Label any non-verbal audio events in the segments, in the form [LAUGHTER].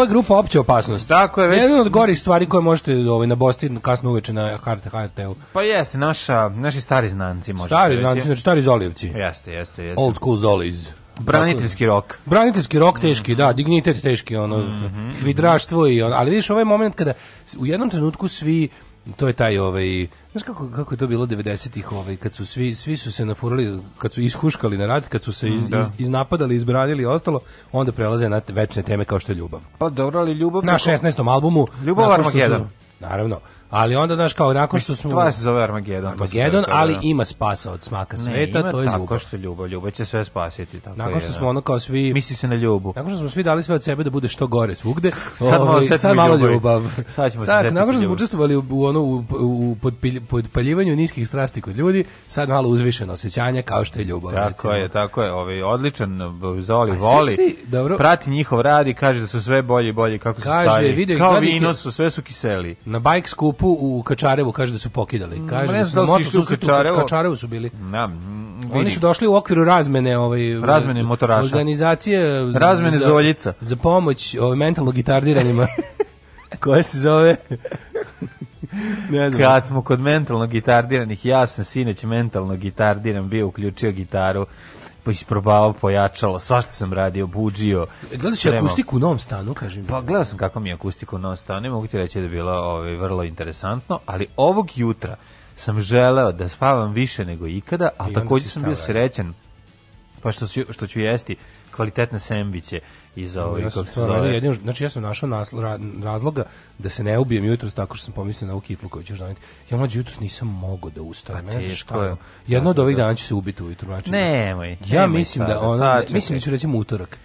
Je grupa opće opasnost. Tako je, već- Jedna od gorih stvari koje možete ovaj, nabosti kasno uveče na HRT, HRT-u. Pa jeste, naša, naši stari znanci, može Stari, reći. znači, stari Zolijevci. Jeste, jeste, jeste. Old school Zoliz. Braniteljski rok. Braniteljski rok teški, da, dignitet teški, ono, Mhm. hvidraštvo i ono, ali vidiš ovaj moment kada u jednom trenutku svi to je taj ovaj znaš kako kako je to bilo 90-ih ovaj kad su svi svi su se nafurali kad su ishuškali na rat kad su se iz, da. iz, iznapadali izbranili i ostalo onda prelaze na večne teme kao što je ljubav Pa dobro, ali ljubav... na 16. albumu Ljubav Armagedon. Naravno. Ali onda, znaš, kao, nakon što smo... Stvar se zove Armagedon. sam Armagedon, ali da. ima spasa od smaka Ne, sveta, ima to je tako ljubav. što je ljubav. Ljubav će sve spasiti. Tako Nakon što da. smo ono kao svi... Misli se na ljubu. Nakon što smo svi dali sve od sebe da bude što gore svugde, [LAUGHS] Sad malo ovaj, setimo sad malo ljubav. Sad ćemo se sad, nakon što smo učestvovali u, u, ono, u, u podpaljivanju niskih strasti kod ljudi, sad malo uzvišeno osjećanje kao što je ljubav. Tako recimo. je, tako je. Ovaj odličan Zoli A voli. ti, dobro. Prati njihov rad i kaže da su sve bolji i bolji kako su Kaže, stari. video ih Kao vino su, sve su kiseli. Na bajk skupu u Kačarevu kaže da su pokidali. Kaže ne da znam su da li su išli u susretu u. Kačarevu su bili. Na, mm, Oni su došli u okviru razmene ovaj Razmene motoraša. Organizacije za- Razmene za, zoljica. Za pomoć ovaj mentalno gitardiranima. [LAUGHS] koja se zove [LAUGHS] ne znam. Kad smo kod mentalno gitardiranih, ja sam sinoć mentalno gitardiran, bio uključio gitaru, isprobavao pojačalo, svašta sam radio, buđio. Gledaš spremao. akustiku u novom stanu, kažem. Pa gledao sam kako mi je akustika u novom stanu, mogu ti reći da je bilo ovaj, vrlo interesantno, ali ovog jutra sam želeo da spavam više nego ikada, a takođe sam bio stao, srećan pa što ću, što ću jesti kvalitetne sendviče iz ovih, Ja kako se zove. jedino, znači ja sam našao naslo, ra, razloga da se ne ubijem jutros tako što sam pomislio na ovu kiflu koju ćeš doneti. Ja mlađe jutros nisam mogao da ustanem. Pa Ne znam teško šta je. je. Jedno od Da, ovih da. dana ću se ubiti ujutru. Znači, Nemoj, Ja nemoj mislim da sada, čekaj. mislim da ću recimo utorak.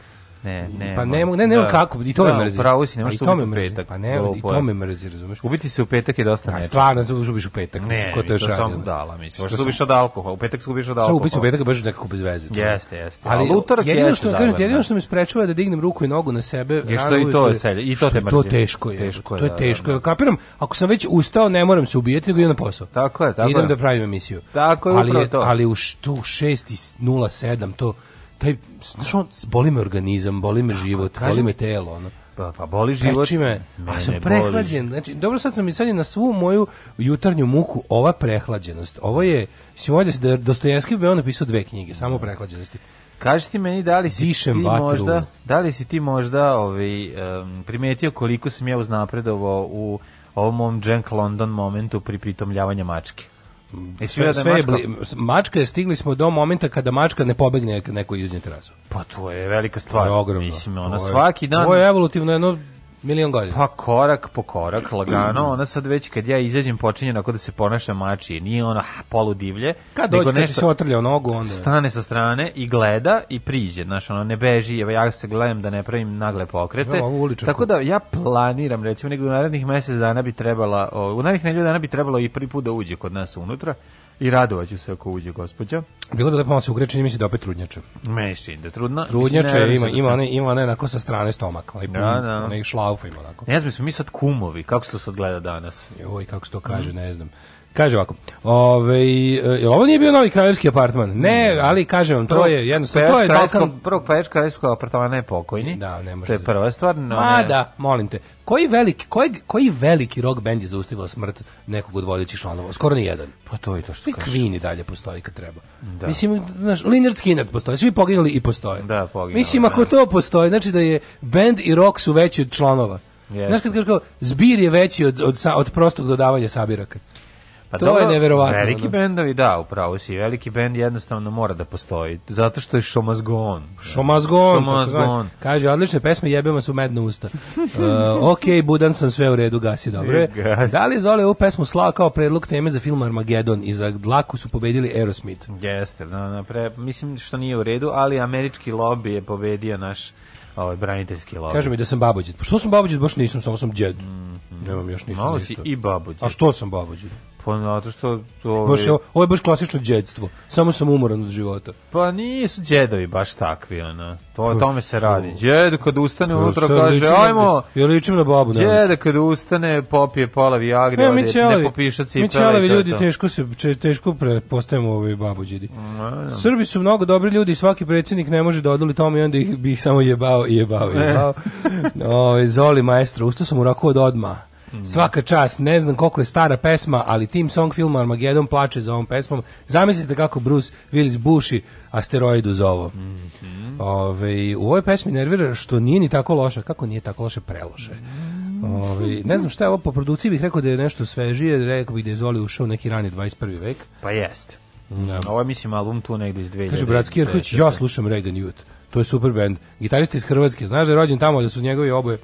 Ne, ne. Pa ne, mogu- ne, ne, da. kako, i to me Da, mrzi. Upravo si, ne A možeš to ubiti me u mrzi. petak. Pa ne, i to je. me mrzi, razumeš? Ubiti se u petak je dosta nečasno. stvarno ubiš u petak. mislim, Ne, ko to mislim, to sam dala, mislim. Što Možda sam- ubiš od alkohola, u petak se ubiš od alkohola. ubiš u petak baš nekako bez veze. Jeste, jeste. Ali utorak jedino što kažem, jedino da. što me sprečava da dignem ruku i nogu na sebe. Je što i to i to te je To mrzi. teško je. Teško je, to je da, teško. da, da. Kapiram, ako sam već ustao, ne moram se ubijati, nego idem na posao. Tako je, tako idem je. da pravim emisiju. Tako je, ali, to. Ali u 6.07 to taj znaš on boli me organizam, boli me život, kažem- boli me telo, ono. Pa, pa boli život. Peči me, a Mene sam prehlađen. Znači, dobro sad sam i sad je na svu moju jutarnju muku ova prehlađenost. Ovo je, mislim, ovdje da Dostojevski bi on napisao dve knjige, samo prehlađenosti. Kaži ti meni da li si Dišem ti vatru. možda, da li si ti možda ovaj, em, primetio koliko sam ja uznapredovao u ovom mom Jack London momentu pri pritomljavanja mačke. Sve, vidio da je sve je bli, mačka je stigli smo do momenta kada mačka ne pobegne neko na terasu. Pa to je velika To stvar. je ogromno. Mislim, ona svaki dan... Ovo je evolutivno jedno milion godina. Pa korak po korak, lagano, [CLEARS THROAT] ona sad već kad ja izađem počinje onako da se ponaša mačije, nije ona polu divlje, kad dođe, kad nešto se otrlja nogu, onda... stane sa strane i gleda i priđe, znaš, ono ne beži, evo ja se gledam da ne pravim nagle pokrete. Ja. Tako da ja planiram, recimo, nego u narednih mesec dana bi trebala, u narednih nedelju dana bi trebalo i prvi put da uđe kod nas unutra i radovaću se ako uđe gospođa. Bilo bi lepo malo se ugreći, mi se da opet trudnjače. Čini da trudna. Trudnjače ne ima, verujem ima, da one, ima one onako sa strane stomak, onaj, pun, Da, da. onaj šlauf ima onako. Ne znam, smo mi sad kumovi, kako se to sad gleda danas? Oj, kako se to kaže, ne znam. Kaže ovako, ove, jel ovo nije bio novi kraljevski apartman? Ne, ali kažem vam, to je jednostavno, to je Balkan... Prvog pevač kraljevskog apartmana je pokojni. Da, ne može To je prva stvar. No, Ma ne- da, molim te. Koji veliki, koji, koji veliki rock band je zaustavila smrt nekog od vodećih članova? Skoro ni jedan. Pa to je to što kažeš. Queen i dalje postoji kad treba. Da. Mislim, znaš, Leonard Skinner postoji, svi poginuli i postoje. Da, poginuli, Mislim, ako da. to postoji, znači da je band i rock su veći od članova. Jeste. Znaš kad kažeš kao, zbir je veći od, od, sa- od prostog dodavanja sabiraka. Pa to je neverovatno, Veliki ono. bendovi, da, upravo si. Veliki bend jednostavno mora da postoji. Zato što je šomazgon. Šomazgon, Šomazgon. takozvani. Kaže, odlične pesme, jebemo su medna usta. [LAUGHS] Uh, ok, budan sam sve u redu, gasi dobro je. Da li Zoli ovu pesmu slao kao predlog teme za film Armageddon i za dlaku su pobedili Aerosmith? Jeste, da, da, pre, mislim što nije u redu, ali američki lobby je pobedio naš ovaj, braniteljski lobby. Kaže mi da sam babođit. Pa što sam babođit, baš nisam, samo sam džed. Nemam još Mhm. Malo ništa. si i babuđe. A što sam babođit? Pa zato što... To, Baš je, ovo ovo je baš klasično džedstvo. Samo sam umoran od života. Pa nisu džedovi baš takvi, ono. To, o tome se radi. Džed kad ustane Sad kaže, ajmo, Ja ličim na babu. Džeda kad ustane, popije pola Viagre, Ne, ode, ne popiša cipele. mi ćelavi i to je ljudi to. teško se teško prepostajemo ovi babođidi. Srbi su mnogo dobri ljudi i svaki predsjednik ne može da odoli tome i onda ih, bi ih samo jebao i jebao i jebao. [LAUGHS] Ove, Zoli maestro, ustao sam u od odma. Svaka čast, ne znam koliko je stara pesma, ali tim song filma Armageddon plače za ovom pesmom. Zamislite kako Bruce Willis buši asteroid uz ovo. Ove, u ovoj pesmi nervira što nije ni tako loša. Kako nije tako loše? Preloše. Ove, ne znam šta je ovo po produkciji bih rekao da je nešto svežije, rekao bih da je Zoli ušao neki rani 21. vek. Pa jest. Da. Ovo je, mislim, album tu negdje iz 2000. Kaže Bratski Jerković, ja slušam Reagan Youth. To je super band. Gitarista iz Hrvatske. Znaš da je rođen tamo, da su njegovi oboje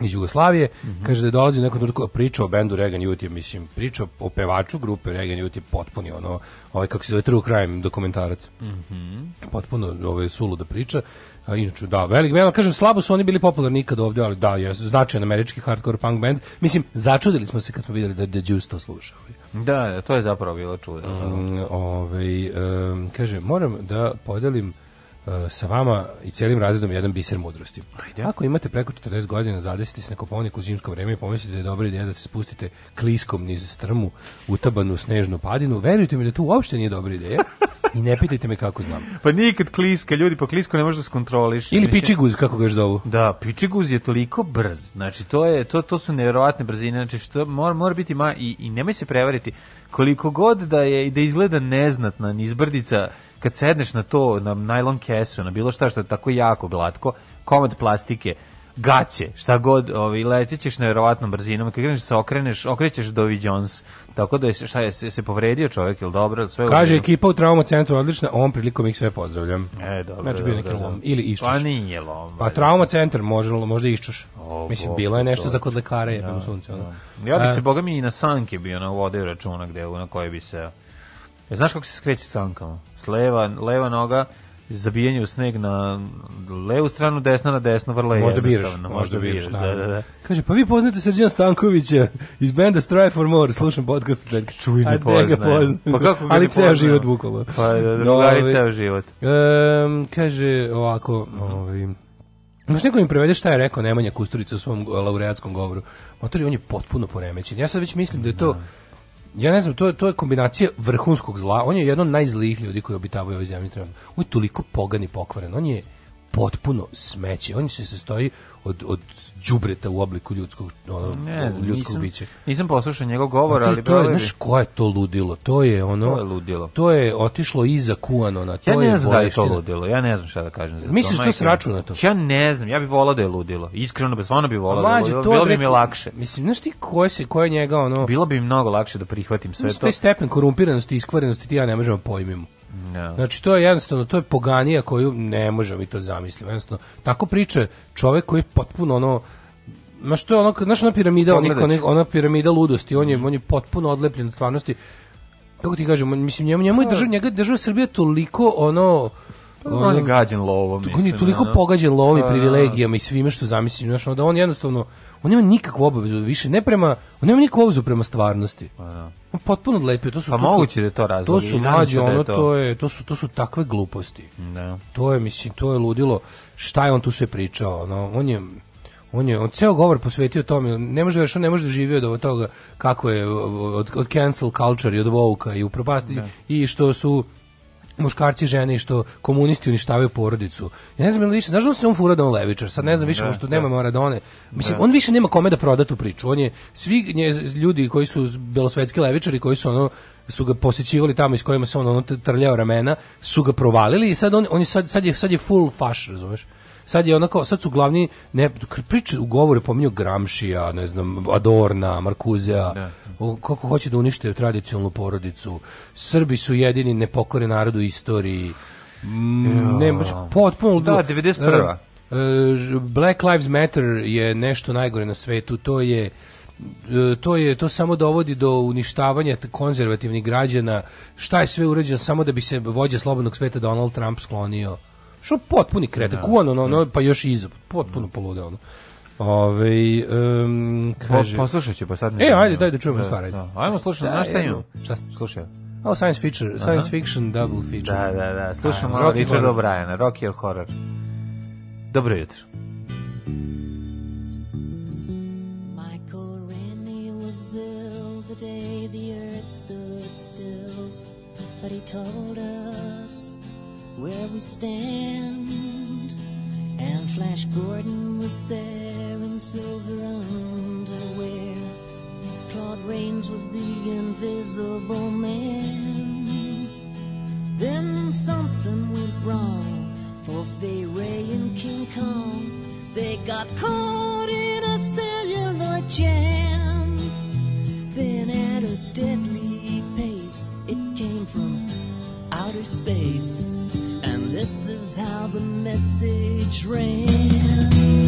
iz Jugoslavije, kaže da je dolazi neko trenutku priča o bendu Reagan Youth, mislim, priča o pevaču grupe Reagan Youth je potpuni ono, ovaj kako se zove True Crime dokumentarac. Potpuno ovaj suluda priča. A inače da, velik, veoma kažem slabo su oni bili popularni nikad ovdje, ali da, je značajan američki hardcore punk band. Mislim, začudili smo se kad smo vidjeli da The Juice to sluša. Ovaj. Da, da, to je zapravo bilo čudo. Mm, ovaj, em, kaže, moram da podelim sa vama i cijelim razredom jedan biser mudrosti. Ako imate preko 40 godina, zadesite se na Kopovnik u zimsko vreme i pomislite da je dobra ideja da se spustite kliskom niz strmu, utabanu snežnu padinu, verujte mi da to uopšte nije dobra ideja [LAUGHS] i ne pitajte me kako znam. Pa nikad kliska, ljudi, pa klisku ne možeš da skontroliš. Ili pičiguz, kako ga još zovu. Da, pičiguz je toliko brz. Znači to je to to su nevjerovatne brzine. Znači što mora mora biti ma i, i nemoj se prevariti koliko god da je da izgleda neznatna nizbrdica kad sedneš na to na najlon kesu, na bilo šta što je tako jako glatko, komad plastike gaće, šta god, ovaj letećeš nevjerovatnom brzinom, kad kreneš da se okreneš, okrećeš Dovi Jones. Tako da je šta je se, se povredio čovjek ili dobro, sve Kaže ekipa u trauma centru odlična, ovom prilikom ih sve pozdravljam. E, dobro. Znači bio neki lom ili iščeš. Pa nije lom. Pa trauma centar može, možda iščeš. O, Mislim, bilo je nešto to- za kod lekara, je u sunce. ono. Ja bi A, se, boga mi, i na sanke bio na vode računa gde, na koje bi se... E, znaš kako se skreće sankama? S leva, leva noga, zabijanje u sneg na levu stranu, desna na desno, vrlo je Možda biraš, jednostavno. možda biraš, da, da, da. Kaže, pa vi poznate Srđana Stankovića iz benda Strive for More, slušam podcast od Detka. Čuj, ne A gde ga poznajem. Pa kako ga Ali ceo život bukvalno. Pa, da, drugari Ovaj, ceo život. em, kaže ovako, ovaj, Možeš neko mi prevede šta je rekao Nemanja Kusturica u svom laureatskom govoru. Motori, on je potpuno poremećen. Ja sad već mislim da je to Ja ne znam, to je, to je kombinacija vrhunskog zla. On je jedan od najzlijih ljudi koji obitavaju ovoj zemlji. On je toliko pogan i pokvaren. On je potpuno smeće. On se sastoji od, od đubreta u obliku ljudskog, ono, Ne ljudskog nisam, bića. nisam poslušao njegov govor, to, ali to je, znaš, ko je to ludilo? To je ono... To je ludilo. To je otišlo iza kuanona. To Ja ne je znam da je to ludilo, ja ne znam šta da kažem za to. Misliš to majke s mi. računato? Ja ne znam, ja bih volao da je ludilo. Iskreno, bez stvarno bih volao da je ludilo. to Bilo bi mi lakše. Mislim, znaš ti ko je, se, ko je njega, ono... Bilo bi mi mnogo lakše da prihvatim sve Znaš, to. taj stepen korumpiranosti i iskvarenosti ti ja ne možemo pojmimo. Ja. Znači, to je jednostavno, to je poganija koju ne možemo mi to zamisliti. Jednostavno, tako priča čovek koji je potpuno ono, Znaš, to je ono, znaš ona piramida, onih, ona piramida ludosti, on je, on je potpuno odlepljen od stvarnosti. Kako ti kažem, on- mislim, njemu, njemu je država, njega je država Srbija toliko, ono, On je gađen lovom, on je mislim, toliko ono. pogađen lovom i Pa, privilegijama i svime što zamislim, znaš, da on jednostavno, on nema nikakvu obavezu više, ne prema, on nema nikakvu obavezu prema stvarnosti. On potpuno odlepio, to su Pa to su- moguće da je to razlog To su mlađe, da ono to. to je to su to su takve gluposti. Da. To je mislim to je ludilo. Šta je on tu sve pričao? No, on je on je on ceo govor posvetio tome. Ne može da ne može da živi od toga kako je od, od cancel culture i od woke i upropasti i što su muškarci i žene i što komunisti uništavaju porodicu. Ja ne znam ili više, znaš da se on fura da on levičar, sad ne znam više, Da, pošto da. nema Maradone. Mislim, on više nema kome da proda tu priču. On je, svi nje, ljudi koji su belosvetski levičari, koji su ono, su ga posjećivali tamo iz kojima se on ono trljao ramena, su ga provalili i sad on, on je sad, sad je, sad je full faš, razumeš? Sad je onako, sad su glavni ne priče u govoru pominju Gramšija, ne znam, Adorna, Markuzea, o, kako hoće da unište tradicionalnu porodicu. Srbi su jedini nepokorni narod u istoriji. Mm, ne, baš potpuno Da, 91.. E, e, Black Lives Matter je nešto najgore na svetu. To je e, to je to samo dovodi do uništavanja konzervativnih građana. Šta je sve urađeno samo da bi se vođa slobodnog sveta Donald Trump sklonio. Što potpuni krete, kuvan ono, ono, pa još iza, potpuno polude ono. Ove, um, Po, kaže, poslušat ću, pa sad ne E, ajde, daj da čujemo stvar, ajde. Da. Ajmo slušati, Da, znaš šta jedno. imam? Šta? Slušaj. o, science fiction, science fiction double feature. Da, da, da. Slušamo Ajmo, Horror. O'Briena, Rocky or Horror. Dobro jutro. Michael Rennie was ill the day the earth stood still, but he told us where we stand. Flash Gordon was there in silver underwear. Claude Rains was the invisible man. Then something went wrong for Fay Ray and King Kong. They got caught in a celluloid jam. Then at a deadly pace, it came from outer space. This is how the message ran.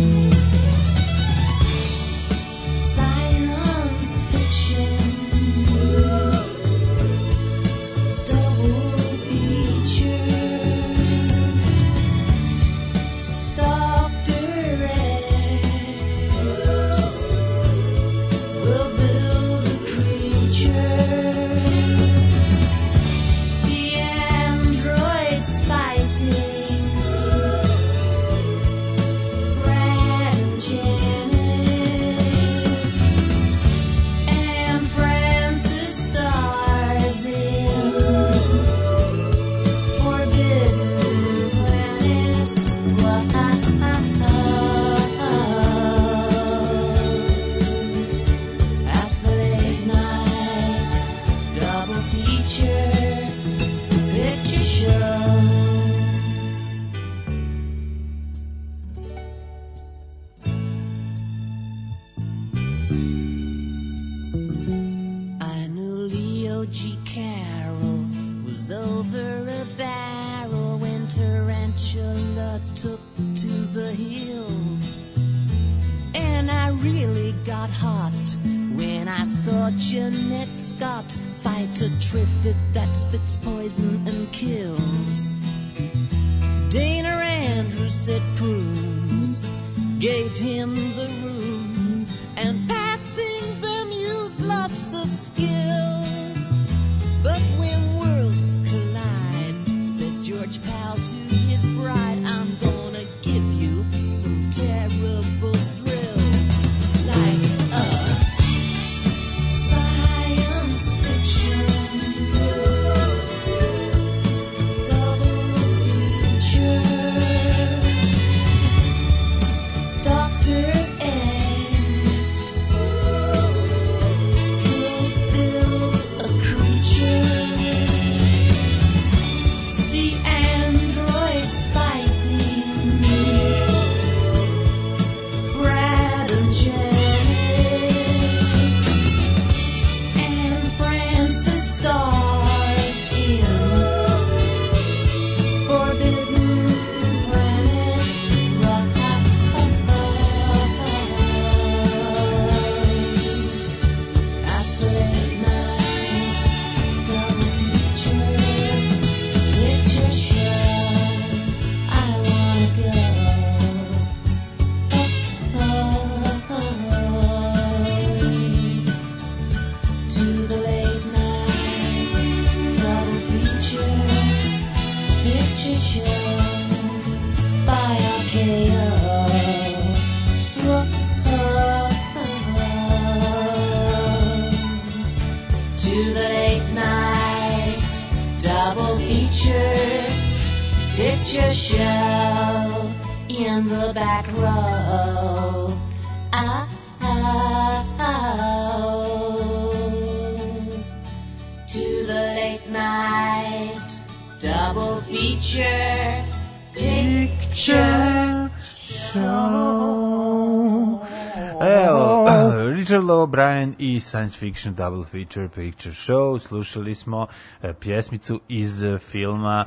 Science Fiction Double Feature Picture Show. Slušali smo e, pjesmicu iz e, filma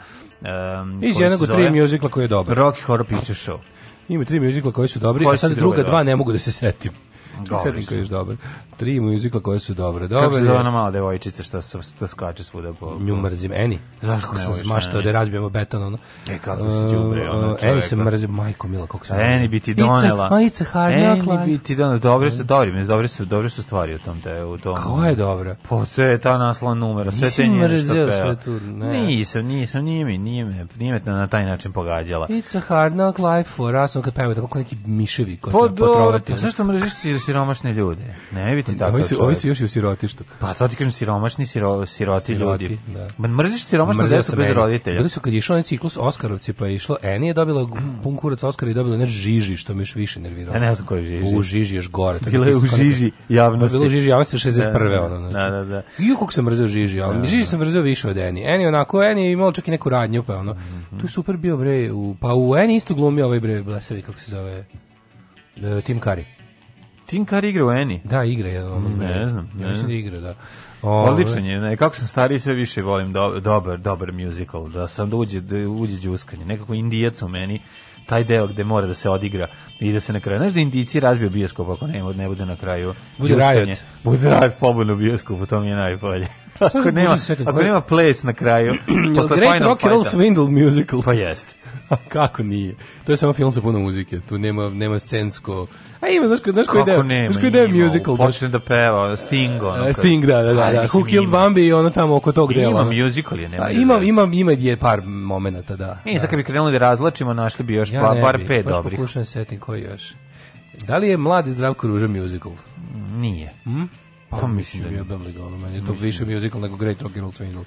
um, Iz jednog od tri mjuzikla koji je dobar. Rocky Horror Picture Show. Ima tri mjuzikla koji su dobri, Koji a sad druga dva? ne mogu da se setim. Su. koji je još dobar. Tri mjuzikla koje su dobre. Kako Dobar se zove ona mala devojčica što, što skače svuda po... Nju mrzim, Eni. Zašto Kako ne sam voliš da je razbijemo beton, ono. E, kako se đubre, ono, Uh, Eni se mrzim, majko mila, kako se A Eni bi ti donela. It's a, it's a hard Eni bi ti donela. Dobre su, dobre su, dobre su stvari u tom te, u tom. Koja je dobra? Po sve ta naslova numera, sve te njene što peva. tu, ne. Nisam, nisam, nije mi, nije me, nije me na taj način pogađala. It's a hard knock life for us, on kad peva tako neki miševi koji Pa treba dobro, potrovati. pa zašto mrziš si siromašne ljude? Ne ti tako Ovi su, ovi su još i u sirotištu. Pa to ti kažem siromašni, siro, siroti, Siroti, ljudi. da. Mrziš siromašnu Mrzeo decu bez roditelja. Bili su kad je išao onaj ciklus Oskarovci, pa je išlo Eni je dobila pun kurac Oskara i dobila ne žiži, što me još više nerviralo. Ja ne znam ko je Žiži. U žiži još gore. to Bila je u žiži javnosti. Bila u žiži javnosti 61. Da, ono, znači. da, da, da. I kako sam mrzeo žiži, ali žiži sam mrzeo više od Eni. Eni onako, Eni je imala čak i neku radnju, pa ono. Mhm. Tu super bio bre, u, pa u Eni isto glumio ovaj bre, blesavi, kako se zove, e, Tim Curry. Tim Curry igra u Eni. Da, igra ono. Ne znam, Ja ne mislim znam. da igra, da. Ove, Odličan je, ne, kako sam stariji sve više volim do, dobar, dobar musical, da sam da uđe, da uđe đuskanje, nekako indijac u meni, taj deo gde mora da se odigra i da se na kraju, znaš da indici razbiju bioskop ako ne, ne bude na kraju Bude đuskanje. riot. Bude rad pobunu bioskopu, to mi je najbolje. Ako da nema, ako nema ples na kraju, [CLEARS THROAT] posle Great Rock and Roll Swindle musical? Pa jeste. [LAUGHS] Kako nije? To je samo film sa puno muzike. Tu nema nema scensko. A ima, znaš, znaš koji deo? nema? Znaš koji deo ima, musical? Počne da peva, Sting, ono. E, Sting, da, da, da. Da. Who Killed ima. Bambi i ono tamo oko tog dela. Ima musical je, nema da ima, ima, ima je par momenata, da. Mi sad kad bi krenuli da razlačimo, našli bi još Ja pa, ne bar bi, pet baš dobrih. pokušam da setim koji još. Da li je Mladi Zdravko Ruža musical? Nije. Pa Pa mislim da da je ga, ono, meni je to više musical nego Great Rock and Roll Swindle.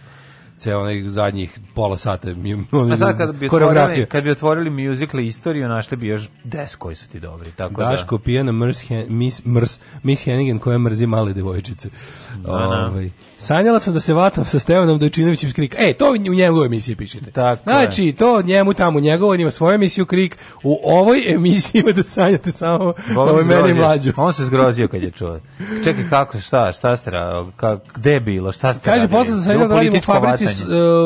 Ceo onih zadnjih pola sata mi, ono, A sad kad bi otvorili, kad bi otvorili musical istoriju, našli bi još 10 koji su ti dobri. Tako Daško pijena mrs, miss, mrs, miss Hennigan koja mrzi male devojčice. da. Ovaj, sanjala sam da se vatam sa Stevanom Dojčinovićem s Krik. E, to u njegovoj emisiji pišite. Tako je. znači, to njemu tamo, njegovo, ima svoju emisiju Krik. U ovoj emisiji ima da sanjate samo da. ovo je meni mlađu. On se zgrozio kad je čuo. Čekaj, kako, šta, šta ste, ra- ka, gde je bilo, šta ste Kaže, posle sam sanjala da radim u fabrici,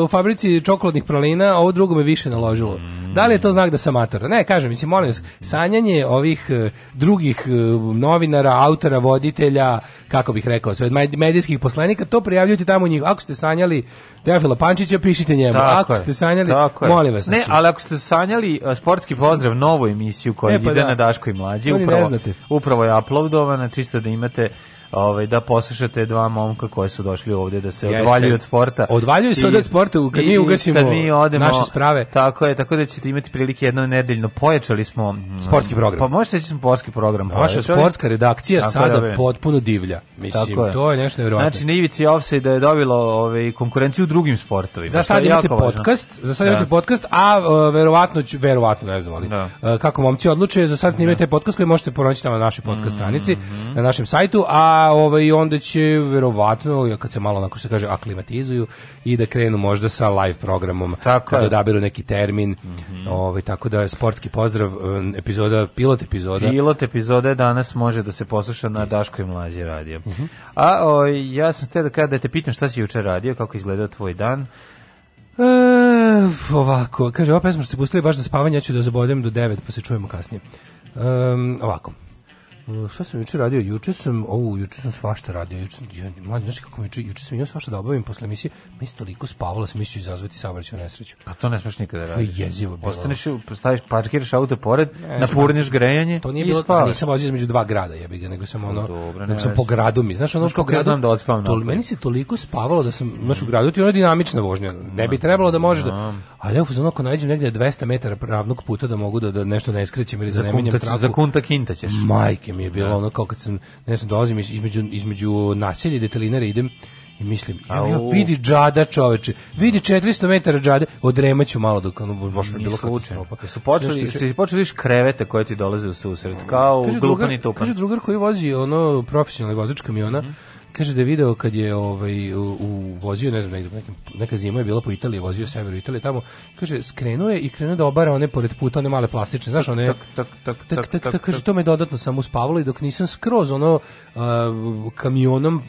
u fabrici čokoladnih pralina, a ovo drugo me više naložilo. Da li je to znak da sam mator? Ne, kažem, mislim, molim vas, sanjanje ovih uh, drugih uh, novinara, autora, voditelja, kako bih rekao, sve, med- medijskih poslanika, to prijavljujte tamo u njih. Ako ste sanjali Teofila Pančića, pišite njemu. Tako Ako je, ste sanjali, tako molim vas. Ne, znači, ali ako ste sanjali sportski pozdrav, novu emisiju koja E, pa ide da. na Daško i mlađi, upravo, upravo je uploadovana, čisto da imate ovaj da poslušate dva momka koji su došli ovde da se Jeste. odvaljuju od sporta. Odvaljuju se od sporta, kad mi i ugasimo kad mi odemo, naše sprave. Tako je, tako da ćete imati prilike jedno nedeljno pojačali smo mm, Sportski program. Pa možete da smo sportski program. Naša pojačali. sportska redakcija Tako sada ove. potpuno divlja. Mislim, Tako je. to je nešto nevjerojatno. Znači, na ivici offside je dobilo ovaj, konkurenciju u drugim sportovima. Za sad imate jako važno. podcast, za sad Da. imate podcast, a uh, verovatno verovatno ne znam, ali Da. uh, kako momci odluče, za sad snimate podcast koji možete pronaći na našoj podcast stranici, na našem sajtu, a ovaj onda će verovatno, ja kad se malo onako se kaže aklimatizuju i da krenu možda sa live programom Tako je. odaberu neki termin. Ovaj tako da je sportski pozdrav, um, epizoda pilot epizoda. Pilot epizode danas može da se posluša na Daško i Mlađe radio. Mhm. A o, ja sam te da kada da te pitam šta si juče radio, kako izgledao tvoj dan. E, ovako, kaže, ova pesma što ste pustili baš za spavanje, ja ću da zabodem do 9, pa se čujemo kasnije. Um, ovako. Uh, Šta sam juče radio? Juče sam, o, juče sam svašta radio. Juče sam, ja, mlađe, znaš kako mi juče, juče sam imao svašta da obavim posle emisije. Mi se toliko spavalo, sam mislio izazvati saobraćaju nesreću. Pa to ne smeš nikada To je raditi. jezivo bilo. Ostaneš, staviš, parkiraš auto pored, napurniš grejanje To nije bilo, spavaš. nisam vozio između dva grada, jebi ga, nego sam ono, dobro, nego ne sam veze. po gradu mi. Znaš, ono po ja gradu, da odspavam napolje. Meni se toliko spavalo da sam, znaš, u gradu ti je ono dinamična vožnja. Ne bi trebalo da može da, ali evo, ono, ako nađem negde 200 metara ravnog puta da mogu da, da nešto ne skrećem ili da ne menjam traku. za kunta kinta ćeš. Majke mi je bilo ono kao kad sam, ne znam, dolazim iz- između, između naselja i detelinara idem i mislim, ja, vidi džada čoveče, vidi 400 metara džade, odremaću malo dok ono, baš mi bilo katastrofa. Jesu počeli, si počeli viš krevete koje ti dolaze u susret, kao u Kaže glupan drugar, i tupan. kaže drugar koji vozi ono profesionalni vozač kamiona, Mhm. Kaže da je video kad je ovaj u, u vozio ne znam nekim, neka zima je bila po Italiji, vozio severu Italije tamo, kaže skrenuo je i krenuo da obara one pored puta one male plastične, znaš one Tak, tak, tak, tak, tak, tak, kaže, to me dodatno samo uspavalo i dok nisam skroz ono a, kamionom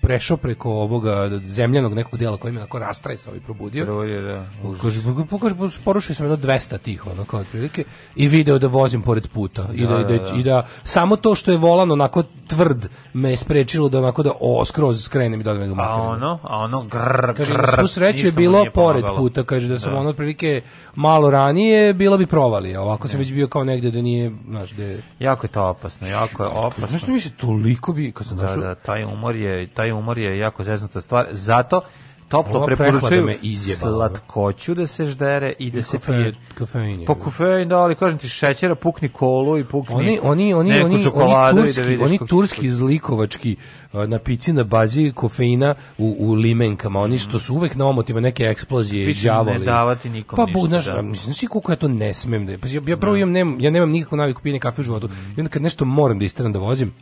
prešao preko ovoga zemljanog nekog dela koji me onako rastresao i probudio. Prvo da. Kaže, pa kaže, porušio sam jedno 200 tih, ono, kao otprilike, i video da vozim pored puta. I da, i da, i da, samo to što je volan onako tvrd me je sprečilo da onako da o, skroz skrenem i da odem ga A materinu. ono, a ono grr, Kaže, grr, svu sreću je bilo pored puta, kaže da sam ono otprilike malo ranije, bilo bi provali, a ovako sam već bio kao negde da nije, znaš, da je... Jako je to opasno, jako je opasno. Znaš što mi se toliko bi, kad sam Da, došao, da, taj umor je, taj umor je jako zeznuta stvar. Zato toplo preporučuju izjebala. slatkoću da se ždere i da se kafe- pije. kafein je. Po kofein, da, ali kažem ti šećera, pukni kolu i pukni Oni oni oni neku oni oni čokoladu i da turski, vidiš oni se turski zlikovački na pici na bazi kofeina u, u limenkama, oni što su uvek na omotima neke eksplozije i Piše ne đavoli. davati nikom pa, ništa, znaš, da. mislim, znaš ti koliko ja to ne smem da, pa ja, ja prvo imam, nemam, ja nemam nikakvu naviku pijenja kafe u životu. I onda kad nešto moram da isteram da vozim,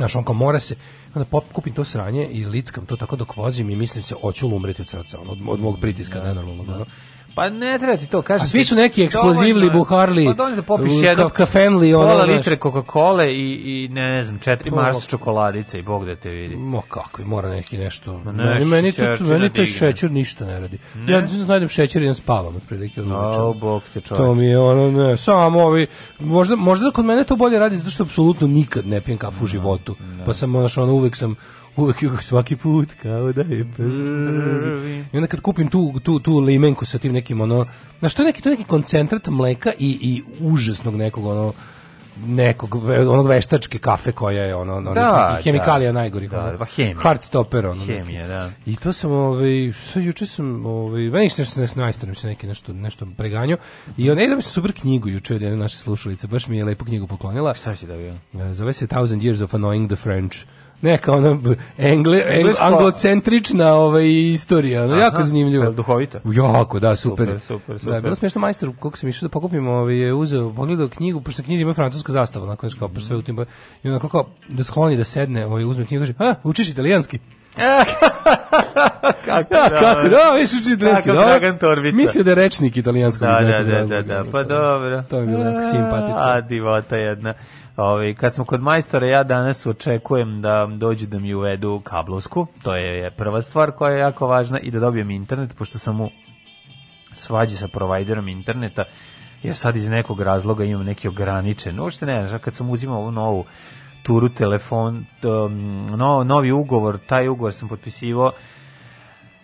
Znaš, on kao mora se, onda pop, kupim to sranje i lickam to tako dok vozim i mislim se, hoću li umreti od srca, ono, od, od mog pritiska nenormalnog. ono. Pa ne treba ti to, kažem. A svi su neki eksplozivli, dovoljno buharli, Pa dovoljno da popiš jedno ka- kafenli, ono, pola litre Coca-Cola i, i ne znam, četiri Pa, Mars čokoladice i Bog da te vidi. Mo kakvi, mora neki nešto. Ma meni, nešto meni, to, meni digne. šećer ništa ne radi. Ja najdem šećer i ja spavam otprilike. od uveče. O, Bog te čovječe. To mi je ono, ne, samo ovi, možda, možda kod mene to bolje radi zato što apsolutno nikad ne pijem kafu u životu. Pa sam, ono, uvek sam, uvek svaki put kao da je prvi. I onda kad kupim tu, tu, tu limenku sa tim nekim, ono, znaš, to je neki, to je neki koncentrat mleka i, i užasnog nekog, ono, nekog onog veštačke kafe koja je ono, ono Da, nekih hemikalija da. najgorih Da, ono, pa hemija. hard stopper ono Hemija, neki. da. i to sam ovaj sve juče sam ovaj meni se nešto nešto najstarim se neki nešto nešto preganjao i on ide mi se super knjigu juče od jedne naše slušalice baš mi je lepu knjigu poklonila Šta si dobio? Zove se Thousand Years of Annoying the French. Neka ona engle, eng, Englesko- anglocentrična ovaj, istorija, jako Aha, zanimljivo. jel duhovito? Jako, da, super. Super, super, Da, super. bilo smiješno majstor, koliko sam išao da pokupim, ovaj, je uzeo, pogledao knjigu, pošto na knjizi ima francuska zastava, onako, kao, pošto sve u tim, i onako kao, da skloni da sedne, ovaj, uzme knjigu, kaže, a, učiš italijanski? [LAUGHS] Kako, Ja, kako, da, viš uči italijanski, dobro. Dragan Torbica. Mislio da je rečnik italijanskog Da, da, da, da, da, pa dobro. To mi je bilo jako simpatično. A, divota jedna. Ove, kad smo kod majstora, ja danas očekujem da dođu da mi uvedu kablovsku, to je prva stvar koja je jako važna, i da dobijem internet, pošto sam u svađi sa provajderom interneta, ja sad iz nekog razloga imam neki ograničen, uopšte ne znam, kad sam uzimao ovu novu turu telefon, no, novi ugovor, taj ugovor sam potpisivao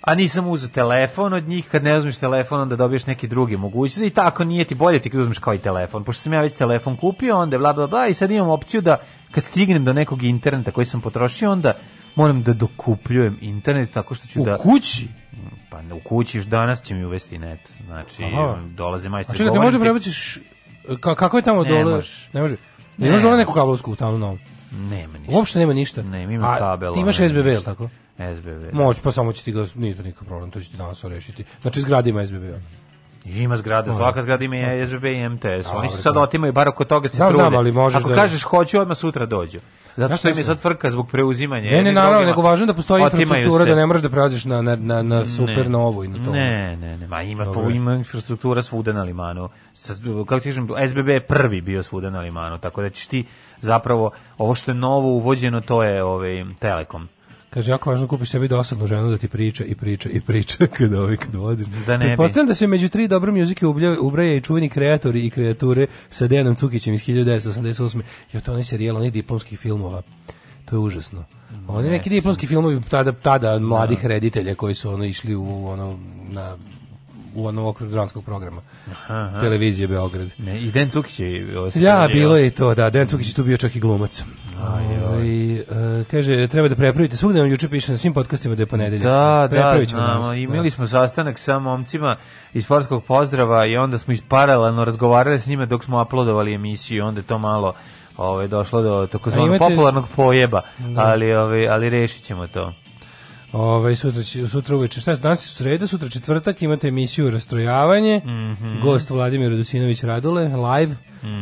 a nisam uzeo telefon od njih, kad ne uzmeš telefon onda dobiješ neke druge mogućnosti i tako nije ti bolje ti kad uzmeš kao i telefon, pošto sam ja već telefon kupio, onda bla bla bla i sad imam opciju da kad stignem do nekog interneta koji sam potrošio, onda moram da dokupljujem internet tako što ću U da... kući? Pa u kući još danas će mi uvesti net, znači Aha. dolaze A majstori. čekaj, ti govore može ti- prebaciš, ka, kako je tamo Ne dole? može. Ne može. Ne. Ne može dole neku kablovsku stalno novu? Nema ništa. Uopšte nema ništa. Ne, ima A kabel. Ti imaš SBB, je li ništa. tako? SBB. Može, pa samo će ti ga, nije to nikakav problem, to će ti danas rešiti. Znači, zgrada ima SBB. Ima zgrada, svaka zgrada ima i SBB i MTS. Oni se sad to. otimaju, bar oko toga se Znam, trude. znam, Ako da- kažeš hoću, odmah sutra dođu. Zato što im je sad frka zbog preuzimanja. Ne, ne, naravno, nego važno da postoji infrastruktura, se. da ne moraš da prelaziš na, na, na, na super novu i na to. Ne, ne, ne, ma ima, po, ima infrastruktura svuda na limanu. Sa, kako ti kažem, SBB je prvi bio svuda na limanu, tako da ćeš ti zapravo, ovo što je novo uvođeno, to je ovaj, Telekom. Kaže, jako važno kupiš sebi dosadnu ženu da ti priča i priča i priča [LAUGHS] kada ovaj kad voziš. Da ne bi. Pretpostavljam da se među tri dobre muzike ubraja i čuveni kreatori i kreature sa Dejanom Cukićem iz 1988. Jo, to onaj serijal, onih diplomskih filmova. To je užasno. Oni neki diplomski filmovi tada, tada mladih reditelja koji su ono išli u ono na u onom okviru dramskog programa. Televizije Beograd. Ne, I Den Cukić je... Ja, bilo je i to, da. Dejan Cukić je tu bio čak i glumac. Ovaj, e, kaže, treba da prepravite. Svugde nam juče piše na svim podcastima da je ponedeljak. Da, da, Prepravit ćemo znamo. Imali Da. smo sastanak sa momcima iz sportskog pozdrava i onda smo iz paralelno razgovarali s njima dok smo uploadovali emisiju i onda to malo ovaj, došlo do takozvanog popularnog pojeba, ali, ovaj, ali rešit ćemo to. Ovaj sutra sutra uveče. Šta je danas je sreda, sutra četvrtak, imate emisiju Rastrojavanje. Mhm. Gost Vladimir Radosinović Radule, live.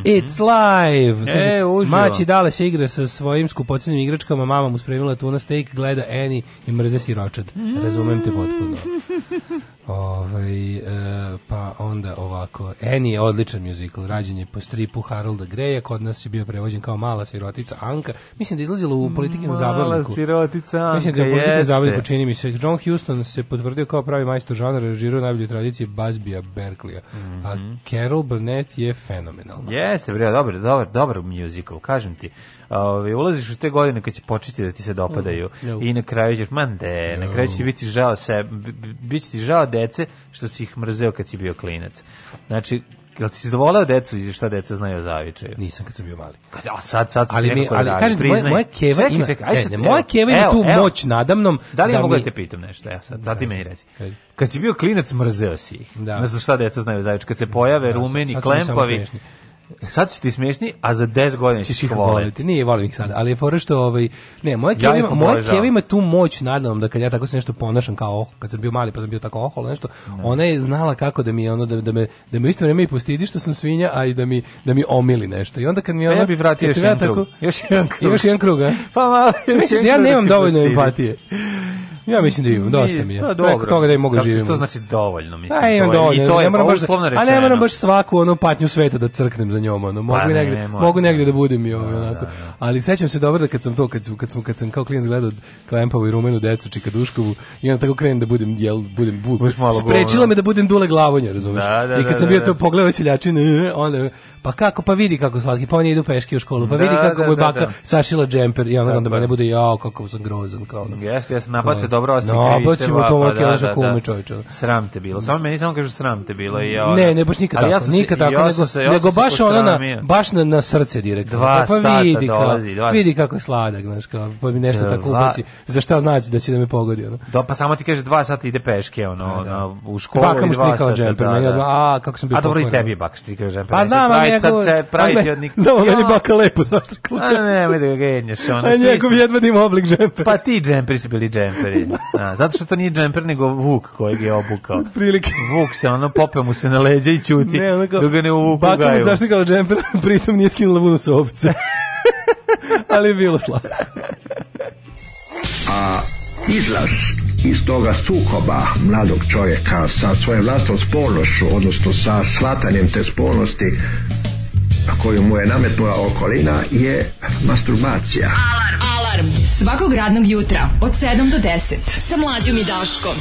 It's live. E, uživo. Maći dale se igra sa svojim skupocenim igračkama, mama mu spremila tuna steak, gleda Eni i mrze siročad. Razumem te potpuno. [LAUGHS] Ovaj, e, pa onda ovako, Eni je odličan musical, rađen je po stripu Harolda Greja, kod nas je bio prevođen kao mala sirotica Anka. Mislim da je izlazilo u politikinom zabavniku. sirotica Mislim da je politika zabavnika, čini mi se. John Huston se potvrdio kao pravi majstor žanra, režirao najbolju tradiciju Busbya Berkleya. A Carol Burnett je fenomenalna. Jeste, bre, dobar, dobar, dobar musical, kažem ti. Ove, ulaziš u te godine kad će početi da ti se dopadaju Mm, no. i na kraju ćeš, man de, na kraju će ti biti žao se, bit će ti žao dece što si ih mrzeo kad si bio klinac. Znači, jel ti si zavoleo decu i šta deca znaju o zavičaju? Nisam kad sam bio mali. Kad- A sad, sad Ali, mi, ali radi, kažem ti, moja, priznaj. moja keva Čekaj, ima, čekaj, aj sad, ne, evo, moja keva ima evo, tu evo. moć nadamnom. Da li ja da mogu da mi- te pitam nešto? Evo sad, sad ti meni reci. Kad si bio klinac, mrzeo si ih. Da. Ne znam šta deca znaju o zavičaju. Kad se pojave Da, sad- rumeni, sad klempavi, smešni. Sad su ti smešni, a za 10 godina ćeš ih voleti. voliti. Nije, volim ih sada, ali je fora što ovaj ne, moja Ja keva ima, moja keva ima tu moć nadamnom da kad ja tako se nešto ponašam kao oh, kad sam bio mali pa sam bio tako ohol nešto, ona je znala kako da mi ono da, da me da me u isto vrijeme i postidi što sam svinja, a i da mi da mi omili nešto. I onda kad mi A ona ja bih vratio još ja jedan krug. Još jedan krug. Imaš jedan krug, a? Pa malo. još Misliš, jedan ja nemam da ti dovoljno postidi. empatije. Ja mislim da imam, dosta mi je. Pa Preko dobro. toga da i mogu živim. Što to znači dovoljno, mislim. A imam to je- dovoljno, I to je ne moram baš, a ne moram baš svaku onu patnju sveta da crknem za njom, ono. Mogu Pa ne, negde, ne mogu negde da budem i ovaj onako. Ali sećam se dobro da kad sam to kad kad sam kad sam kao klinac gledao Klempavu i Rumenu decu Čikaduškovu i onda tako krenem da budem jel budem bu, Budeš malo sprečila me da budem dule glavonja? Da, da, I kad da, sam da, bio da. to pogledao seljačin, e, onda pa kako pa vidi kako slatki, pa oni idu peške u školu, pa Da, vidi kako da, mu je da, baka da. sašila džemper i onda, onda Tako je. mene bude jao kako sam grozan kao. Jeste, jeste, nabace Kao, dobro osjećaj No, krivice, bacimo pa- to pa da, naša da, kume, da. čoveče. Sram te bilo. Samo meni samo kažu sram te bilo i ja. Ne, ne, baš nikad tako, ja se- nikad ja tako, nego, se- ja nego se baš ono na, baš na, na srce direktno. Dva pa sata vidi, dolazi, kao, dva- vidi kako je sladak, znaš, kao, pa mi nešto tako ubaci, za šta znači da će da me pogodi, ono. Da, pa samo ti kaže dva sata ide peške, ono, u školu Baka i mu dva štrikala sata. džemper, da, meni da. odmah, a, kako sam bio A dobro i tebi je baka štrikala džemper. Pa znam, ali praviti sad njegov... se praviti od nik... Da, meni Ja. baka lepo, zašto A slučajno? nemoj da ga genjaš, ono, A njegov jedva da ima oblik džempera. Pa ti džemperi su bili džemperi. A, zato što to nije džemper, nego Vuk kojeg je obukao. Prilike. Vuk se, ono, popeo mu se na leđa i ćuti. Ne, ono kao, dok ga ne uvuku u Baka mu gaju. zaštikala džemper, pritom nije skinula vunu sa ovce. [LAUGHS] ali je bilo slatko. a izlaz iz toga sukoba mladog čovjeka sa svojom vlastnom spolnošću, odnosno sa shvatanjem te spolnosti koju mu je nametnula okolina je masturbacija. Alarm. Alarm. Svakog radnog jutra od 7 do 10. Sa mlađom i Daškom.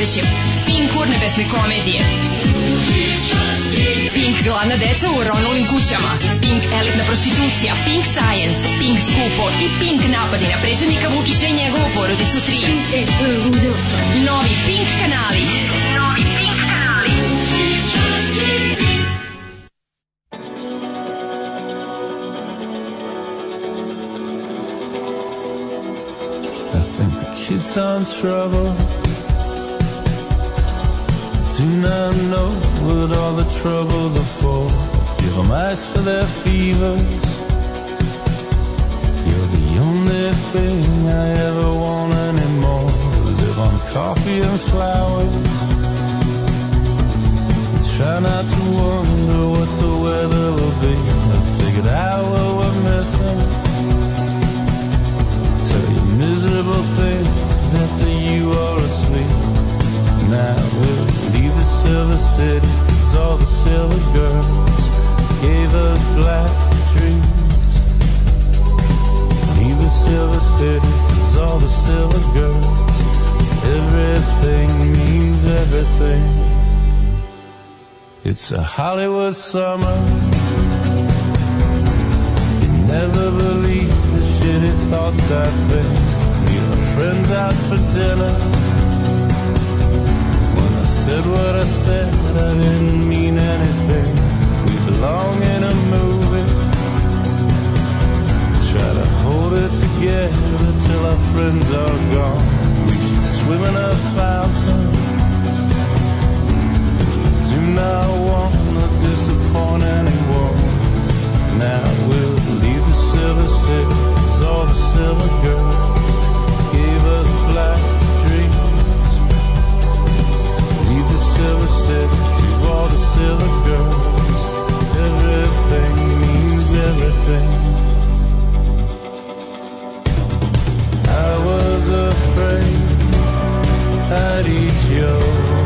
Nesreće, Pink Urnebesne komedije, Pink Gladna deca u ronulim kućama, Pink Elitna prostitucija, Pink Science, Pink Skupo. I Pink napadi na predsjednika Vučića i njegovu porodicu 3. Thing I ever want anymore. Live on coffee and flowers. Try not to wonder what the weather will be. I figured out what we're missing. Tell you miserable things after you are asleep. Now we'll leave the silver city, 'cause all the silver girls gave us black silver girls, everything means everything. It's a Hollywood summer. You never believe the shitty thoughts I think. Meet my friends out for dinner. When I said what I said, I didn't mean anything. We belong in a movie. Try to hold it together till our friends are gone. We should swim in a fountain. Do not want to disappoint anyone. Now we'll leave the silver 'cause all the silver girls gave us black dreams. Leave the silver city to all the silver girls. Everything means everything. afraid at each yoke.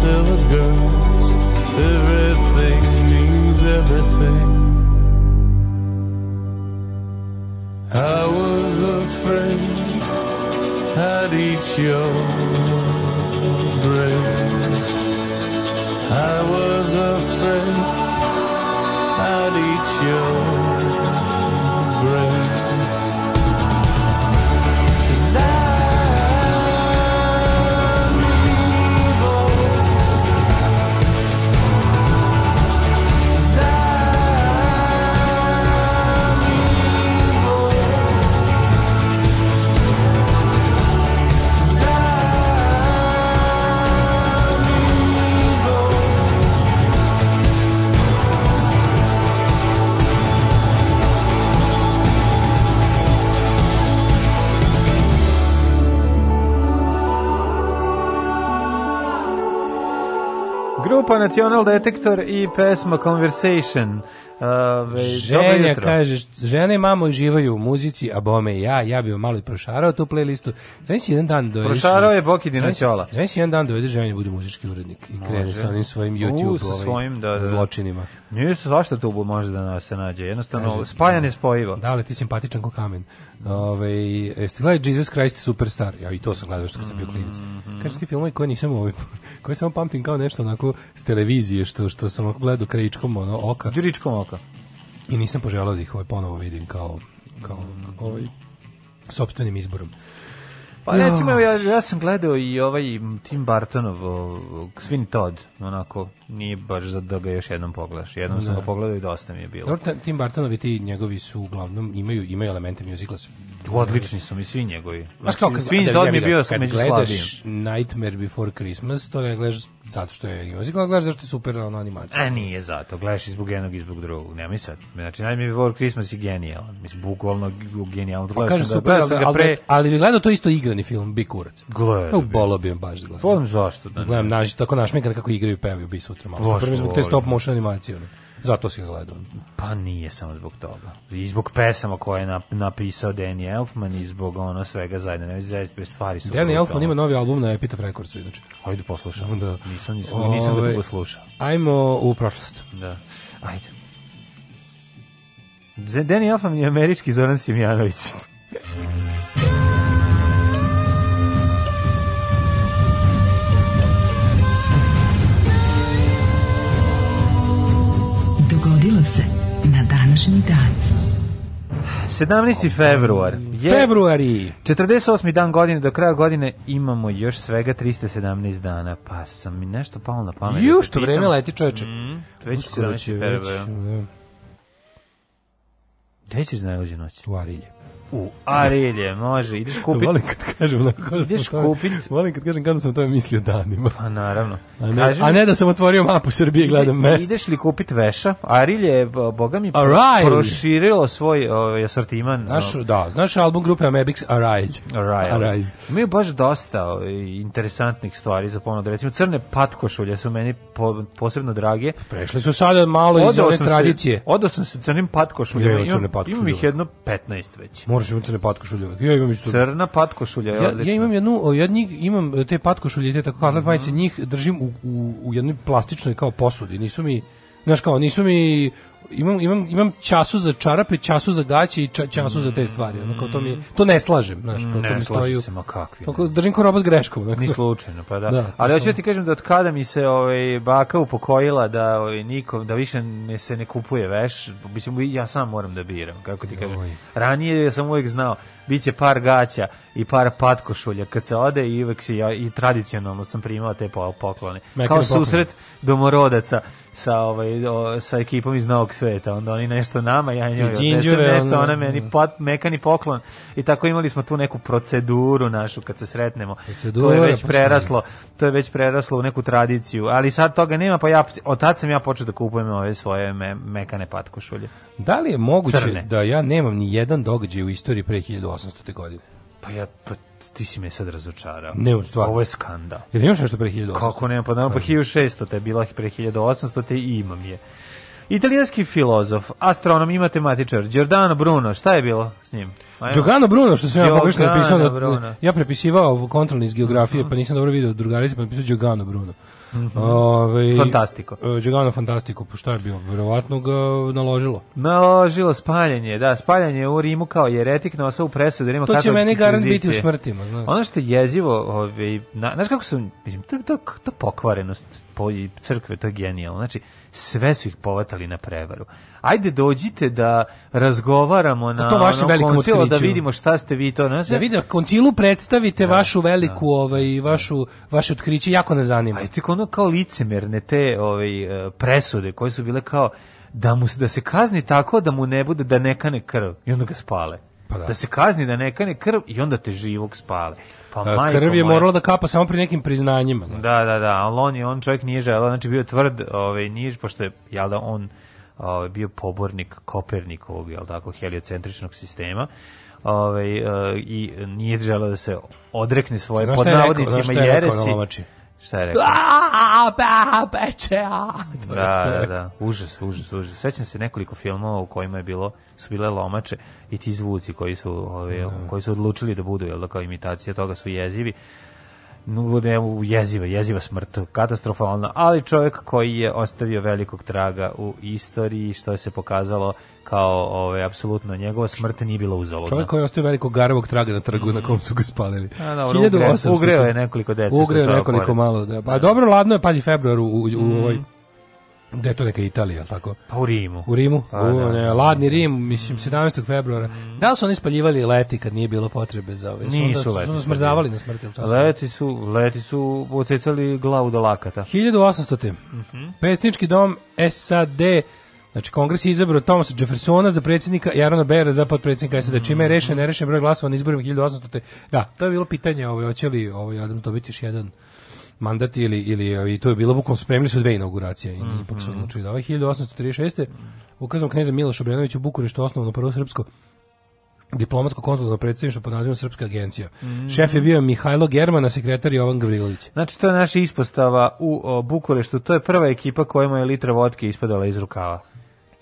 Silver girls. Everything means everything. I was afraid I'd eat your Grupa National Detektor i pesma Conversation. Ove, Ženja kaže, žene i mamo uživaju u muzici, a bome ja, ja bi vam malo i prošarao tu playlistu. Znaš si jedan dan dovedeš... Prošarao je Boki Znaš- Dinoćola. Znaš si jedan dan dovedeš ženju bude muzički urednik i krene sa onim svojim U, YouTube sa ovaj, svojim, da, da. zločinima. Nije se zašto tu može da se nađe. Jednostavno, Kaže, spaja nespojivo. Da, ali ti simpatičan ko kamen. Ove, jeste gledali Jesus Christ Superstar? Ja i to sam gledao što kad sam bio klinac. Mhm. Kaže ti filmovi koje nisam ovaj, [LAUGHS] koje samo pamtim kao nešto onako s televizije što što sam gledao krajičkom ono oka Đuričkom oka. I nisam poželao da ih ovaj ponovo vidim kao kao ovaj sopstvenim izborom. Pa recimo, ja, ja sam gledao i ovaj Tim Burtonov o, Sweeney Todd, onako, nije baš za da ga još jednom pogledaš. Jednom sam Da. ga pogledao i dosta mi je bilo. Dobro, Tim Burtonovi ti njegovi su uglavnom imaju imaju elemente musicala. s- Odlični su mi svi njegovi. Znaš kao kad, Sweeney da, mi je bio među gledaš slabijim. Nightmare Before Christmas, to ne gledaš zato što je musical, gledaš zato što je super ono, animacija. A nije zato, gledaš i zbog jednog i zbog drugog. Nemoj sad. Znači, Nightmare Before Christmas je genijalan. Mislim, bukvalno genijalan. Gledao Kažem sam super, gledao sam ali, pre... ali bi gledao to isto igrani film, Bi kurac. Gledao bi. bolo bi me baš da gledam. Volim zašto da. Gledam naš, tako našmikan kako igraju pevaju bi sutra malo. Super mi zbog te stop motion animacije. ono. Zato si ga gledao. Pa nije samo zbog toga. I zbog pesama koje je nap- napisao Danny Elfman i zbog ono svega zajedno. Ne zaista stvari su. Danny. Elfman ima novi album na Epitaph Recordsu, inače. Hajde poslušamo. Da. Nisam, nisam, nisam ga Ove, dugo slušao. Ajmo u prošlost. Da. Ajde. Danny Elfman je američki Zoran Simjanović. [LAUGHS] Se na današnji dan. 17. februar. Je Februari. 48. dan godine, do kraja godine imamo još svega 317 dana, pa sam mi nešto palo na pamet. Ju, da što pitam. vreme leti čoveče. Mm, već Uskoro 17. će već, februar. da, Gde ćeš za najluđu noć? u Arilje. U Arilje, može, ideš kupiti. Volim kad kažem onako da Ideš o tome- kupit- Volim kad kažem kada sam o tome mislio danima. Pa naravno. A ne, Kaži a ne da sam otvorio mapu Srbije i gledam mesta. Ideš li kupiti veša? Arilje je, bo- boga mi, Arilje. proširilo svoj ovaj, asortiman. Znaš, da, znaš album grupe Amebix. Arise. Arise. Imaju baš dosta ovaj, interesantnih stvari za ponudu. Recimo, crne patkošulje su meni po, posebno drage. Prešli su sada malo iz Odao one sam tradicije. Odao sam se crnim patkošuljama. Ja imam Imam, ih jedno 15 već. Moraš imati crne patkošulje. Ja imam isto. Crna patkošulja je Ja, odlična. ja imam jednu, ja njih, imam te patkošulje, te tako Mhm. kadlet majice, njih držim u, u, u jednoj plastičnoj kao posudi. Nisu mi, znaš kao, nisu mi, imam, imam, imam času za čarape, času za gaće i ča, času za te stvari. Ono, kao to, mi, to ne slažem, znaš, kao to Ne, mi slažem stoji. u- se, ma kakvi. To kao držim ko roba s greškom. onako. Ni slučajno, pa da. Da, to Ali hoću sam- da ti kažem da od kada mi se ovaj baka upokojila da ovaj nikom da više ne se ne kupuje veš, mislim ja sam moram da biram, kako ti kažem. Ranije sam uvijek znao biće par gaća i par patkošulja kad se ode i uvek se ja i tradicionalno sam primao te po- poklone. Mekane Kao susret domorodaca sa ovaj o, sa ekipom iz Novog sveta, onda oni nešto nama, ja njoj odnesem nešto, ona meni pot, mekani poklon i tako imali smo tu neku proceduru našu kad se sretnemo. To je Procedura, već pa preraslo, to je već preraslo u neku tradiciju, ali sad toga nema, pa ja od tad sam ja počeo da kupujem ove svoje me, mekane patkošulje. Da li je moguće Crne. da ja nemam ni jedan događaj u istoriji pre 1800. godine? Pa ja pa ti si me sad razočarao. Ne, stvarno. Ovo je skandal. Jer imaš nešto pre 1800? Kako nema, pa nema, pa 1600 te je bila pre 1800 te i imam je. Italijanski filozof, astronom i matematičar, Giordano Bruno, šta je bilo s njim? Ajmo. Giordano Bruno, što sam ja pogrešno napisao, da- ja prepisivao kontrolni iz geografije, pa nisam dobro video drugarice, pa napisao Giordano Bruno. Ove, Fantastiko. e, Giordano Fantastico, pa šta je bio? Verovatno ga naložilo. Naložilo spaljanje, da, spaljanje u Rimu kao jeretik na osavu presude Rima To će meni garant biti u smrtima, znaš. Ono što je jezivo, ovaj, na, znaš kako su, mislim, to, to, to pokvarenost po i crkve, to je genijalno. Znači, sve su ih povatali na prevaru. Ajde, dođite da razgovaramo na to vaše velikom koncilu, da vidimo šta ste vi to. Znaš, Da vidi, koncilu predstavite vašu veliku, ovaj, vašu, vaše otkriće, jako ne zanima. A tek ono kao licemerne te ovaj, e, presude koje su bile kao da mu da se kazni tako da mu ne bude da ne kane krv i onda ga spale. Pa da. da. se kazni da ne kane krv i onda te živog spale. Pa A, majko Krv je morala da kapa samo pri nekim priznanjima. znaš. Da, da, da, ali on je on čovjek nije želeo, znači bio tvrd, ovaj nije pošto je jel da on ovaj bio pobornik Kopernikovog, jel tako, heliocentričnog sistema. Ovaj e, i nije želeo da se odrekne svoje pod navodnicima jeresi. Šta je rekao? A, ba, beče, a. To je- Da, to je da, da. Užas, užas, užas. Sećam se nekoliko filmova u kojima je bilo su bile lomače i ti zvuci koji su ove, koji su odlučili da budu jel da kao imitacija toga su jezivi. Ne, jeziva, jeziva smrt, katastrofalna, ali čovjek koji je ostavio velikog traga u istoriji, što je se pokazalo kao ove, apsolutno njegova smrt nije bila uzaludna. Čovjek koji je ostavio velikog garavog traga na trgu na kom su ga spalili. A, dobro, ugreo- 1800. ugreo je nekoliko dece sa Ugreo je nekoliko malo. Da. Pa dobro, ladno je, pazi, februar u, u, u Mhm. ovoj... Gde je to neka Italija, tako? Pa u Rimu. U Rimu? U, da. Mhm. ne, ladni Rim, mislim, 17. februara. Da li su oni spaljivali leti kad nije bilo potrebe za ove? Nisu su onda, leti. Su smrzavali na smrt, jel tako? Leti su, leti su ocecali glavu do lakata. 1800. Mhm. Predsjednički dom SAD Znači, kongres je izabrao Thomasa Jeffersona za predsjednika i Arona Bera za potpredsjednika SAD. Čime je rešen, nerešen broj glasova na izborima 1800. Da, to je bilo pitanje, ovaj, hoće li ovaj, Adam dobiti još jedan mandat ili, ili i to je bilo bukvalno spremili su dve inauguracije i ipak su odlučili da ovaj 1836. ukazom kneza Miloša Obrenovića u Bukureštu osnovno prvo srpsko diplomatsko konzularno predstavništvo pod nazivom Srpska agencija. Šef je bio Mihajlo Germana, sekretar Jovan Gavrilović. Znači, to je naša ispostava u o, Bukureštu. To je prva ekipa kojima je litra vodke ispadala iz rukava.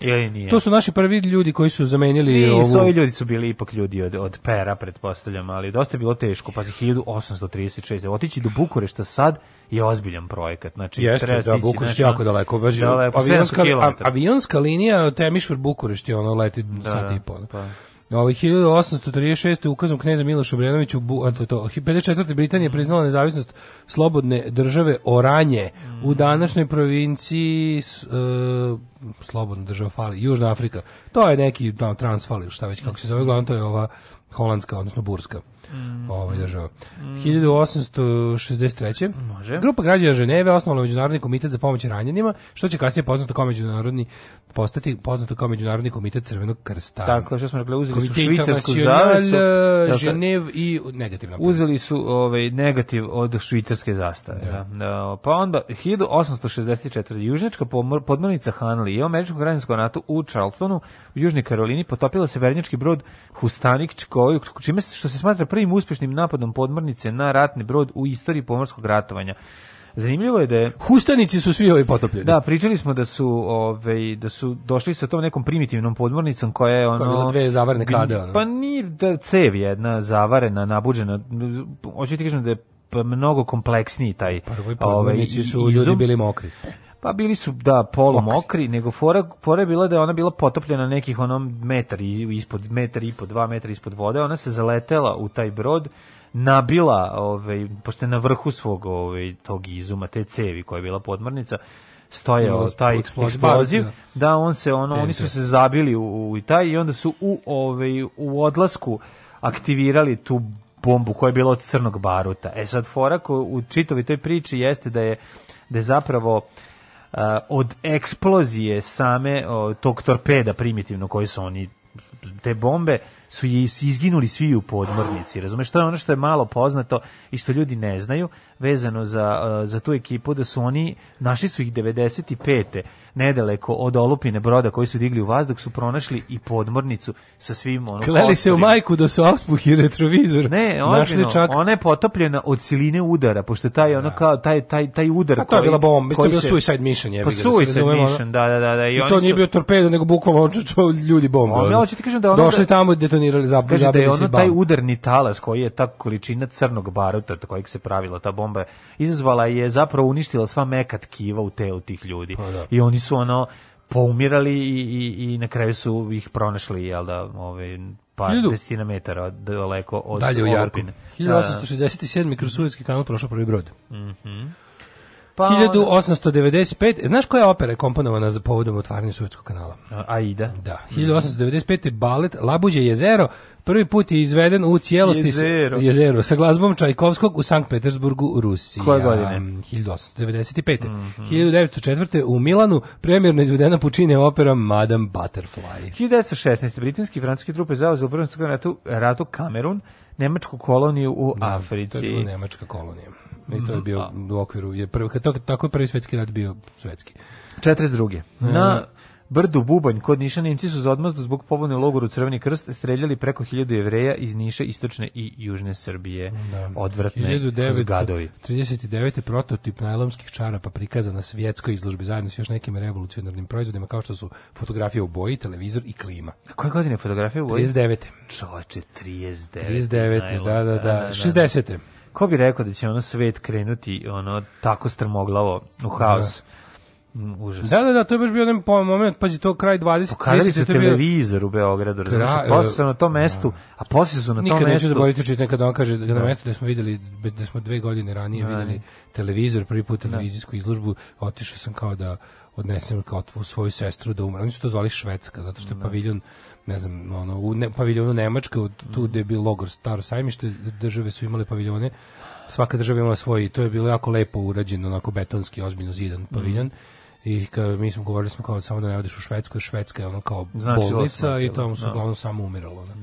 Ili nije? To su naši prvi ljudi koji su zamenili Nisu, ovu... ovi ljudi su bili ipak ljudi od, od pera, pretpostavljam, ali dosta je bilo teško. Pazi, 1836. Otići do Bukurešta sad je ozbiljan projekat. Znači, Jeste, treba da, Bukurešt znači, jako daleko. Baš, daleko, avionska, 700 kilometara. a- avionska linija Temišvar Bukurešt je ono leti Da, sat da, i pol. pa. Ovaj 1836. ukazom kneza Miloša Obrenovića u Bu- to, to, 54. Britanija priznala nezavisnost slobodne države Oranje u današnjoj provinciji e, slobodna država Fali, Južna Afrika. To je neki no, Transfal ili šta već kako se zove, glavno to je ova holandska, odnosno burska ovaj država. 1863. Može. Grupa građana Ženeve osnovala Međunarodni komitet za pomoć ranjenima, što će kasnije poznato kao međunarodni postati poznato kao Međunarodni komitet Crvenog krsta. Tako, što smo rekli, uzeli su Komite švicarsku ta- Ženev i negativna. Uzeli su ovaj negativ od švicarske zastave. Da. Da, Pa onda 1864. Južnjačka podmornica Hanley u američkom građanskom ratu u Charlestonu u Južnoj Karolini potopila se vernjački brod Hustanik koji čime se što se smatra prvim uspješnim napadom podmornice na ratni brod u istoriji pomorskog ratovanja. Zanimljivo je da je Hustanici su svi ovi potopljeni. Da, pričali smo da su ovaj da su došli sa tom nekom primitivnom podmornicom koja je ono Koja dve zavarene klade, ono. Pa nije da cev jedna zavarena, nabuđena. Hoću ti kažem da je pa mnogo kompleksniji taj Prvoj ovaj, podmornici su ljudi izum. bili mokri. Pa bili su da polu mokri, nego fora, fora je bila da je ona bila potopljena nekih onom metar ispod metar i po dva metra ispod vode, ona se zaletela u taj brod nabila, ovaj, pošto je na vrhu svog ovaj, tog izuma, te cevi koja je bila podmornica, stojao taj eksploziv, barut, da on se ono, oni su se zabili u, u taj i onda su u, ovaj, u odlasku aktivirali tu bombu koja je bila od crnog baruta. E sad, fora ko, u čitovi toj priči jeste da je, da je zapravo uh, od eksplozije same tog torpeda primitivno koji su oni te bombe su izginuli svi u podmornici. Razumeš, to je ono što je malo poznato i što ljudi ne znaju vezano za, uh, za tu ekipu da su oni našli su ih 95 nedaleko od olupine broda koji su digli u vazduh su pronašli i podmornicu sa svim ono Kleli se u majku da su auspuh i retrovizor. Ne, ozbiljno, čak ona je potopljena od siline udara, pošto taj ono kao taj taj taj udar Pa to je koji- bila bomba, to je koji bio se- suicide mission, jebi Pa da suicide ono. mission, da, da, da, da. I, I to nije su- bio torpedo, nego bukvalno ljudi bombe. Ono, hoću ti kažem da ono Došli da- tamo, detonirali, zab, Kaže da zabili je ono i taj udarni talas koji je ta količina crnog baruta od kojeg se pravila ta bomba izazvala je zapravo uništila sva meka tkiva u telu tih ljudi. Pa da. I oni su ono poumirali i, i, i na kraju su ih pronašli, jel da, ove, par desetina metara daleko od Dalje u Jarku. olupine. Da. 1867. kroz Suetski kanal prošao prvi brod. Pa onda- 1895. Znaš koja opera je komponovana za povodom otvaranja Suetskog kanala? Aida. Da. 1895. balet Labuđe jezero prvi put je izveden u cijelosti Jezero. jezero sa glazbom Čajkovskog u Sankt Petersburgu, Rusija. Koje godine? Mhm. 1895. 1904. u Milanu premjerno izvedena Pučine opera Madame Butterfly. 1916. britanski i francuski trupe zauzeli u prvom ratu, ratu Kamerun, nemačku koloniju u Africi. To je nemačka kolonija. I to je bio u okviru, je prvi, tako je prvi svetski rat bio svetski. 42. Na brdu Bubanj kod Niša Nemci su za odmazdu zbog pobune u logoru Crveni krst streljali preko 1000 jevreja iz Niša, istočne i južne Srbije. Odvratne gadovi. 1939. prototip najlomskih čarapa prikazan na svjetskoj izložbi zajedno s još nekim revolucionarnim proizvodima kao što su fotografije u boji, televizor i klima. A koje godine fotografije u Vojvodini? 39. Čovače, 39. 39. Da, da, da. 60. Ko bi rekao da će ono svet krenuti ono tako strmoglavo u haos? Mm, Užas. Da, da, da, to je baš bio jedan moment, pazi, to kraj 20. Pokazali su 30, to je bio- televizor u Beogradu, razumiješ? Posle su na tom mestu, a posle su na tom Nikad neću mestu... zaboraviti čit nekada on kaže da na Da. mestu da smo videli da smo dve godine ranije Da. videli televizor, prvi put televizijsku izložbu, otišao sam kao da odnesem kao tvu svoju sestru da umre. Oni su to zvali Švedska, zato što je paviljon ne znam, ono, u ne, paviljonu Nemačke, od tu gde je bio logor Staro sajmište, države su imale paviljone, svaka država imala svoj, i to je bilo jako lepo urađeno, onako betonski, ozbiljno zidan paviljon. I kad mi smo govorili smo kao samo da ne odeš u Švedsku, jer Švedska je ono kao Znači, bolnica i tamo su da. uglavnom samo umiralo. Da.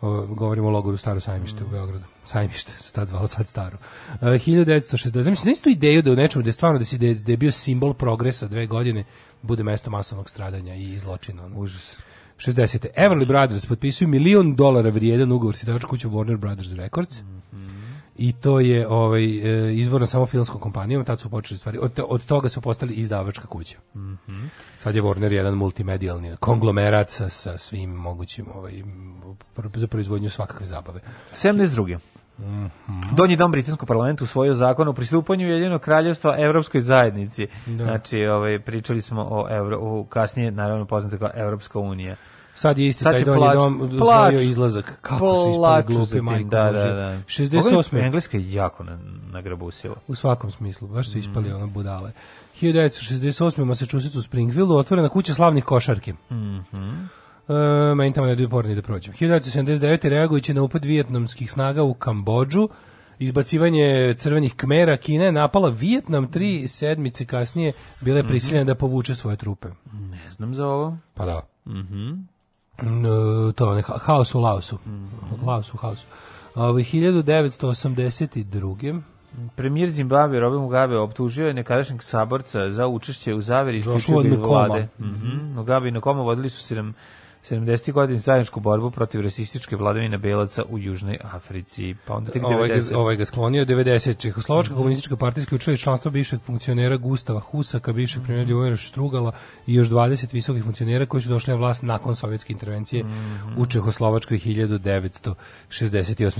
O, govorimo o logoru Staro sajmište u Beogradu. Sajmište se tad zvalo sad Staro. Uh, 1960. Mislim, znaš tu ideju da u nečemu da je stvarno da, si, da, je, da je bio simbol progresa dve godine bude mesto masovnog stradanja i zločina. Ono. Užas. 60. Everly Brothers potpisuju milion dolara vrijedan ugovor s izdavačkom kućom Warner Brothers Records. I to je ovaj e, izvorno samo filmskom kompanijom, tad su počeli stvari. Od, od toga su postali izdavačka kuća. Sad je Warner jedan multimedijalni konglomerat sa, sa svim mogućim ovaj, za proizvodnju svakakve zabave. 72. Mhm. Donji dom britanskog parlamenta usvojio zakon o pristupanju Jedinog kraljevstva Evropskoj zajednici. Znači, ovaj, pričali smo o Euro, o kasnije, naravno, poznato kao Evropska unija. Sad je isti Sad taj donji plač- dom usvojio izlazak. Kako su ispali glupi, majko da, da, da. 68. Engleska je jako na, nagrabusila. U svakom smislu, baš su ispali Mhm. ono budale. 1968. u Massachusettsu u Springfieldu otvorena kuća slavnih košarki. Mhm. E, meni tamo ne daju porni da prođem. 1979. reagujući na upad vijetnamskih snaga u Kambodžu, izbacivanje crvenih kmera, Kina je napala Vijetnam tri sedmice kasnije, bila je Mhm. prisiljena da povuče svoje trupe. Ne znam za ovo. Pa da. Mhm. No, to je ha- haos u Laosu. Mhm. Laos u haosu. Ovaj 1982. Premijer Zimbabwe Robin Mugabe optužio je nekadašnjeg saborca za učešće u zaveri isključio iz vlade. Mhm. Mugabe i Nkoma vodili su sedam 70. godina zajedničku borbu protiv rasističke vladavine belaca u Južnoj Africi. Pa onda tek Ovaj ga, 90. ovaj ga sklonio 90. Čehoslovačka komunistička partija isključila je članstvo bivšeg funkcionera Gustava Husaka, bivšeg premijera Ljubomira Štrugala i još 20 visokih funkcionera koji su došli na vlast nakon sovjetske intervencije u Čehoslovačkoj 1968.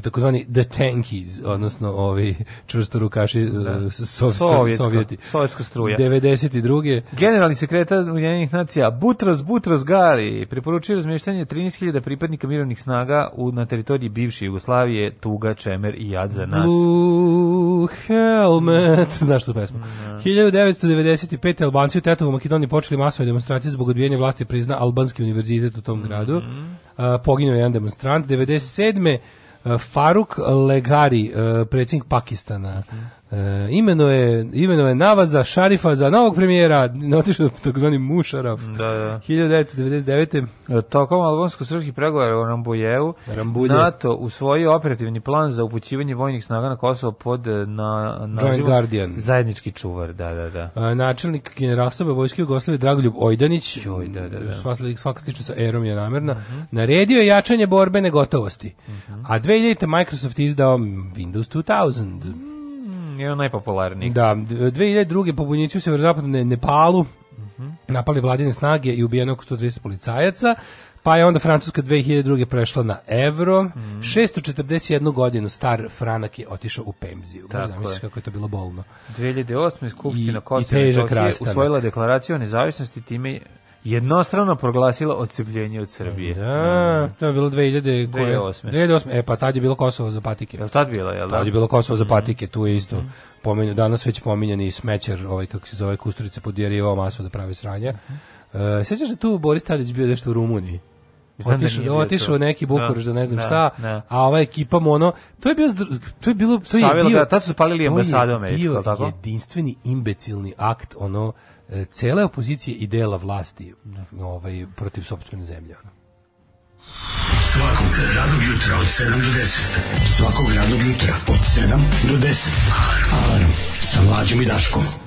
Takozvani The Tankies, odnosno ovi čvrstorukaši da. sov, Sovjetska- Sovjeti. sovjetska struja. 92. Generalni sekretar Ujedinjenih nacija Butros Butros Gali preporučio razmještanje 13.000 pripadnika mirovnih snaga u, na teritoriji bivše Jugoslavije, Tuga, Čemer i Jad za nas. Blue Helmet. Znaš tu pesmu? 1995. Albanci u Tetovu Makedoniji počeli masove demonstracije zbog odbijanja vlasti prizna Albanski univerzitet u tom gradu. A, poginuo je jedan demonstrant. 97. a, Faruk Legari, predsjednik Pakistana, e, imeno je, imeno je Navaza Šarifa za novog premijera, otišao takozvani Mušaraf. Da, da. 1999. Tokom albansko-srpskih pregovora o Rambujevu, Rambulje. NATO usvojio operativni plan za upućivanje vojnih snaga na Kosovo pod eh, na, nazivom Guardian. Zajednički čuvar, da, da, da. A, načelnik generalstava vojske Jugoslavije Dragoljub Ojdanić, Joj, da, da, da. svaka, svaka slična sa erom je namerna, naredio je jačanje borbene gotovosti. A 2000. Microsoft izdao Windows 2000. Mm, Jedan od najpopularnijih. Da, d- 2002. pobunjenici u severozapadnom Nepalu napali vladine snage i ubijeno oko 130 policajaca, pa je onda Francuska 2002. prešla na evro. 641 godinu star franak je otišao u pemziju. Možda zamisliš je. kako je to bilo bolno. 2008. Skupština Kosova i i usvojila deklaraciju o nezavisnosti time jednostrano proglasila odcepljenje od Srbije. Da, to je bilo 2000 koje 2008. 2008. E pa tad je bilo Kosovo za patike. Je li tad bila, jel da? Tad je bilo Kosovo za patike, tu je isto pomenju, danas već pominjani smećer, ovaj kako se zove Kusturica podjerivao masu da pravi sranja. E, sećaš da tu Boris Tadić bio nešto u Rumuniji? Da Otišao, otišao neki Bukureš da, Da, ne znam da, šta, da. a ova ekipa mu ono, to je bio to je bilo to je Savilo bio ga, tad su je ambasadu američku, jel tako? jedinstveni imbecilni akt ono cele opozicije i dela vlasti ovaj protiv sopstvene zemlje ono. Svakog radnog jutra od 7 do 10. Svakog radnog jutra od 7 do 10. Alarm sa mlađom i Daškom.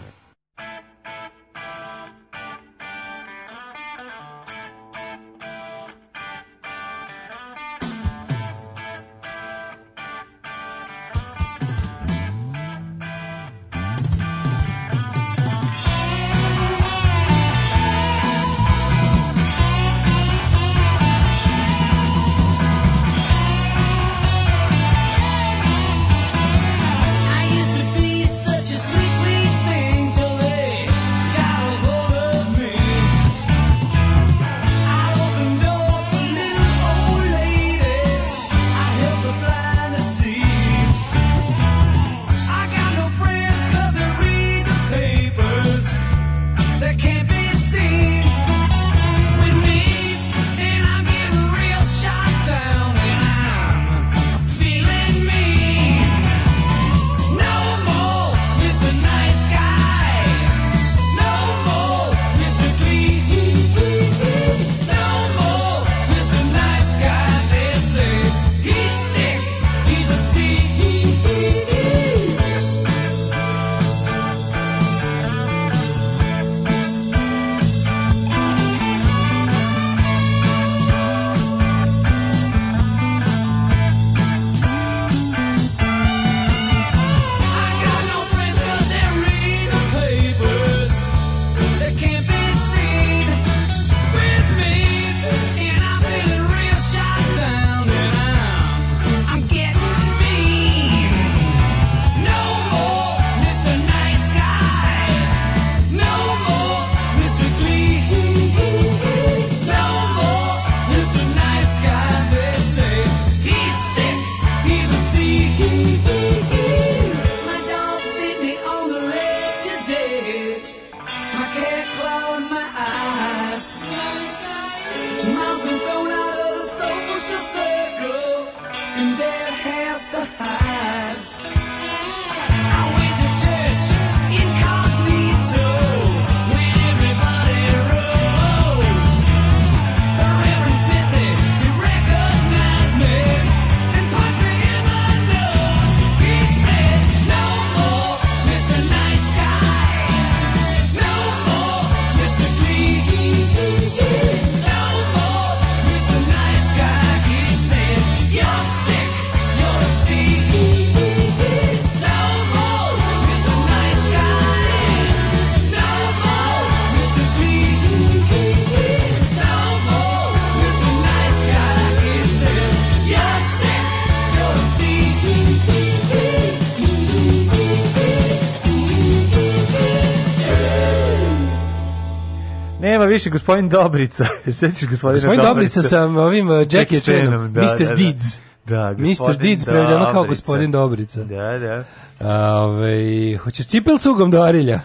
Više gospodin Dobrica. [LAUGHS] Sećaš gospodina Gospodin Dobrica sa ovim uh, Jackie Chanom, da, Mr. da, da. Deeds. Da, Mr. Deeds prevedeno kao gospodin Dobrica. Da, da. Ove, hoćeš cipel cugom do Arilja?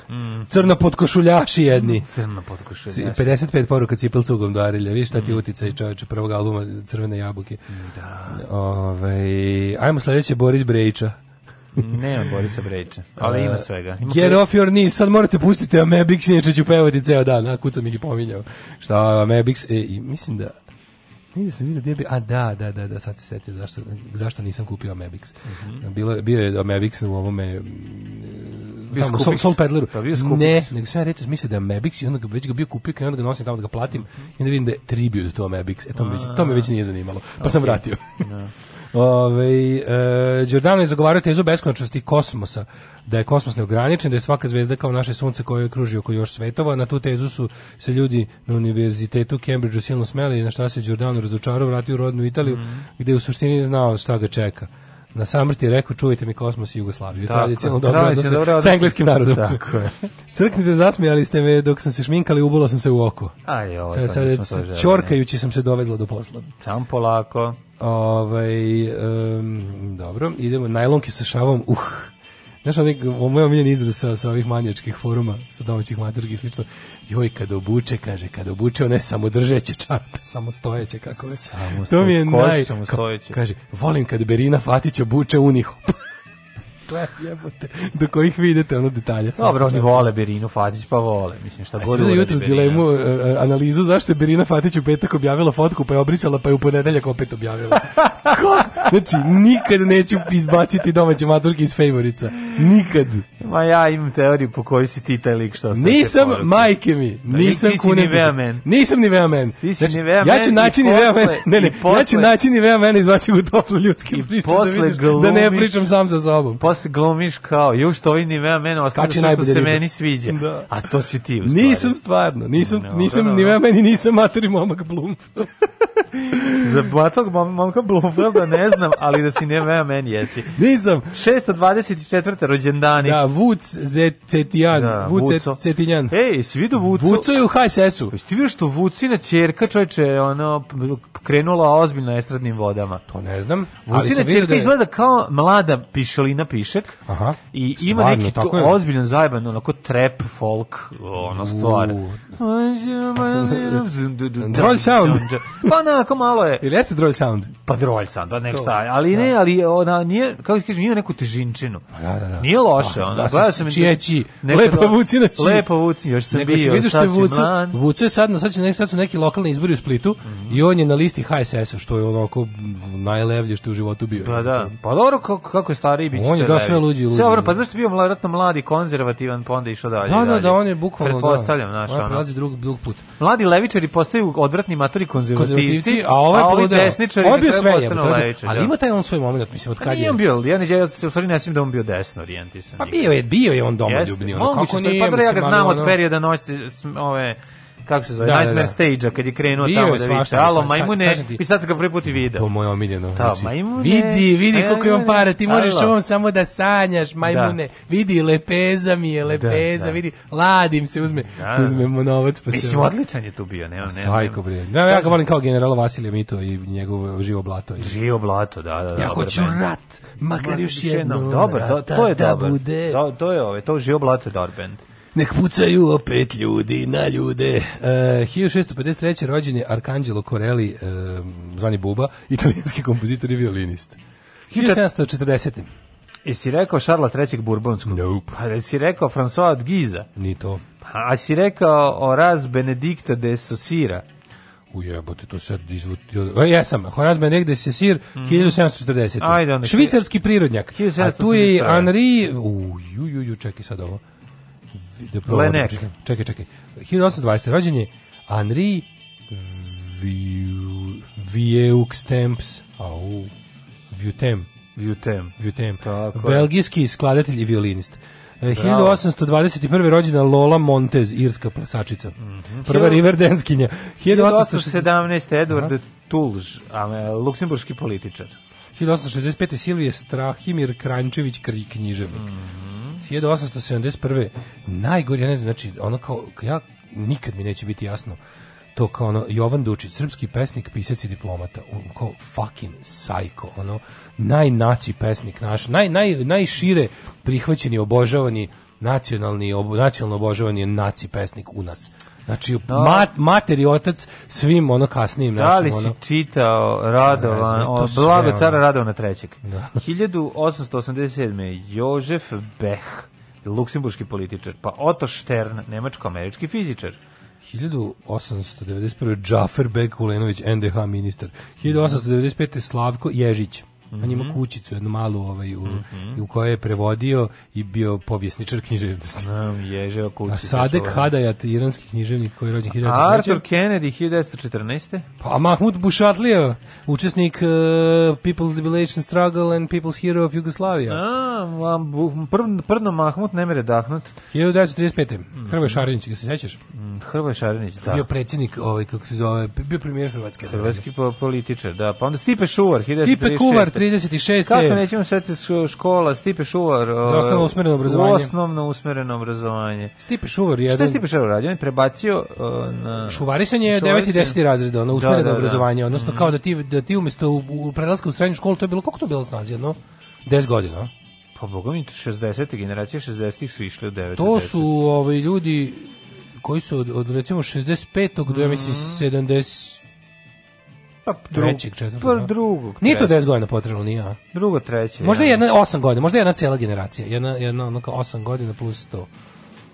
Crno podkošuljaši jedni. Crno potkošuljaš. 55 poruka cipel cugom do Arilja. Viš šta ti utica i čoveče prvog albuma Crvene jabuke. Da. Ove, ajmo sledeće Boris Brejića. Nema Borisa Brejča, ali ima svega. Ima Get pre- off your knees, sad morate pustiti Amebix, inače ću pevati ceo dan, a kud sam ih pominjao. Šta Amebix, e, i mislim da Mislim sam vidio gdje je bio, a da, da, da, da, sad se setio zašto, zašto nisam kupio Amebix. Bilo, je- bio je Amebix u ovome mm, Bio tamo. Soul, Soul Pedleru. Pa bio. Ne, nego sam ja reto mislio da je Amebix i onda ga, već ga bio kupio, krenuo da ga nosim tamo da ga platim i onda vidim da je tribute to Amebix. E, to me, već, to me već nije zanimalo. Pa sam vratio. [LAUGHS] Ove, e, Giordano je zagovarao tezu beskonačnosti kosmosa, da je kosmos neograničen, da je svaka zvezda kao naše sunce koje kruži oko još svetova. Na tu tezu su se ljudi na univerzitetu Cambridgeu silno smeli, na šta se Giordano razočarao, vratio u rodnu Italiju, gde je u suštini znao šta ga čeka. Na samrti je rekao, čuvajte mi kosmos i Jugoslaviju. Tradicionalno dobro odnose dobre sa engleskim narodom. Tako je. [LAUGHS] Crknite, zasmijali ste me dok sam se šminkali, ubola sam se u oko. Aj, ovo, Sad, to sad, želeli. čorkajući sam se dovezla do posla. Samo polako. Ovaj em, dobro, idemo najlonke sa šavom. Uh. Znaš, onaj, moj omiljen izraz sa, sa ovih manjačkih foruma, sa domaćih maturgi i slično. Joj, kad obuče, kaže, kad obuče one samodržeće čarape, samostojeće, kako je. Samo to mi je naj... samostojeće? Ka- Kaže, volim kad Berina Fatić obuče unihop. Gle, jebote, do kojih vidite ono detalje. Dobro, oni vole Berinu Fatić, pa vole. Mislim, šta A god uradi jutros dilemu, e, e, analizu zašto je Berina Fatić u petak objavila fotku, pa je obrisala, pa je u ponedeljak opet objavila. [LAUGHS] Kako? Znači, nikad neću izbaciti domaće maturke iz favorica. Nikad. Ma ja imam teoriju po kojoj si ti taj lik što Nisam, majke mi, nisam kunem man. Nisam ni Nivea man. Ti si Znači, Nivea ja man ću i naći Nivea man. posle- Ne, ne, ja ću naći Nivea man i izvaći ga u toplu ljudske priče. Da, posle vidiš, da ne pričam sam sa sobom. Posle glumiš kao, ju što ovaj Nivea mene ostane Kači što, se ribe. meni sviđa. Da. A to si ti u stvari. Nisam stvarno, nisam, Dobro, nisam dobro. Nivea man i nisam materi momak Blum. [LAUGHS] Za batog mom, momka Blumfelda ne znam, ali da si Nivea meni jesi. Nisam. 624. rođendani. Da, Vuc Zetijan, Da, Vuc. Cetinjan. Ej, svi vidio Vucu? Vuco je u HSS-u. Jesi ti vidio što Vucina ćerka, čovječe, ono, krenula ozbiljno estradnim vodama? To ne znam, Vucina ćerka da je... izgleda kao mlada pišalina pišek Aha. i ima Stvarno, neki tako je? ozbiljan zajeban, onako trap, folk, ono stvar. U. Drolj sound. Pa onako malo je, Ili jeste drolj sound? pa drolj sound, pa nek šta, ali ne, ali ona nije, kako ti kažem, ima neku težinčinu. Da, da, da. Nije loše, Da, ono, da, gledao sam... čije či. nekad- Lepa Vucina či. Lepa Vucina, još sam bio, vidio što je je sad, na- sad, će, neki- sad su neki lokalni izbori u Splitu i on je na listi HSS-a, što je onako najlevlje što je u životu bio. Pa da, pa dobro, kako, kako je stariji biće On je, da, sve luđi luđi. Sve dobro, pa zašto bio vjerojatno mladi, konzervativan, pa onda išao dalje. Da, da, da, on je bukvalno, Pretpostavljam, da. znaš, On ono. prelazi drug, drug put. Mladi levičari postaju odvratni matori konzervativci, a ovaj a ovi desničari On bio sve on levičari, ali da. ima taj on svoj moment, mislim, od Pa kad je... on bio, ja, ne, ja se u stvari ne da on bio desno orijentisan. Pa bio je, bio je on domoljubni, moguće kako nije, pa ja ga znam od perioda noćte, s- ove, kako se zove, Da, da, Nightmare da. Stage-a, kad je krenuo Bio tamo je da viče, alo, majmune, i sad ga prvi put i video. To je moje omiljeno. Da, Znači, majmune, vidi, vidi koliko imam para, ti možeš ovom samo da sanjaš, majmune. Vidi, lepeza mi je, lepeza, da. vidi, ladim se, uzme, Da, da. uzmemo novac pa. Mislim, odličan je tu bio, nema, nema. Sajko, bre. Da, ja ga volim kao generala Vasilija Mito i njegov živo blato. Živo blato, da, da. Ja hoću rat, makar još jednom Dobro, to, je da dobro. To, je ove, to živo blato je. Nek pucaju opet ljudi na ljude. Uh, 1653. rođen je Arcangelo Corelli, uh, zvani Buba, italijanski kompozitor i violinist. 1740. Jesi rekao Šarla III. Bourbonskog? Nope. Pa jesi rekao François od Giza? Ni to. Pa, a si rekao Oraz Benedikta de Sosira? Ujebote, to sad izvutio. O, jesam, Horace Benedict de Sesir, 1740. Mhm. Ajde, onda. Švicarski prirodnjak. 1771. A tu je Henri... U, ju, ju, ju, čekaj sad ovo. Da probam da Lenek. Čekaj, čekaj. 1820. Rođen je Henri Viu- Vieux Temps. Au. Vieutem. Tako je. Belgijski skladatelj i violinist. E, 1821. rođena Lola Montez, irska plesačica. Prva Riverdenskinja. 1860 1817. Edward Tulž, a, luksemburški političar. 1865. Silvije Strahimir Krančević književnik. 1871. Najgore, ja ne znam, znači, ono kao, ja, nikad mi neće biti jasno, to kao ono, Jovan Dučić, srpski pesnik, pisac i diplomata, on kao fucking psycho, ono, najnaci pesnik naš, naj, naj, najšire prihvaćeni, obožavani, nacionalni, ob, nacionalno obožavani naci pesnik u nas. Znači, mat, mater i otac svim ono kasnijim Da li našim, si ono, čitao Radovan, to o, sve, Blago ono. cara Radovana trećeg? Da. [LAUGHS] 1887. Jožef Bech, luksemburški političar, pa Otto Stern, nemačko-američki fizičar. 1891. Džafer Bek Kulenović, NDH ministar. 1895. Slavko Ježić. On ima kućicu, jednu malu ovaj, u, u kojoj je prevodio i bio povjesničar književnosti. Znam, ježeo kući. A Sadek Hadajat, iranski književnik koji je rođen 1903. Arthur Kennedy, 1914. Pa Mahmud Bušatlija, učesnik uh, People's Liberation Struggle and People's Hero of Yugoslavia. A, prv, prdno Mahmut ne mere dahnut. 1935. Hrvoje Šarinić, ga se sećaš? Mm, Hrvoje Šarinić, da. Bio predsjednik, ovaj, kako se zove, bio premijer Hrvatske. Hrvatski po, političar, da. Pa onda Stipe Šuvar, 1936. Tipe Kuvar, 36. Kako nećemo setiti škola Stipe Šuvar? Za osnovno usmereno obrazovanje. Osnovno usmereno obrazovanje. Stipe Šuvar, Šta je jedan... Stipe Šuvar radio? On je prebacio uh, na... Šuvarisanje je 9. i Šuvarisanje. 10. razred, ono, Da, usmereno da, da. obrazovanje, odnosno kao da ti, da ti umesto u, u prelasku u srednju školu, to je bilo, koliko to bilo na snazi, jedno? 10 godina? Pa boga mi, 60. generacije 60-ih su išli u 9. To su ovaj, ljudi koji su od, od recimo 65. do, ja mislim, 70... pa, trećeg, četvrtog, Pa da. drugog. Nije to trećeg. 10 godina potrebno, nije, a? Drugo, treće. Možda ja. jedna 8 godina, možda jedna cijela generacija, jedna, jedna ono kao 8 godina plus to.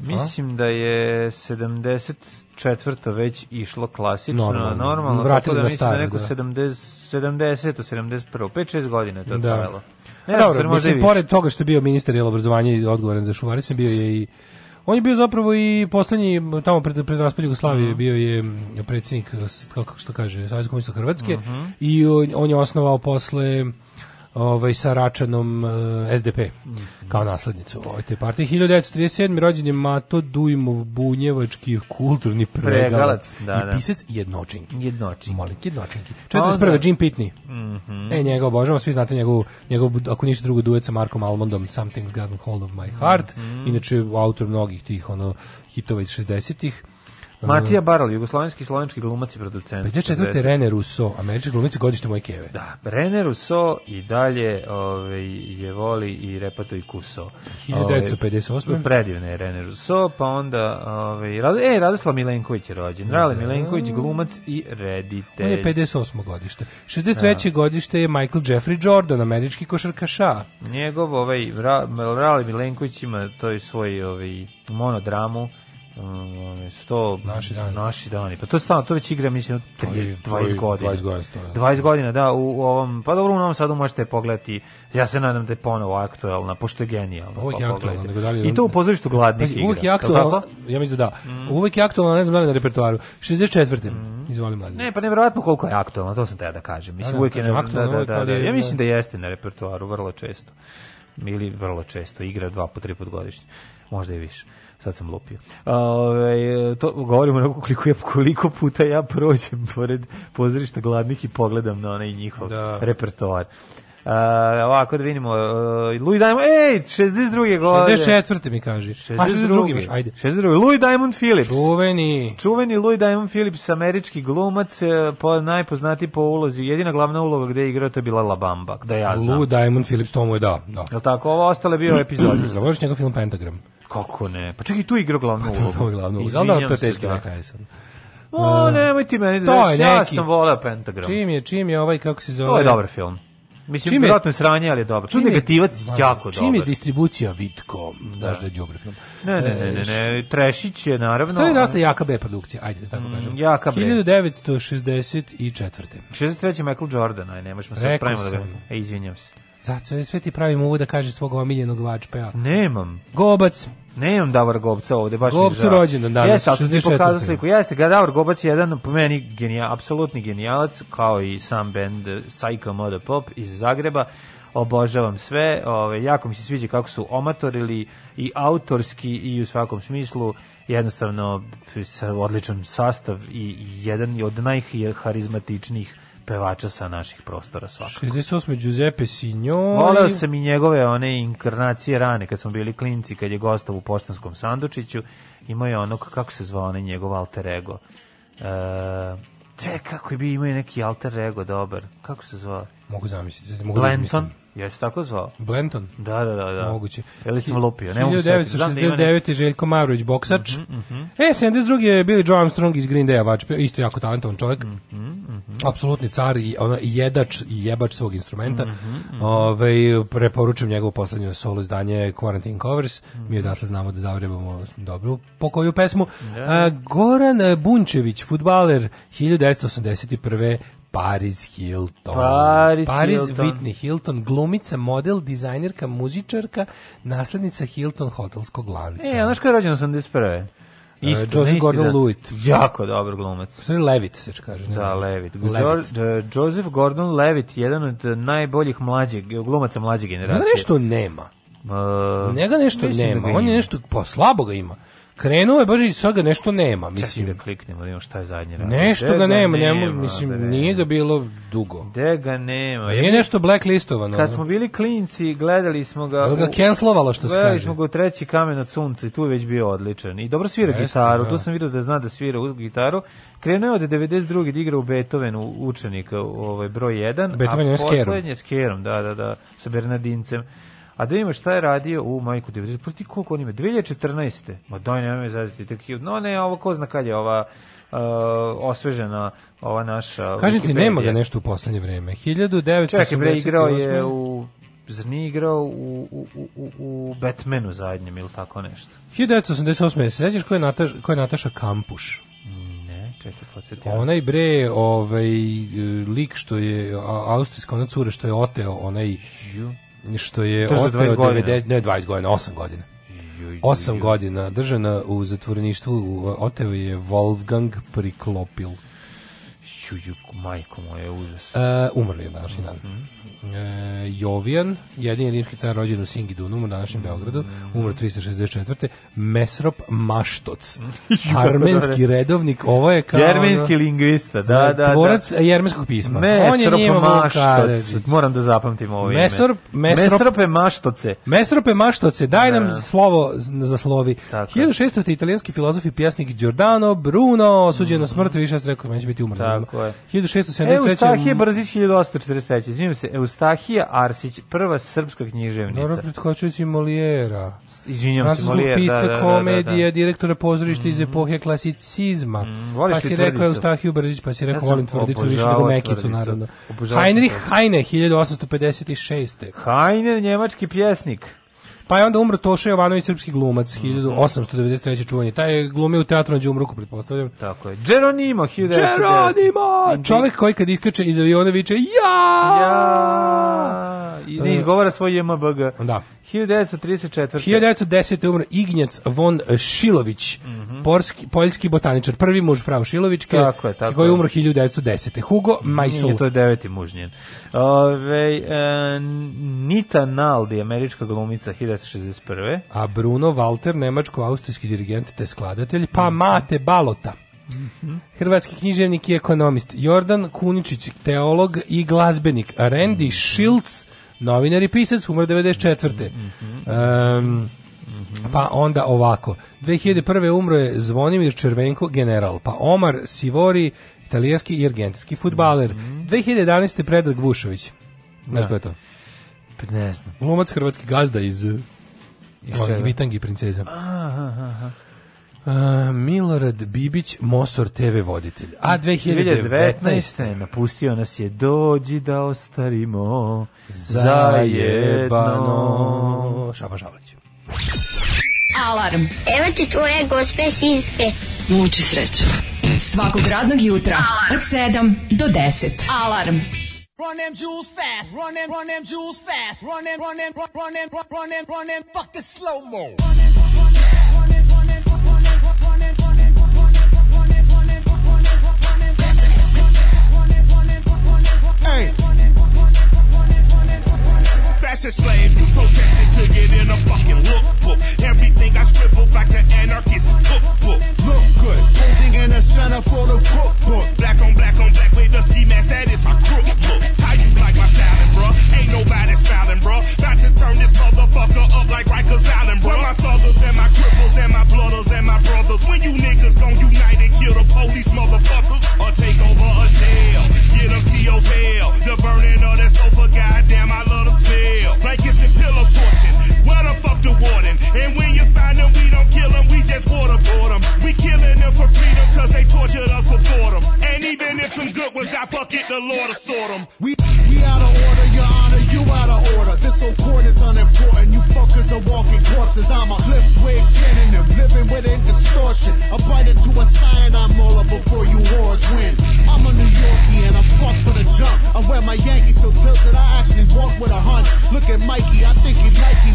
Mislim da je 74. već išlo klasično, Normalno. normalno, Vratili tako da mislim da neko da. 70, 70. 71. 5-6 godina je to Da. trajalo. Ne, Dobro, možda i mislim, pored toga što je bio ministar jel, obrazovanja i odgovoran za šuvarisanje, bio je i On je bio zapravo i poslednji tamo pred pred raspad Jugoslavije Mhm. bio je predsjednik s- kako što kaže Savez komunista Hrvatske Mhm. i on, on je osnovao posle ovaj sa Račanom eh, SDP Mhm. kao naslednicu ove te partije 1937. rođen je Mato Dujmov bunjevački kulturni pregalac, da, i da. pisac jednočinki Jednočinki. Molim, jednočinki. A 41. onda- Jim Pitney. Mhm. E, njega obožavam, svi znate njegov, njegov, ako ništa drugo, duet sa Markom Almondom, Something's Gotten Hold of My Heart, Mhm. inače autor mnogih tih ono, hitova iz 60-ih. Matija Baral, jugoslovenski slovenski glumac i producent. 54. Rene Russo, američki glumica godište moje keve. Da, René Rousseau i dalje ovaj, je voli i Repato i Kuso. 1958. Ovaj, predivne je René Rousseau, pa onda, ovaj, Rad- e, Radoslav Milenković je rođen. Rale Milenković, glumac i reditelj. On je 58. godište. 63. godište je Michael Jeffrey Jordan, američki košarkaša. Njegov, ovaj, Ra- Rale Milenković ima toj svoj ovaj, monodramu, um, sto Naši dani. naši dani. Pa to je stalno, to već igra mislim To je- 30, to je 20 godina. 20 godina stoji, da. 20 godina, da, u, u ovom, pa dobro, u Novom Sadu možete pogledati, ja se nadam da je ponovo aktuelna, pošto je genijalno. Uvijek pa je pogledajte. nego da li- I to u pozorištu gladnih igra. Uvijek je tako? ja mislim da da. Uvijek je aktualno, ne znam da li na repertoaru. 64. Izvoli mladen. Ne, pa nevjerojatno koliko je aktualno, to sam te da kažem. Mislim, Da, da, uvijek je, da, da, uvijek, da, da. je- Ja mislim da jeste na repertoaru, vrlo često. ili vrlo često, igra dva po tri put godišnje, možda i više. Sad sam lupio. Ove, to govorimo onako koliko, ja, koliko puta ja prođem pored pozorišta gladnih i pogledam na onaj njihov Da. repertoar. Uh, ovako da vidimo, uh, Louis Diamond, ej, 62. godine. 64. mi kaže. A 62. imaš, ajde. 62. Louis Diamond Phillips. Čuveni. Čuveni Louis Diamond Phillips, američki glumac, e, po, najpoznatiji po ulozi, jedina glavna uloga gde je igrao, to je bila La Bamba, da ja znam. Lou Diamond Phillips, to mu je da. da. Jel tako, ovo ostale bio epizod. [CLEARS THROAT] Zavoliš njegov film Pentagram. Kako ne? Pa čekaj, tu je igrao glavnu ulogu. to je glavno. Ali Izvinjam da, to je teški da. neka sad. O, nemoj ti meni da je ja neki- sam voleo Pentagram. Čim je, čim je ovaj, kako se zove... To je dobar film. Mislim, Čim je- je sranje, ali je dobar. Čim je- negativac, jako Čim je dobar. distribucija Vidko, znaš da je đubre film. Ne, ne, ne, ne, ne, Trešić je naravno... Je dosta jaka B produkcija, ajde da tako Mm, kažem. jaka B. 1964. 63. Michael Jordan, aj, sad Rekao pravimo da ga... E, izvinjam se. Zato sve, ti pravimo ovo da kaže svog omiljenog vačpeja. Nemam. Gobac. Nemam Davor Gobca ovde, baš mi je Gobcu žao. rođendan danas, Jeste, ali sam ti 64.. pokazao sliku. Jeste, ga Davor Gobac je jedan po meni genija, apsolutni genijalac, kao i sam band Psycho Moda Pop iz Zagreba. Obožavam sve, ove, jako mi se sviđa kako su omatorili i autorski i u svakom smislu jednostavno odličan sastav i jedan od najharizmatičnijih pevača sa naših prostora svakako. 68. Giuseppe Signori. Voleo sam i njegove one inkarnacije rane kad smo bili klinci, kad je gostao u Poštanskom sandučiću. Imao je ono, kako se zvao onaj njegov alter ego. E, ček, kako je bio, imao je neki alter ego dobar. Kako se zvao? Mogu zamisliti. Mogu da Blenton? izmislim. Jesi tako zvao? Blenton? Da, da, da. da. Moguće. Ili sam lupio? Ne mogu se setiti. Znam da 1969. Željko Mavrović, boksač. Mhm, E, 72. je Billy Joe Armstrong iz Green Day-a, vač, isto jako talentovan čovjek. Mhm, Apsolutni car i, ono, i jedač i jebač svog instrumenta. Mhm, Ovaj, preporučujem njegovo poslednje solo izdanje Quarantine Covers. Mi odatle znamo da zavrebamo dobru pokoju pesmu. A, Goran Bunčević, futbaler 1981. Paris Hilton. Paris Hilton. Whitney Hilton, glumica, model, dizajnerka, muzičarka, naslednica Hilton hotelskog lanca. E, a znaš kada je rođen 81. Isto, Joseph na isti Gordon-Levitt. dan. Jako dobar glumac. Stvari Levitt se kaže. ne Da, Levitt. Levitt. Jo- Jo- Joseph Gordon-Levitt, jedan od najboljih mlađeg, glumaca mlađe generacije. Njega nešto nema. Uh, Njega nešto da nema. ga On je nešto, pa slabo ga ima. Krenuo je, baš i sad ga nešto nema, Čekaj mislim. da kliknemo, da vidimo šta je zadnje radio. Nešto Gde ga nema, njemu, nema, mislim, bre? nije ga bilo dugo. Gde ga nema? Nije nešto blacklistovano. Kad smo bili klinci, gledali smo ga... Jel ga cancelovalo, što se Gledali kaže? smo ga u treći kamen od sunca i tu je već bio odličan. I dobro svira Jeste, gitaru, da. tu sam vidio da zna da svira u gitaru. Krenuo je od 92. da igra u Beethovenu učenika, ovaj, broj 1. Beethoven je a s Kerom. poslednje s Kerom, da, da, da, sa Bernardincem. A da vidimo šta je radio u majku 90. Pa ti koliko on ima? 2014. Ma daj, nemoj me zaziti. tek hi- No ne, ovo ko zna kad je ova uh, osvežena ova naša Kažem ti, nema ga nešto u poslednje vreme. 1988. Čekaj, bre, igrao je u zar nije igrao u, u, u, u, Batmanu zadnjem ili tako nešto? 1988. Se sećaš ko je, Nataš, ko je Nataša Kampuš? Ne, čekaj, podsjeti. Onaj bre, ovaj lik što je austrijska ona cura što je oteo onaj što je oteo 20 godina. 90 ne 20 godina, 8 godina. 8 godina držana u zatvoreništvu, u- oteo je Wolfgang Priklopil. Ju, ju, majko moje, užas. E, umrli je današnji dan. Mhm. E, Jovijan, jedini rimski car rođen u Singidunu, u današnjem Beogradu, Mhm. umro 364. Mesrop Maštoc, [LAUGHS] armenski redovnik, ovo je kao... Jermenski lingvista, da, da, Tvorac da. jermenskog pisma. Mesrop je Maštoc, moram da zapamtim ovo ime. Mesrop- Mesrop- Mesrope Maštoce. Mesrope Maštoce, daj nam Da. slovo za slovi. Tako je. 1600. italijanski filozof i pjesnik Giordano Bruno, osuđen na smrt, više sam rekao, meni će biti umrlo. Tako je. 1673. Eustahije Brzić 1843. Izvinjam se, Eustahija Arsić, prva srpska književnica. Dobro, pretkočujuć i Molijera. Izvinjam se, Molière, pisca da, da, da, da, komedije, da. direktora pozorišta iz epohe klasicizma. voliš pa si rekao? Eustahiju Brzić, pa si rekao Ja volim tvrdicu više nego Mekicu, naravno. Heinrich. Heine, 1856. Heine, njemački pjesnik. Pa je onda umro Toša Jovanović, srpski glumac, 1893. čuvanje. Taj je glumio u teatru na Đumruku, pretpostavljam. Tako je. Geronimo, 1909. Geronimo! Čovjek koji kad iskače iz aviona viče ja! Ja! I ne izgovara svoj JMBG. Da. 1934. 1910. umro Ignjac von Šilović, porski, poljski botaničar, prvi muž Frau Šilovićke, Mhm. Tako je, tako koji je umro 1910. Hugo Meisel. Nije, to je deveti muž njen. Ove, e, Nita Naldi, američka glumica, 1961. A Bruno Walter, nemačko-austrijski dirigent te skladatelj, pa Mate Balota. Hrvatski književnik i ekonomist Jordan Kuničić, teolog i glazbenik Randy Schiltz, novinar i pisac, umro 94. Em, pa onda ovako. 2001. umro je Zvonimir Červenko, general, pa Omar Sivori, italijanski i argentinski futbaler. 2011. Predrag Vušović. Znaš Da. ko je to? Pa ne znam. Glumac hrvatski gazda iz, iz čega? Bitangi princeza. Aha, aha. A, Milorad Bibić, Mosor TV voditelj. A 2019. 2019. napustio nas je dođi da ostarimo Zajebano. Šaba Šavlić. Alarm. Evo ti tvoje gospe sinske. Muči sreće. Svakog radnog jutra od 7 do 10. Alarm. Run them jewels fast, run them, run them jewels fast, run them, run them, run run them, run run them, run them, fuck the slow mo. Hey. Fashion slave, you to get in a fucking lookbook. Everything I scribbled like an anarchist cookbook. Look good, posing in the center for the cookbook. Black on black on black with the ski mask, that is my crook look. How you like my styling, bruh? Ain't nobody styling, bruh. About to turn this motherfucker up like Rikers Island, bruh. My thuggers and my cripples and my blooders and my brothers. When you niggas gon' unite and kill the police motherfuckers or take over a jail, get them CO's hell. The burning of that sofa, goddamn, I love the smell. Blankets and pillow torching. Where the fuck the warden? And when you find them, we don't kill them, we just waterboard them. We killing them for freedom cause they tortured us for boredom. And even if some good ones die, fuck it, the Lord sort them. We we out of order, your honor, you out of order. This whole court is unimportant. You fuckers are walking corpses. I'm a flip wig synonym, living within distortion. I bite into a cyanide molar before you wars win. I'm a New Yorkie and I'm fucked for the jump. I wear my Yankees so tilted I actually walk with a hunch. Look at Mikey, I think he.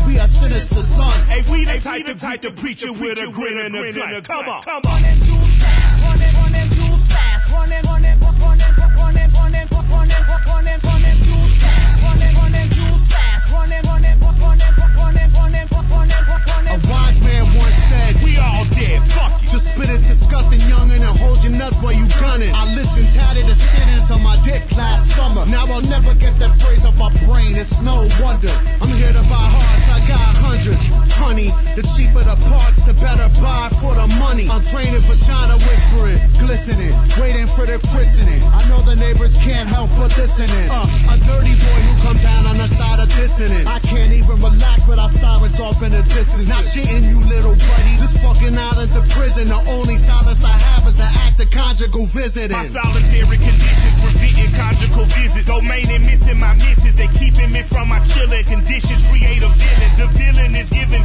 We are sinister sons. Hey, we the type, we type to preach it with a grin and a grin. Come on, come on. Running too fast, running, running too fast, running, running, running, running, running, running, running, running too fast, running, running too fast, running, running, running, running, running, running, running. A wise man once said, "We all dead. Fuck spit it disgusting youngin' and hold your nuts while you gunning. I listened tatted to sentence on my dick last summer. Now I'll never get that phrase off my brain. It's no wonder. I'm here to buy hearts. I got hundreds. Honey, the cheaper the parts, the better buy for the money. I'm training for China whispering, glistening, waiting for the christening. I know the neighbors can't help but listening. Uh, a dirty boy who come down on the side of dissonance. I can't even relax without sirens off in the distance. Not shitting you, little buddy. This fucking island's a prison. The only solace I have is an act of conjugal visiting. My solitary conditions preventing conjugal visits. Domain and missing my misses. They keeping me from my chilling conditions. Create a villain. The villain is giving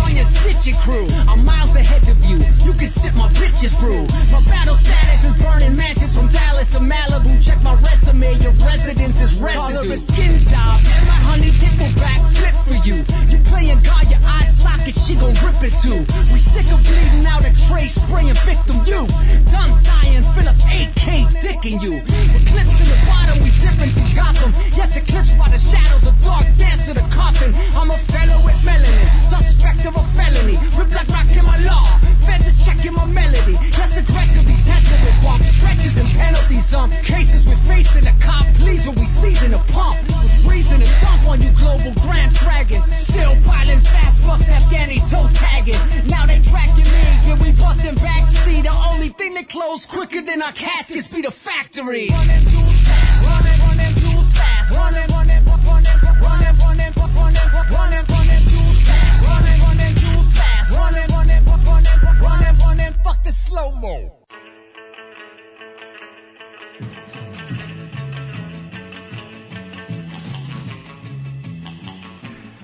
on the cut, lifting six on your stitching crew. I'm miles ahead of you. You can sip my bitches brew. My battle status is burning matches from Dallas to Malibu. Check my resume, your residence is residue. A skin job, and my honey dip will back flip for you. You playing God, your eye socket, she gon' rip it too. We sick of bleeding out a tray, spraying victim you. Done dying, fill up AK dicking you. Eclipse in the bottom, we dipping from Gotham. Yes, eclipsed by the shadows of dark dance to the coffin. I'm a fellow with melanin, suspect of a felony. Rip like rock in my law. Feds is checking my melody. Yes, aggressively tested with bomb stretches and penalties. Some cases we're facing a cop, please, when we season a pump. With reason to dump on you global grand dragons. Still piling fast bucks, Afghani toe tagging. Now they tracking me, yeah, we busting backseat. The only thing that close quicker than our caskets be the factory. Run them jewels fast, run them, run them jewels fast, run them, run them, run them, run them, Fuck the slow mo.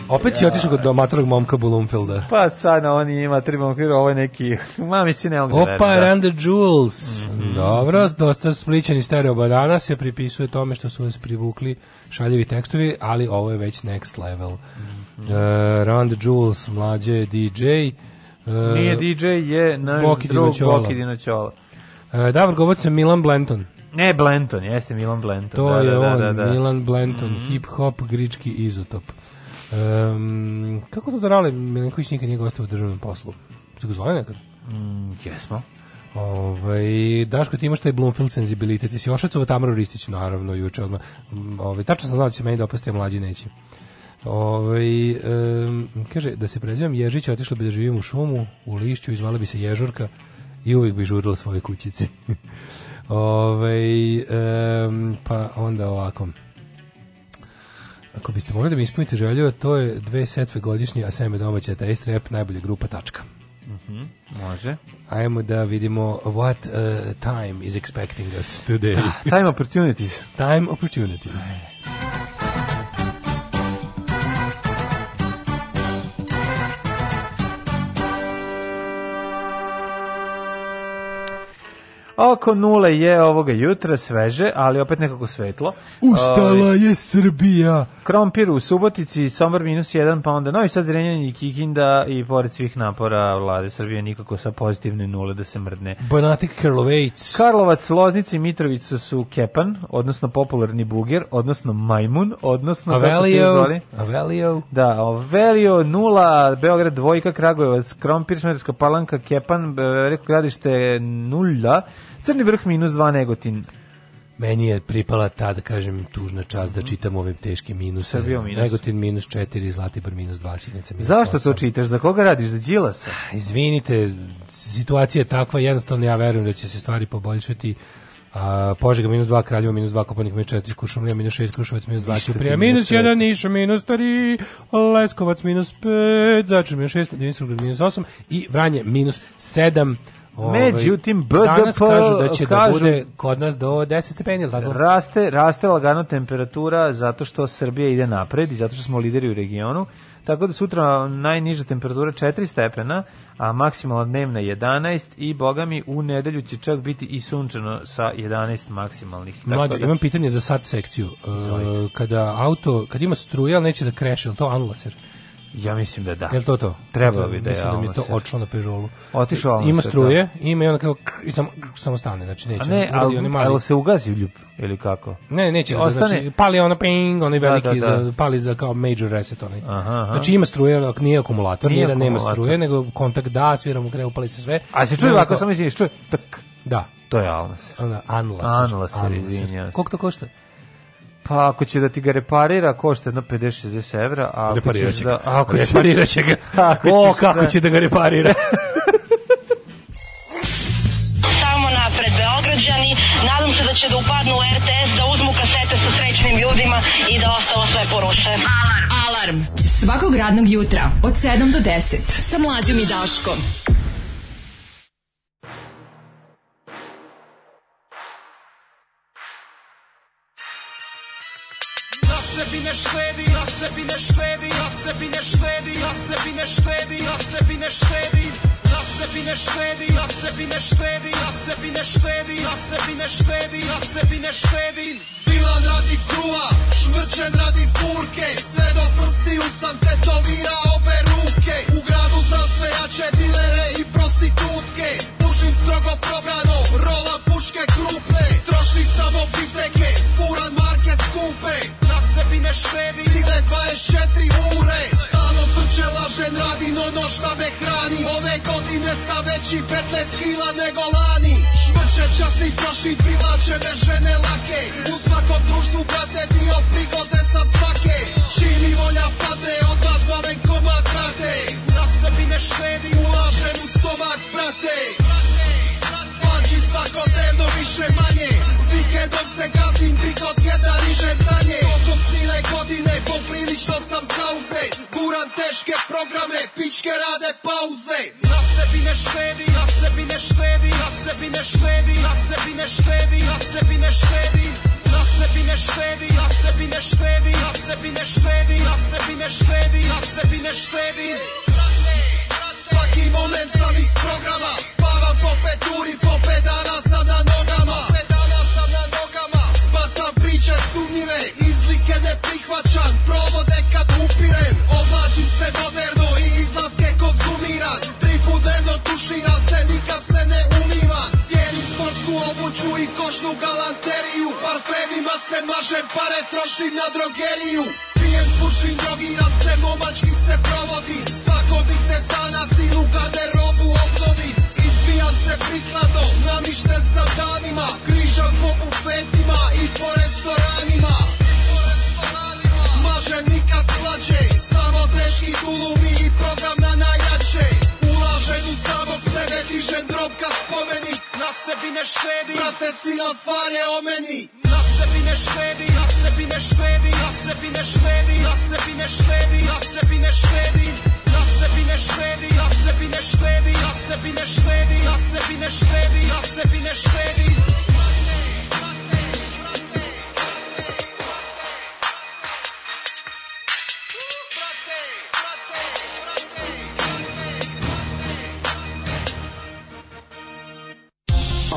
Opet si otišao kod domatorog momka Bulumfelda. Pa sad na oni ima tri momkira, ovo je neki, [LAUGHS] ma si ne mogu Opa, da. Randy Jules. Mm -hmm. Dobro, dosta spličani stereo banana se pripisuje tome što su vas privukli šaljevi tekstovi, ali ovo je već next level. E, mm -hmm. uh, Randy Jules, mlađe DJ. E, Nije DJ, je naš Boki drug Dinoćola. Boki Dinoćola. E, Davor Govac je Milan Blenton. Ne, Blenton, jeste Milan Blenton. To da, je da, on, da, da, da. Milan Blenton, hip-hop, grički izotop. Um, kako to da rale Milenković nikad nije gostao u državnom poslu? Su ga zvali nekad? Mm, jesmo. Ovaj Daško ti imaš taj Bloomfield senzibilitet. Ti si ošacova Tamaru Ristić naravno juče odmah. Mm, Ovaj tačno sam znao da će meni dopasti a mlađi neće. Ovaj em, kaže da se prezivam Ježić, otišla bi da živim u šumu, u lišću, i zvala bi se Ježurka i uvijek bi žurila svoje kućice. [LAUGHS] Ovaj em, pa onda ovako. Ako biste mogli da mi ispunite želju, to je dve setve godišnje, a seme domaće, taste rap, najbolja grupa tačka. Mhm, Može. Ajmo da vidimo what uh, time is expecting us today. Time opportunities. time opportunities. Oko nule je ovoga jutra sveže, ali opet nekako svetlo. Ustala Ovaj, je Srbija. Krompir u Subotici, Sombor minus 1, pa onda Novi Sad, Zrenjanin i Kikinda i pored svih napora vlade Srbije nikako sa pozitivne nule da se mrdne. Banatik Karlovejc. Karlovac, Loznica i Mitrovica su Kepan, odnosno popularni buger, odnosno majmun, odnosno Avelio. Avelio. Da, Avelio nula, Beograd dvojka, Kragujevac, Krompir, Smederska palanka, Kepan, Reko gradište nula, Crni vrh minus 2 Negotin. Meni je pripala ta, da kažem, tužna čast da čitam ove teške minuse. Minus. Negotin minus 4, Zlatibor minus 2, Signica minus Zašto 8. to čitaš? Za koga radiš? Za Đilasa? Izvinite, situacija je takva, jednostavno ja verujem da će se stvari poboljšati. A, Požega minus 2, Kraljevo minus 2, Kopanik minus 4, Kuršumlija minus 6, Kruševac minus 2, Ništa ti Ćuprija minus sve. 1, Niša minus 3, Leskovac minus 5, Začar minus 6, Dimitrovgrad minus 8 i Vranje minus 7. Ovaj, Međutim, Danas BDP kažu da će da kažu- bude kod nas do 10 stepeni, tako? Raste, raste lagano temperatura zato što Srbija ide napred i zato što smo lideri u regionu. Tako da sutra najniža temperatura 4 stepena, a maksimalna dnevna 11 i boga mi u nedelju će čak biti i sunčano sa 11 maksimalnih. Tako Mlađe, da- imam pitanje za sad sekciju. E, kada auto, kad ima struje, ali neće da kreše, to anlaser? Ja mislim da da. Je li to to? Trebalo bi da je Mislim da mi je to odšlo na Peugeotu. Otišao Ima Almaser, struje, ima i onda kao i samo, samo stane, znači A neće. ne, uradi ali, onaj mali- ali se ugazi ljub ili kako? Ne, neće, da, Ostane- znači, pali ono ping, onaj Da, veliki, da, da. Za, pali za kao major reset onaj. Aha, aha. Znači ima struje, ali nije akumulator, Nije nije, da nema struje, nego kontakt da, sviramo krenu, upali se sve. A se čuje ovako, samo izviniš, čuje tak. Da. To je Almaser. Onda, Anlaser. Anlaser, izvinjavam se. Koliko to košta? Pa ako će da ti ga reparira, košta jedno 50-60 evra, a ako ćeš da... ga. a Ako Reparirat će ga. [LAUGHS] Ako O, kako će da ga reparira. [LAUGHS] Samo napred Beograđani, nadam se da će da upadnu u RTS, da uzmu kasete sa srećnim ljudima i da ostalo sve poruše. Alarm. Alarm. Svakog radnog jutra od 7 do 10 sa mlađom i Daškom. Sebi ne štedi, na sebi ne štedi, na sebi ne štedi, na sebi ne štedi, na sebi ne štedi. Na sebi ne štedi, na sebi ne štedi, na sebi ne štedi, na sebi ne štedi, na sebi ne štedi. Dilan radi kruva, šmrčen radi furke, sve do prstiju sam tetovirao obe ruke. U gradu znam sve jače dilere i prostitutke, pušim strogo probrano, rola puške krupne, trošim samo bifteke, furan marke skupe. Štedi, sile 24 ure, stalno trče lažen no no šta me hrani. Ove godine sam veći 15 kila nego lani. Šmrče časni troši, prilačene žene lake. U svakom društvu, brate, dio prigode sa svake. Čim mi volja padne, odmah zovem komad, brate. Na sebi ne štedi, ulažem u stomak, brate. Plaći svakodnevno više manje Vikendom se gazim, prikod Tokom cijele godine poprilično sam zauzet Guram teške programe, pičke rade pauze Na sebi ne štedi, na sebi ne štedi Na sebi ne štedi, na sebi ne štedi Na sebi ne štedi Na sebi ne štedi, na sebi ne štedi, na sebi ne štedi, na sebi ne štedi, na sebi ne štedi. Svaki moment sam iz programa, spavam po pet uri, po pet dana sam priče sumnjive, izlike ne prihvaćam, provode kad upirem, oblačim se moderno i izlaske konzumiram, tri put dnevno tuširam se, nikad se ne umivam, cijenim sportsku obuću i košnu galanteriju, parfemima se mažem, pare trošim na drogeriju, pijem, pušim, drogiram se, momački se provodim, svako mi se stana cilu garderobu obnovim, izbijam se prikladno, namišten sam danima, križam po bufetima i po slađe Samo teški tulubi i program na najjače Ulažen u samog sebe, dižen drob spomeni spomenik Na sebi ne štedi, brate cijela stvar je o meni Na sebi ne štedi, na sebi ne štedi Na sebi ne štedi, na sebi ne štedi Na sebi ne štedi, na sebi ne štedi Na sebi ne štedi, na sebi ne štedi Na sebi ne štedi, na sebi ne štedi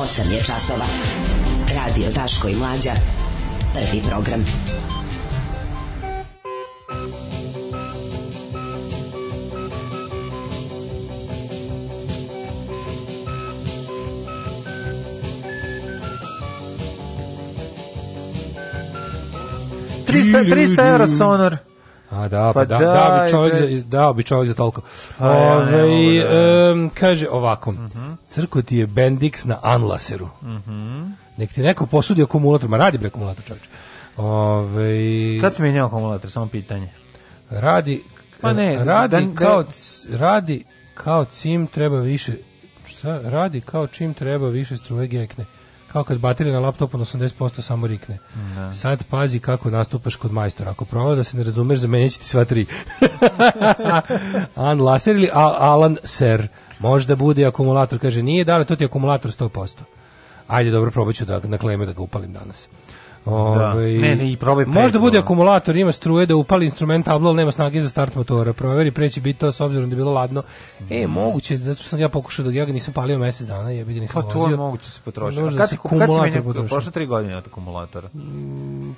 Osam je časova. Radio Daško i Mlađa. Prvi program. Tri 300, 300 evra sonor. A da, pa, Pa da, da, bi čovjek, za, dao bi čovjek za toliko. Pa ja ne Ove, mogu, da. em, kaže ovako, crko ti je Bendix na Unlaseru. Mhm. Nek ti neko posudi akumulator, ma radi bre akumulator čovječe. Ove, Kad si menjao akumulator, samo pitanje. radi, Ma ne, radi da- da- kao, c- radi kao cim treba više, šta, radi kao čim treba više struje gekne. Kao kad baterija na laptopu na 80% samo rikne. Da. Sad pazi kako nastupaš kod majstora. Ako prova da se ne razumeš, zamenit će ti sva tri. [LAUGHS] An Laser ili Al- Alan Ser. Možda bude akumulator. Kaže, nije da, to ti je akumulator 100%. Ajde, dobro, probat ću da na kleme da ga upalim danas. Ovaj, Ne, ne, i probaj pet, Možda bude akumulator, ima struje da upali instrument tablo, ali nema snage za start motora. Proveri, preći biti to s obzirom da je bilo ladno. E, moguće, zato što sam ja pokušao da ja ga nisam palio mesec dana, jebi ga nisam Pa to vozio. je moguće se potrošiti. Možda A kad kad si potrošio. prošle tri godine od akumulatora?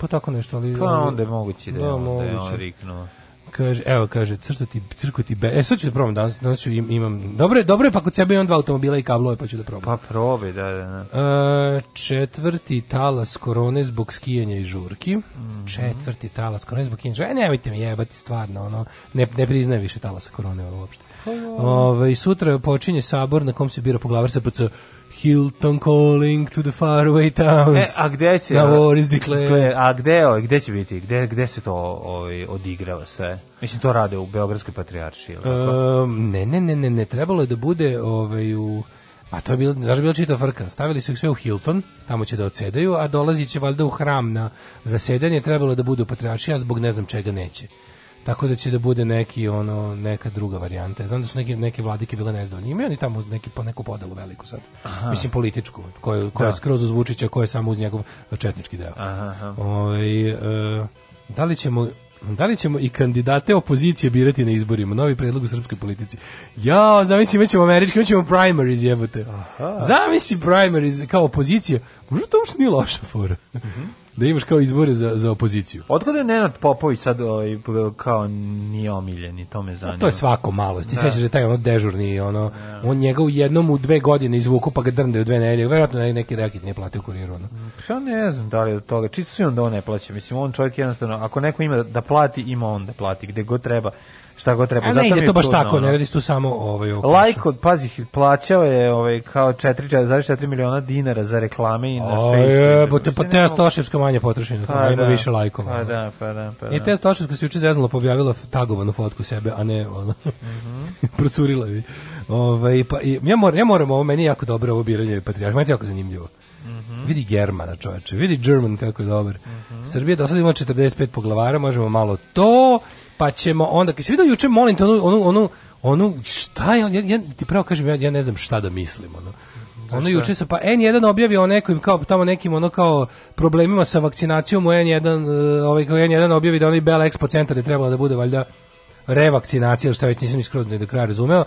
Pa tako nešto, ali... Pa onda je moguće da Da, da je on riknuo. Kaže, evo, kaže, crtati, crkoti be... E, sad ću da probam, danas, danas ću im, imam... Dobro je, dobro je, pa kod sebe imam dva automobila i kablove, pa ću da probam. Pa probaj, da, da, da. E, četvrti talas korone zbog skijanja i žurki. Mhm. Četvrti talas korone zbog skijanja i žurki. E, nemojte mi jebati, stvarno, ono, ne, ne priznaje više talasa korone, ono, uopšte. Ove, sutra počinje sabor na kom se bira poglavar SPC Hilton calling to the faraway towns. E, a gde će... Na war is declared. A gde, ovaj, gde će biti? Gde, gde se to ovaj, odigrava sve? Mislim, to rade u Beogradskoj patrijaršiji. ili tako? Um, ne, ne, ne, ne, ne, trebalo je da bude ovaj, u... A to je bilo, znaš, bilo čitav frka. Stavili su ih sve u Hilton, tamo će da odsedaju, a dolazi će valjda u hram na zasedanje, trebalo da bude u Patriaršiji, a zbog ne znam čega neće. Tako da će da bude neki ono neka druga varijanta. Znam da su neke neke vladike bile nezadovoljne. Imaju oni tamo neki po neku podelu veliku sad. Aha. Mislim političku, koja je Da. skroz uz Vučića, koja je samo uz njegov četnički deo. Aha, aha. Ovaj, e, da li ćemo da li ćemo i kandidate opozicije birati na izborima? Novi predlog u srpskoj politici. Ja, zamisli, imaćemo američki, imaćemo primaries, jebote. Zamisli primaries kao opozicija. Možda to uopšte nije loša fora. Da imaš kao izbore za, za opoziciju. Otkud je Nenad Popović sad ovaj, kao nije omiljen i to me zanima. A to je svako malo. Ti Da. sećaš da je taj ono dežurni, ono, on njega u jednom u dve godine izvuku pa ga drndaju dve nedelje. Verovatno ne- neki rekit nije platio kuriru. Ono. Ja ne znam da li je od toga. Čisto si on da on ne plaća. Mislim, on čovjek jednostavno, ako neko ima da plati, ima on da plati. Gde god treba, šta god treba. A ne ide to baš tako, ono. ne radi se tu samo ovaj. Lajko, pazi, plaćao je ovaj, kao 4,4 miliona dinara za reklame i na Facebooku. jebote, pa Teja mogu- Stoševska manje potrošena, Pa pa ima da, više lajkova. Pa da, pa da, pa da. I Teja Stoševska se juče zeznula, objavila tagovanu fotku sebe, a ne ono, Mhm. [LAUGHS] procurila je. Ovaj, pa, i ja, moram, ja moram ovo, meni je jako dobro ovo biranje patrijarha, meni je jako zanimljivo. Mhm. Vidi Germana, čoveče, vidi German kako je dobar. Srbija do sada ima 45 poglavara, možemo malo to, pa ćemo onda, kad se vidio juče, molim te, onu, onu, onu, onu, šta je, ja, ja ti pravo kažem, ja, ja ne znam šta da mislim, ono. Ono juče sa pa N1 objavio o nekim kao tamo nekim ono kao problemima sa vakcinacijom u N1 uh, ovaj kao N1 objavi da onaj Bell Expo centar je trebalo da bude valjda revakcinacija, što već nisam ni skroz ni do kraja razumeo.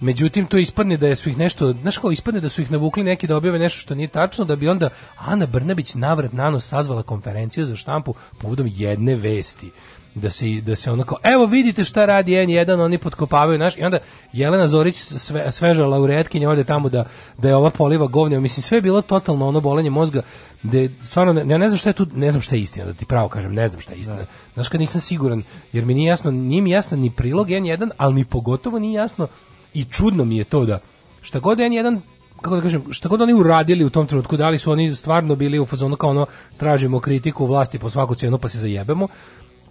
Međutim, to ispadne da je su ih nešto, znaš kao ispadne da su ih navukli neki da objave nešto što nije tačno, da bi onda Ana Brnabić navrat nanos sazvala konferenciju za štampu povodom jedne vesti da se da se ono kao evo vidite šta radi N1 oni potkopavaju naš i onda Jelena Zorić sve, sveža laureatkinja ode tamo da da je ova poliva govnja. Mislim sve je bilo totalno ono bolenje mozga da stvarno ne, ja ne znam šta je tu ne znam šta je istina da ti pravo kažem ne znam šta je istina. Znaš kad nisam siguran jer mi nije jasno nije mi jasno ni prilog N1 ali mi pogotovo nije jasno i čudno mi je to da šta god N1 kako da kažem, šta god oni uradili u tom trenutku, da li su oni stvarno bili u fazonu kao ono, tražimo kritiku vlasti po svaku cijenu pa se zajebemo,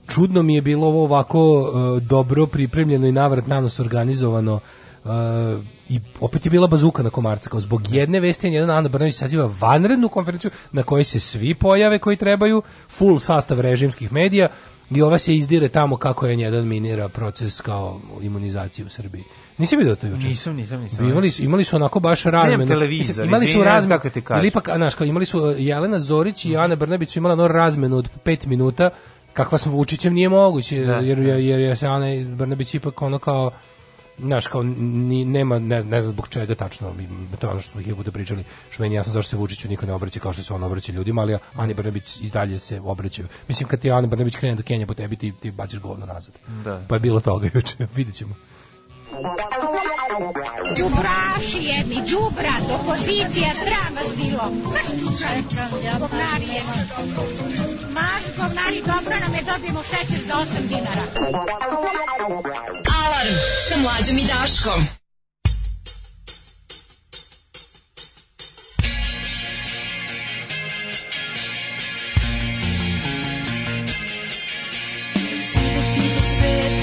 čudno mi je bilo ovo ovako uh, dobro pripremljeno i navrat nanos organizovano uh, i opet je bila bazuka na komarca kao zbog jedne vesti jedan Ana Brnović saziva vanrednu konferenciju na kojoj se svi pojave koji trebaju full sastav režimskih medija i ova se izdire tamo kako je jedan minira proces kao imunizacije u Srbiji. Nisi vidio to juče? Nisam, nisam, nisam. Imali su, imali su onako baš razmenu. televizor, Imali su razmenu, kako ti kažem. ili ipak, a, znaš, kao, imali su uh, Jelena Zorić i Ana Brnabić su imala ono razmenu od pet minuta, kakva s Vučićem nije moguće, Da, jer, da. jer, jer je se Ana Brnabić ipak ono kao, znaš, kao, ni, nema, ne, ne znam zbog čega tačno, mi- to je ono što smo ih bude pričali, što meni jasno zašto se Vučiću niko ne obraća kao što se on obraća ljudima, ali Ani Brnabić i dalje se obraćaju. Mislim, kad ti Ana Brnabić krene da kenja po tebi, ti, ti baciš govno nazad. Da. Pa je bilo toga juče, [LAUGHS] vidjet ćemo. Đubraši jedni, đubrat, opozicija, sram vas bilo. Maš čučaj, govnari Maš govnari, dobro nam je, dobijemo šećer za 8 dinara. Alarm sa mlađom i Daškom. Care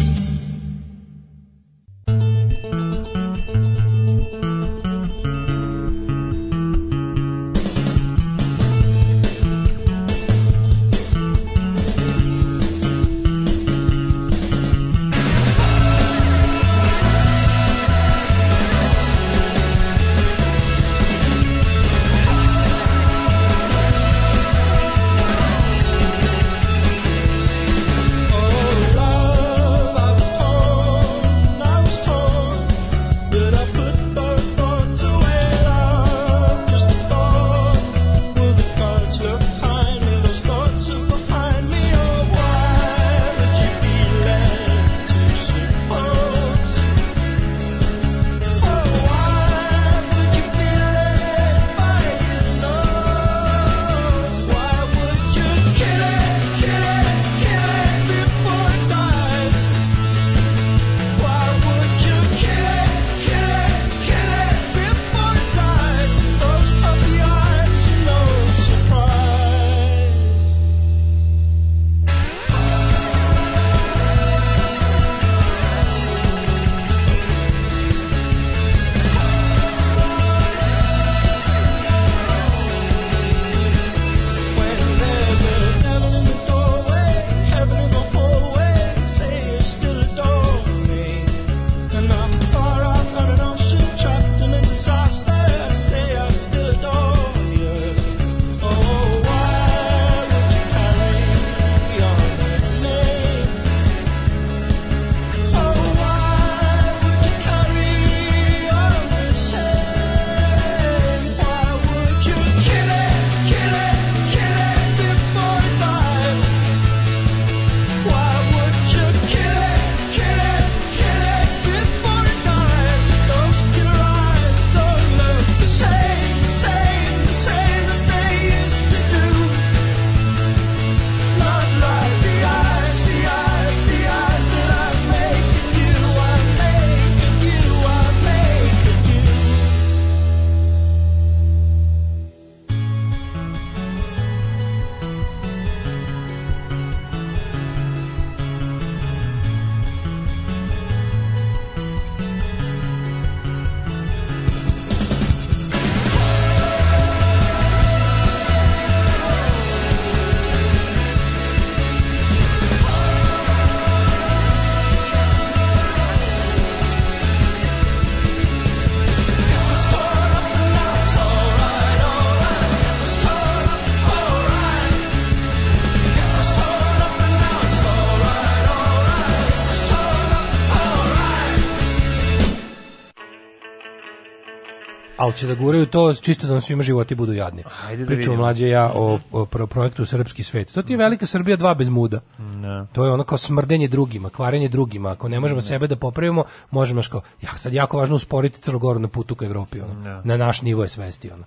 Ali će da guraju to čisto da nam svima životi budu jadni. Ajde da Pričamo mlađe ja o, o pro- projektu Srpski svet. To ti je velika Srbija dva bez muda. Ne. To je ono kao smrdenje drugima, kvarenje drugima. Ako ne možemo sebe da popravimo, možemo kao, ja, sad jako važno usporiti Crnogoru na putu ka Evropi. Ono. Ne. Na naš nivo je svesti. Ono.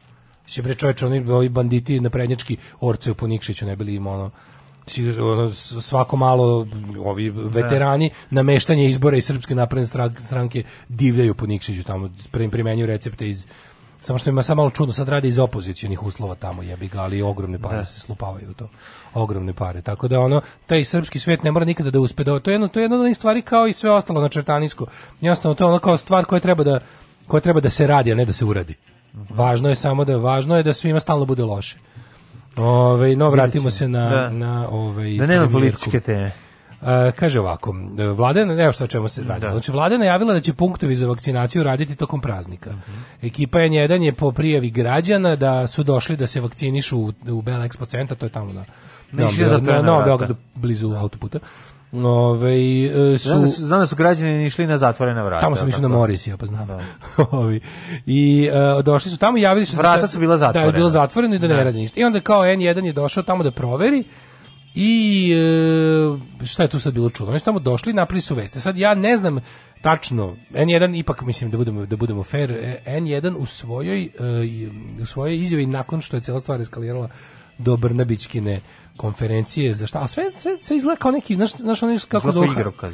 Si bre oni ovi banditi na prednjački orce po Nikšiću ne bili im ono svako malo ovi veterani nameštanje izbora iz Srpske napredne stran- stranke divljaju po Nikšiću tamo primenjuju recepte iz samo što ima samo malo čudno sad radi iz opozicionih uslova tamo jebi ga ali ogromne pare Da. se slupavaju u to. Ogromne pare tako da ono taj srpski svet ne mora nikada da uspe da to je jedno to je jedna od onih stvari kao i sve ostalo na čertanisko. Jednostavno to je ono kao stvar koja treba da koja treba da se radi a ne da se uradi. Važno je samo da važno je da svima stalno bude loše Ove, no, vratimo se na, Da. na ovaj, Da nema političke teme. E, kaže ovako, vlada, je- evo šta čemu se radi. Znači, vlada je najavila da će punktovi za vakcinaciju raditi tokom praznika. Ekipa N1 je po prijavi građana da su došli da se vakcinišu u, u Bela Expo centar, to je tamo na, na, na, zatvorena na Novom vrata. Beogradu, blizu autoputa. Ove, e, su, Znam da su, znam da su građani išli na zatvorena vrata. Tamo sam išao na tako. Moris, ja pa znam. [LAUGHS] Ovi. I e, došli su tamo i javili su... Vrata da- su bila Da, je zatvorena. bilo zatvoreno i da ne Da. radi ništa. I onda kao N1 je došao tamo da proveri i e, šta je tu sad bilo čudno? Oni su tamo došli i napravili su veste. Sad ja ne znam tačno N1 ipak mislim da budemo da budemo fair e, N1 u svojoj e, u svojoj izjavi nakon što je cela stvar eskalirala do Brnabićkine konferencije za šta, a sve, sve, sve izgleda kao neki, znaš, znaš ono kako zovu,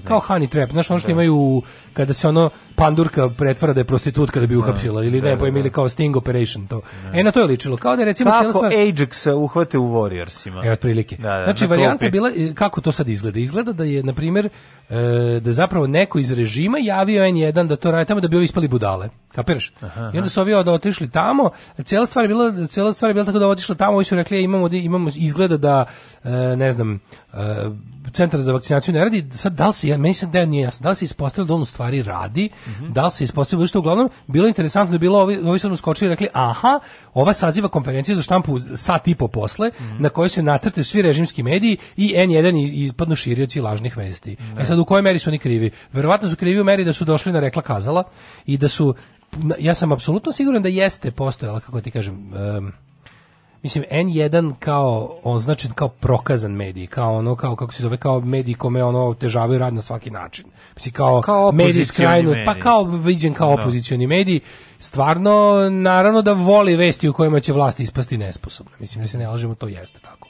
kao honey trap, znaš ono što Da. imaju kada se ono pandurka pretvara da je prostitutka da bi uhapsila ili da, ne, da, pojma, da. ili kao sting operation to. E, na to je ličilo, kao da je recimo Kako stvar... Ajax uhvate u Warriorsima? E, otprilike. Da, da, znači, na varijanta je bila, e, kako to sad izgleda? Izgleda da je, na primjer, e, da zapravo neko iz režima javio N1 da to radi tamo da bi ovi ispali budale. Kapiraš? I onda su ovi od otišli tamo, cijela stvar je bila, cijela stvar je bila tako da otišli tamo, ovi su rekli, "E, imamo, imamo izgleda da, ne znam, e, centar za vakcinaciju ne radi, sad da li se, ja- meni se da nije jasno, da li se ispostavilo da on u stvari radi, da li se ispostavilo, što uglavnom bilo je interesantno da je bilo, ovi, ovi su nam skočili i rekli, aha, ova saziva konferencija za štampu sat i po posle, na kojoj se nacrtaju svi režimski mediji i N1 i- ispadnu širioci lažnih vesti. E sad, u kojoj meri su oni krivi? Verovatno su krivi u meri da su došli na rekla kazala i da su, ja sam apsolutno siguran da jeste postojala, kako ti kažem, em, mislim N1 kao označen kao prokazan medij, kao ono kao kako se zove kao medij kome ono otežavaju rad na svaki način. Mislim kao, Kao medij opozicioni skrajnu, pa medij. kao viđen kao Da. opozicioni medij, stvarno naravno da voli vesti u kojima će vlast ispasti nesposobna. Mislim da se ne lažemo, to jeste tako.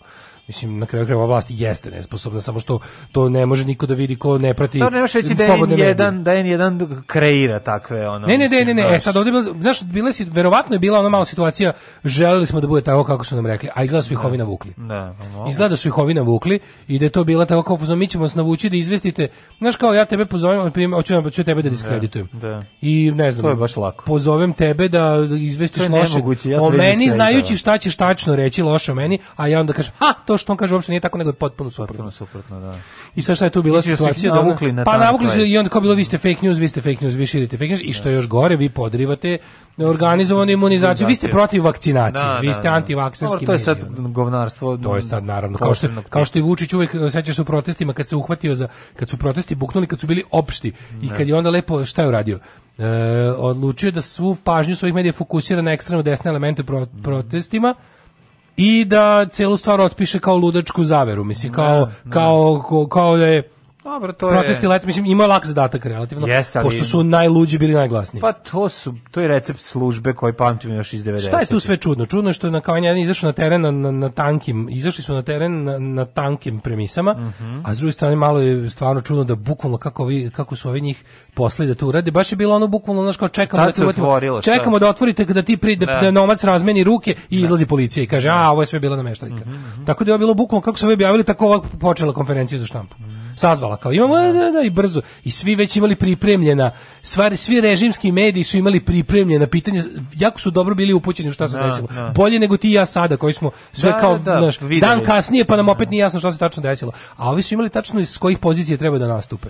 Mislim, na kraju krajeva vlast jeste nesposobna, samo što to ne može niko da vidi ko ne prati To ne možeš reći da je slobodne medije. N1, da N1 kreira takve ono. Ne, ne, ne, mislim, ne, ne, e, znaš. sad ovdje je bila, znaš, bile si, verovatno je bila ona mala situacija, želeli smo da bude tako kako su nam rekli, a izgleda su ih ovi navukli. Da, pa mogu. Izgleda da su ih ovi navukli i da je to bila tako kao mi ćemo vas navući da izvestite, znaš kao ja tebe pozovem, na primjer, hoću, hoću tebe da diskreditujem. Da. I ne znam, To je baš lako. pozovem tebe da izvestiš je loše ja o meni, znajući šta ćeš tačno reći loše o meni, a ja onda kažem, ha, to što on kaže uopšte nije tako, nego je potpuno suprotno. Potpuno suprotno, da. I sad šta je tu bila Misliš da situacija? ona- navukli na pa navukli su i onda kao bilo vi ste fake news, vi ste fake news, vi širite fake news i što je još gore, vi podrivate organizovanu imunizaciju, vi ste protiv vakcinacije, Da, vi da, ste da. antivakserski To je sad govnarstvo. To je sad naravno kao što kao što i Vučić uvek sećaš se u protestima kad se uhvatio za kad su protesti buknuli kad su bili opšti i kad je onda lepo šta je uradio e, odlučio da svu pažnju svojih medija fokusira na ekstremno desne elemente pro- protestima i da celu stvar otpiše kao ludačku zaveru mislim kao kao kao, kao da je Dobro, to je... protesti let, mislim imao je lak zadatak relativno Jeste, ali- pošto su najluđi bili najglasniji Pa to su, to je recept službe koji pamtimo još iz 90. Šta je tu sve čudno? Čudno je što je na kao jedan izašao na teren na, na, na tankim, izašli su na teren na, na tankim premisama, Mhm. a s druge strane malo je stvarno čudno da bukvalno kako vi kako su ovi njih poslali da to urade. Baš je bilo ono bukvalno znaš kao čekamo da otvorilo, šta? čekamo da otvorite kada ti pri, da, Da. da novac razmeni ruke i izlazi policija i kaže a ovo je sve bila nameštaljka. Mhm, Tako da je bilo bukvalno kako su ovi objavili tako ova počela konferencija za štampu. Mhm. Sazvala kao imamo da, da, da, i brzo. I svi već imali pripremljena stvari svi režimski mediji su imali pripremljena pitanja jako su dobro bili upućeni u šta se Da, desilo. da. bolje nego ti i ja sada koji smo sve Da, kao da, da, videli. dan kasnije pa nam opet nije jasno šta se tačno desilo. A ovi su imali tačno iz kojih pozicija treba da nastupe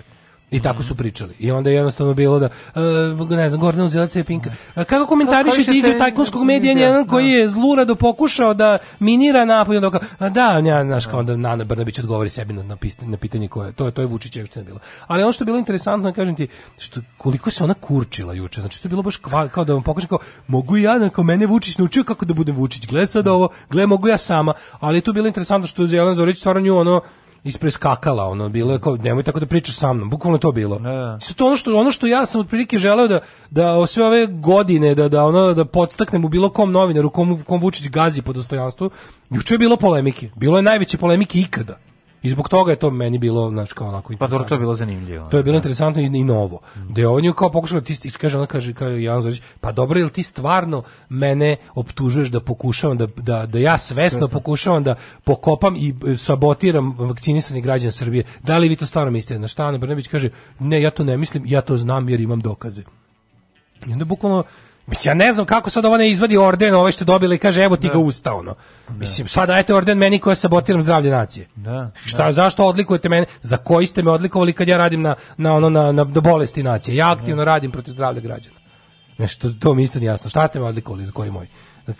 I tako su pričali. I onda je jednostavno bilo da, e, ne znam, Gordon Uzilac je Pinka. E, Kako komentarišete izjavu tajkunskog medija Da, jedan koji da. je zlurado pokušao da minira napad i onda kao, a da, ja, znaš, kao onda Nana Brnabić odgovori sebi na, na, pitanje koje, to je, to je Vučićevština bilo. Ali ono što je bilo interesantno, kažem ti, što, koliko se ona kurčila juče, znači to je bilo baš kva- kao da vam pokažem kao, mogu ja, kao mene Vučić naučio kako da budem Vučić, gle sad ovo, gle mogu ja sama, ali je tu bilo interesantno što je Jelena Zorić stvarno nju ono, ispreskakala, ono bilo je kao nemoj tako da pričaš sa mnom. Bukvalno to bilo. Sad to ono što ono što ja sam otprilike želeo da da o sve ove godine da da ono da podstaknem u bilo kom novinaru kom kom Vučić gazi po dostojanstvu. Juče je bilo polemike. Bilo je najveće polemike ikada. I zbog toga je to meni bilo, znači, kao onako Pa dobro, to je bilo zanimljivo. To je bilo interesantno i, i novo. Da je on nju kao pokušao ti kaže ona kaže kaže Jan Zorić, pa dobro jel ti stvarno mene optužuješ da pokušavam da da da ja svesno pokušavam da pokopam i e, sabotiram vakcinisani građane Srbije. Da li vi to stvarno mislite? Na šta Ana Brnabić kaže, ne, ja to ne mislim, ja to znam jer imam dokaze. I onda bukvalno Mislim, ja ne znam kako sad ova ne izvadi orden, ovaj što dobila i kaže, evo ti ga usta, ono. Mislim, sad dajte orden meni koja sabotiram zdravlje nacije. Da. Šta, zašto odlikujete mene? Za koji ste me odlikovali kad ja radim na, na, ono, na, na, na bolesti nacije? Ja aktivno radim protiv zdravlja građana. Nešto, to mi isto nije jasno. Šta ste me odlikovali za koji moj?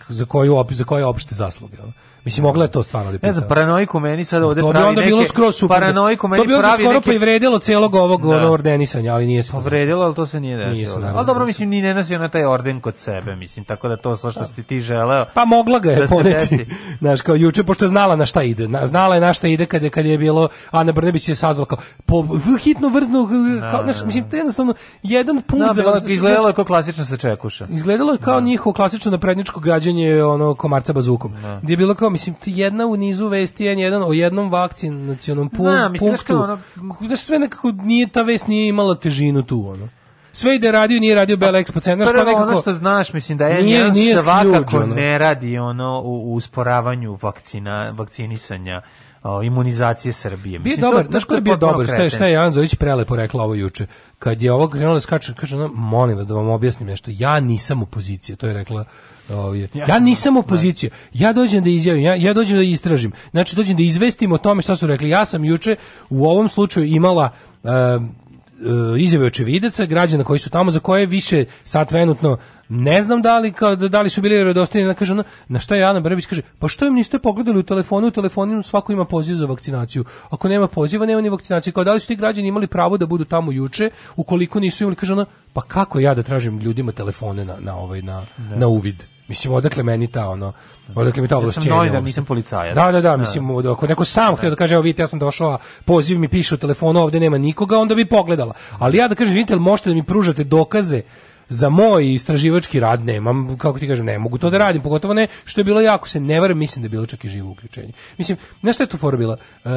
Za koju za koje opšte zasluge? ono? Mislim, mogla je to stvarno da Ne znam, paranoiku meni sad ovde To bi pravi onda neke... bilo skroz super. Paranoiku meni to bi onda pravi skoro neke... pa i vredilo celog ovog Da. ordenisanja, ali nije se desilo. Povredilo, ali to se nije Nije se desilo. naravno Ali dobro, mislim, ni ne nosio na taj orden kod sebe, mislim, tako da to što si ti želeo... Pa mogla ga je da poneti, [LAUGHS] znaš, kao juče, pošto je znala na šta ide. Na- Znala je na šta ide kad je, kad je bilo, Ana Brnebić je sazvala kao, po hitno vrzno, kao, znaš, mislim, to je jednostavno jedan punkt Da, bilo, izgledalo je kao klasično se čekuša. Izgledalo je kao njihovo klasično napredničko gađanje ono komarca bazukom. Gdje je bilo kao mislim ti jedna u nizu vesti jedan o jednom vakcinacionom pu, Da, mislim, punktu. ono- Da sve nekako nije ta vest nije imala težinu tu ono. Sve ide radio, nije radio Bela Expo centar, Prvo nekako ono što znaš, mislim da je Nije- nije, svakako huge, ono. ne radi ono u, u usporavanju vakcina, vakcinisanja, o, imunizacije Srbije. Bio dobar, znaš ko je bio dobar, šta je, šta je kretenski. Jan Zović prelepo rekla ovo juče. Kad je ovo krenulo da skače, kaže ona, molim vas da vam objasnim nešto, ja nisam opozicija, to je rekla ovdje. Ja nisam opozicija. Ja dođem da izjavim, ja, ja dođem da istražim. Znači, dođem da izvestim o tome šta su rekli. Ja sam juče u ovom slučaju imala um, e, izjave očevidaca, građana koji su tamo, za koje više sad trenutno ne znam da li, kao, da li su bili vjerodostojni, ona kaže, na šta je Ana Brnabić kaže, pa što im niste pogledali u telefonu, u telefonu svako ima poziv za vakcinaciju. Ako nema poziva, nema ni vakcinacije. Kao da li su ti građani imali pravo da budu tamo juče, ukoliko nisu imali, kaže ona, pa kako ja da tražim ljudima telefone na, na, ovaj, na, na uvid? Mislim, odakle meni ta, ono, odakle mi ta Ja sam ovlašćenja? novinar, nisam policajac. Da, da, da, Da. mislim, ako neko sam htio da kaže, evo vidite, ja sam došao, a poziv mi piše u telefonu, ovde nema nikoga, onda bi pogledala. Ali ja da kažem, vidite, možete da mi pružate dokaze za moj istraživački rad nemam, kako ti kažem, ne mogu to da radim, pogotovo ne, što je bilo jako, se ne varam, mislim da je bilo čak i živo uključenje. Mislim, šta je tu fora bila? E,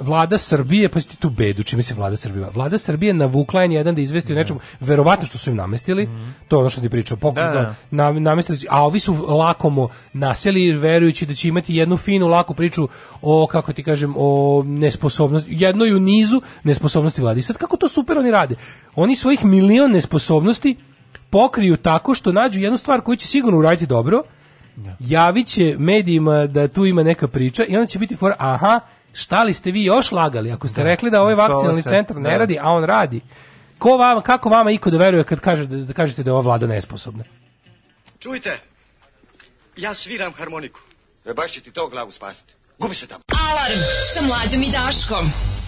vlada Srbije, pa ti tu bedu, čime se vlada Srbije? Vlada Srbije navukla je jedan da izvesti o nečemu, verovatno što su im namestili, to je ono što ti pričao, pokušaj Da, da, da. na, namestili su, a ovi su lakomo naseli verujući da će imati jednu finu laku priču o kako ti kažem o nesposobnosti jednoj u nizu nesposobnosti vlade. I sad kako to super oni rade? Oni svojih milion nesposobnosti pokriju tako što nađu jednu stvar koju će sigurno uraditi dobro. Javit će medijima da tu ima neka priča i onda će biti for aha, šta li ste vi još lagali ako ste rekli da ovaj vakcinalni centar ne da. radi, a on radi. Ko vama, kako vama iko da veruje kad kaže da, da kažete da je ova vlada nesposobna? Čujte, ja sviram harmoniku. E baš će ti to glavu spasiti. Gubi se tamo. Alarm sa mlađom i Daškom.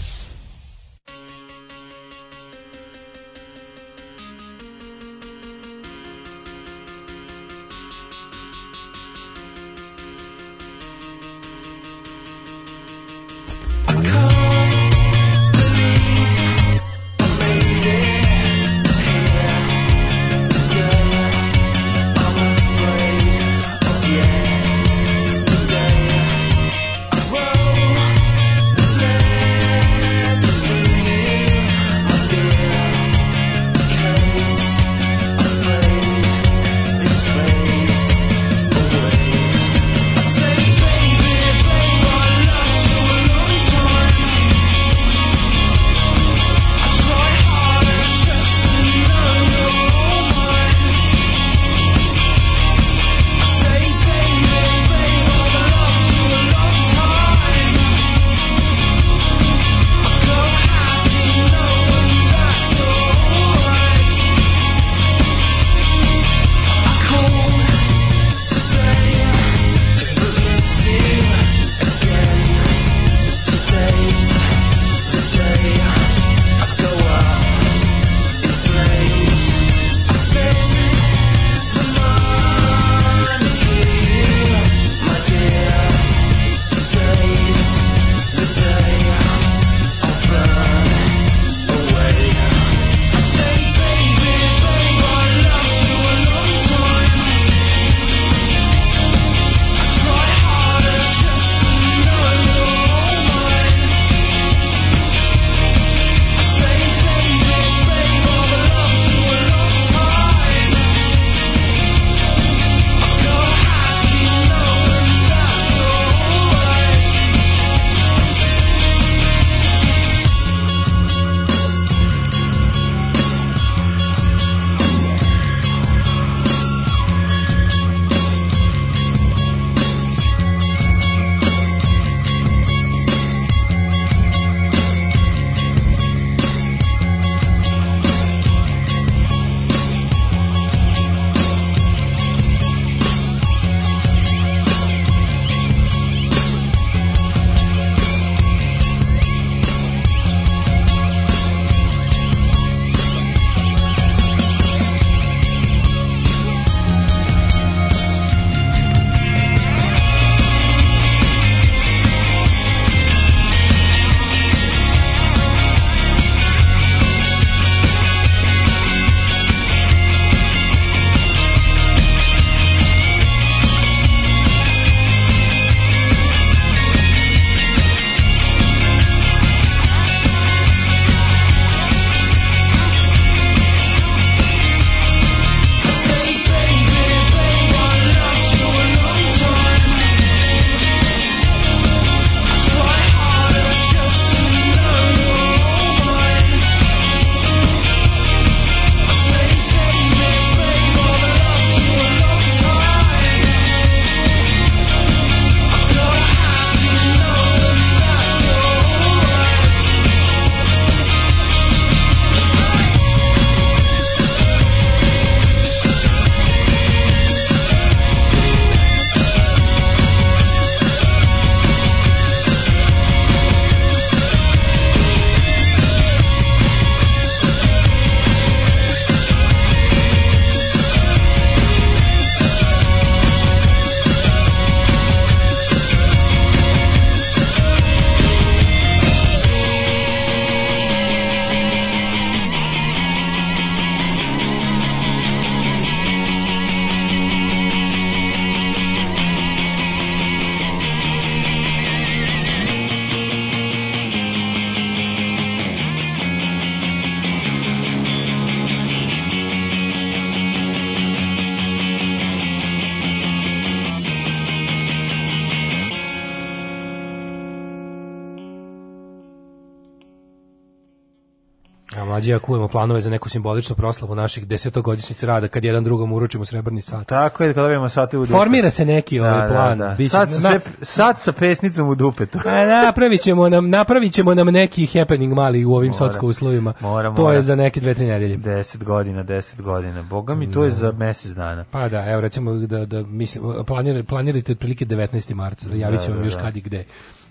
A mlađi ja kujemo planove za neku simboličnu proslavu naših desetogodišnjica rada kad jedan drugom uručimo srebrni sat. Tako je, kada dobijemo sate u dupetu. Formira se neki ovaj plan. Biće- Sad, sa na- sve, sad sa pesnicom u dupetu. A napravit ćemo nam, napravit ćemo nam neki happening mali u ovim socko uslovima. Mora, to mora. je za neke dve, tri nedelje. 10 godina, 10 godina. Boga mi, to je za mesec dana. Pa da, evo recimo da, da mislim, planir, planirajte otprilike 19. marca, javit ćemo Da, vam da, još da. kad i gde.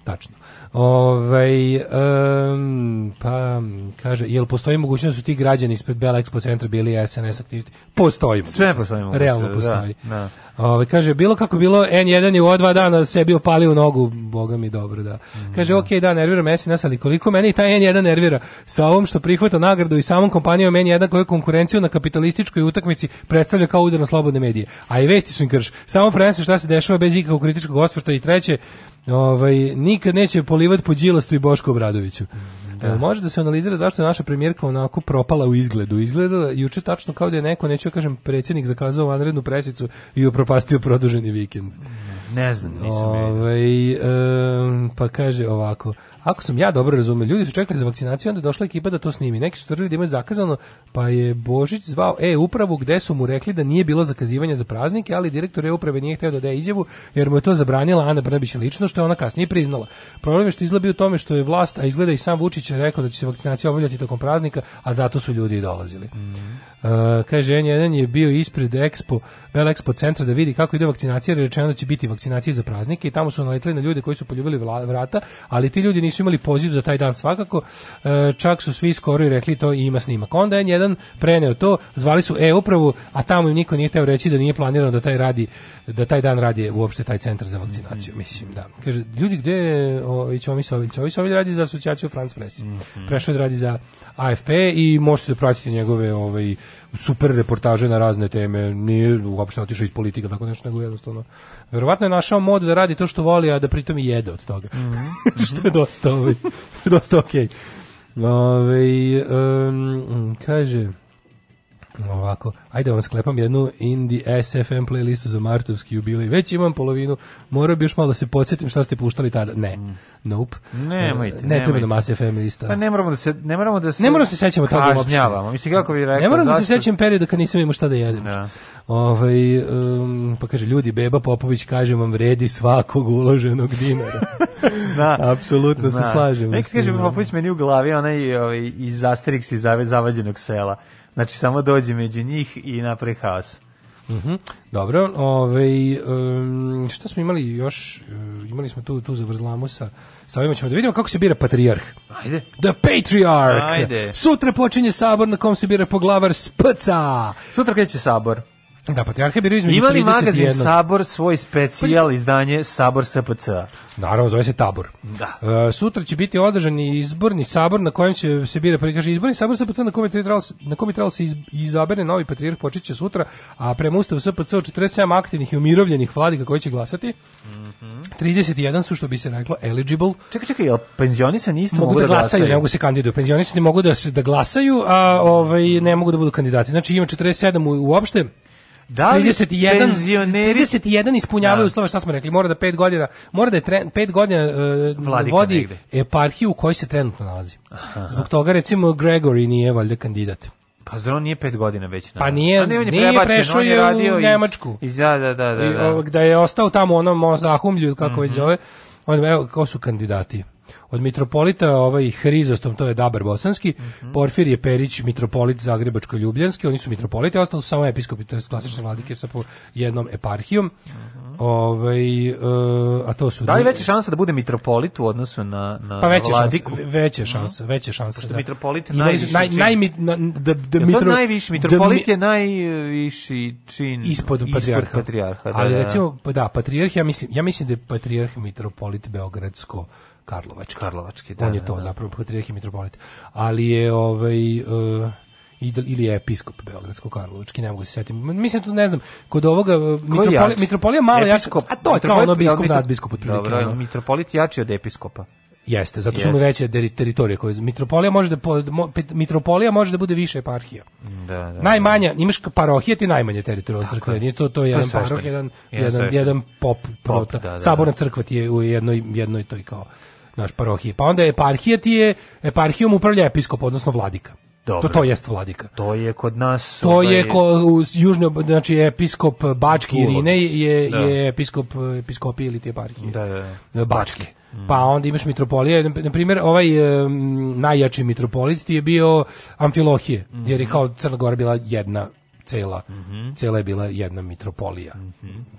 Tačno. Ovaj em, pa kaže, jel postoji mogućnost da su ti građani ispred Bela Expo centra bili SNS aktivisti? Postoji. Sve postoji Realno da, postoji. da. Ovaj kaže bilo kako bilo N1 je u ova dva dana sebi opalio nogu, boga mi dobro da. Kaže okej da nervira me SNS, ali koliko mene i taj N1 nervira sa ovom što prihvata nagradu i samom kompanijom N1 koja konkurenciju na kapitalističkoj utakmici predstavlja kao udar na slobodne medije. A i vesti su im krš. Samo prenose šta se dešava bez ikakvog kritičkog osvrta i treće Ovaj nikad neće polivati po Đilastu i Bošku Obradoviću. Jel može da se analizira zašto je naša premijerka onako propala u izgledu? Izgleda juče tačno kao da je neko, neću da kažem, predsjednik zakazao vanrednu presicu i upropastio produženi vikend. Ne znam, nisam vidio. Ovaj, em, pa kaže ovako, ako sam ja dobro razumio, ljudi su čekali za vakcinaciju, onda je došla ekipa da to snimi. Neki su tvrdili da imaju zakazano, pa je Božić zvao e-upravu gde su mu rekli da nije bilo zakazivanja za praznike, ali direktor e-uprave nije hteo da daje izjavu, jer mu je to zabranila Ana Brnabić lično, što je ona kasnije priznala. Problem je što izgleda u tome što je vlast, a izgleda i sam Vučić je rekao da će se vakcinacija obavljati tokom praznika, a zato su ljudi i dolazili. Uh, kaže, N1 je bio ispred Expo, Bell Expo centra da vidi kako ide vakcinacija, jer je rečeno da će biti vakcinacije za praznike i tamo su naletili na ljude koji su poljubili vrata, ali ti ljudi nisu imali poziv za taj dan svakako, Uh, čak su svi skoro i rekli to i ima snimak. Onda je N1 preneo to, zvali su e-upravu, a tamo im niko nije teo reći da nije planirano da taj radi da taj dan radi uopšte taj centar za vakcinaciju, mislim, da. Kaže, ljudi gde je ovaj Ćomi Sović? Ćomi Sović radi za asocijaciju France Press. Prešao je da radi za AFP i možete da pratite njegove ovaj super reportaže na razne teme. Nije uopšte otišao iz politika tako nešto nego jednostavno. Verovatno je našao mod da radi to što voli, a da pritom i jede od toga. [LAUGHS] što je dosta ovaj [LAUGHS] dosta okej. Ovaj em, kaže Ovako, ajde vam sklepam jednu Indie SFM playlistu za martovski jubilej. Već imam polovinu, morao bi još malo da se podsjetim šta ste puštali tada. Ne, nope. Nemojte, ne treba nemojte. nam Mass FM lista. Pa ne moramo da se ne moramo da se Ne moramo se sećamo toga uopšte. kažnjavamo. Mislim kako bi rekao. Ne moram da se sećam perioda kad nisam imao šta da jedem. Da. Ovaj, um, pa kaže, ljudi, Beba Popović, kaže vam, vredi svakog uloženog dinara. [LAUGHS] Zna. Apsolutno se Zna. slažemo. Nek s tim, kaže da. Popović meni u glavi onaj ovaj, iz Asterix iz zavađenog sela. Znači samo dođe među njih i napravi haos. Mhm. Dobro, ovaj um, šta smo imali još? Uh, imali smo tu tu zavrzlamu sa sa ovima ćemo da vidimo kako se bira patrijarh. Ajde. The Patriarch. Ajde. Sutra počinje sabor na kom se bira poglavar SPCA. Sutra kreće sabor. Da, patrijarha biraju između Ima li 31. magazin Sabor svoj specijal izdanje Sabor SPC? Naravno, zove se Tabor. Da. E, sutra će biti održan izborni sabor na kojem će se bira, pa kaže izborni sabor SPC na kome je trebalo na kome je trebalo se iz- izabere novi patrijarh počeće sutra, a prema ustavu SPC od 47 aktivnih i umirovljenih vladika koji će glasati. 31 su što bi se reklo eligible. Čekaj, čekaj, jel penzionisani isto Mogu da glasaju, ne mogu se kandiduju. Penzionisani mogu da se da glasaju, a ovaj ne mogu da budu kandidati. Znači ima 47 u, uopšte. Da li 31 penzioneri- 31 ispunjavaju Da. uslove šta smo rekli mora da 5 godina mora da je 5 godina Vladika vodi negde. eparhiju u kojoj se trenutno nalazi. Zbog toga recimo Gregory nije valjda kandidat. Pa zar on nije pet godina već? Pa nije- A ne, on je nije prešao je u radio iz- Nemačku. Iz, da, da, da, da. I, da. o, da je ostao tamo u onom Mozahumlju ili kako već Mhm. zove. On evo ko su kandidati. Od mitropolita ovaj Hrizostom, to je Dabar Bosanski, Mhm. Porfirije Perić, mitropolit Zagrebačko-Ljubljanski, oni su mitropoliti, ostalo su samo episkopi, to je klasične vladike sa po jednom eparhijom. Ovaj, e, a to su... Mhm. Da li veća šansa da bude mitropolit u odnosu na, na Pa veća vladiku? šansa, veća šansa, veća šansa. Pošto da. mitropolit je najviši naj, čin. najmi, na, da, da Je mitro, najviši, da mitropolit mi- je najviši čin ispod patrijarha. patrijarha, da, Ali da, da. recimo, pa da, patrijarh, ja mislim, ja mislim da je patrijarh mitropolit Beogradsko Karlovački. Karlovački, da, On je da, to da. zapravo patrijarh i mitropolit. Ali je ovaj uh, ili je episkop Beogradsko Karlovački, ne mogu se setiti. Mislim to ne znam. Kod ovoga mitropolija, jači? mitropolija malo jači, a to je kao ono biskup mitro- nad biskup otprilike. Dobro, ono. mitropolit jači od episkopa. Jeste, zato što mu veće teritorije koje mitropolija može da mitropolija može da bude više eparhija. Da, da. Najmanja, imaš parohije ti najmanje teritorije od crkve. je. Nije to to je jedan paroh, jedan Jedan jedan jedan pop, prota. da, da, Saborna da. crkva ti je u jednoj jednoj toj kao naš parohije. Pa onda eparhija ti je eparhijom upravlja episkop, odnosno vladika. Dobro. To to jest vladika. To je kod nas... To ovaj, je ko u južno znači episkop Bački Tulović. Irinej je Da. je episkop episkopije ili te eparhije. Da, da, da. Bačke. Pa onda imaš mitropolije, na primjer ovaj em, najjači mitropolit ti je bio Amfilohije, jer je kao Crna Gora bila jedna cela, cela je bila jedna mitropolija.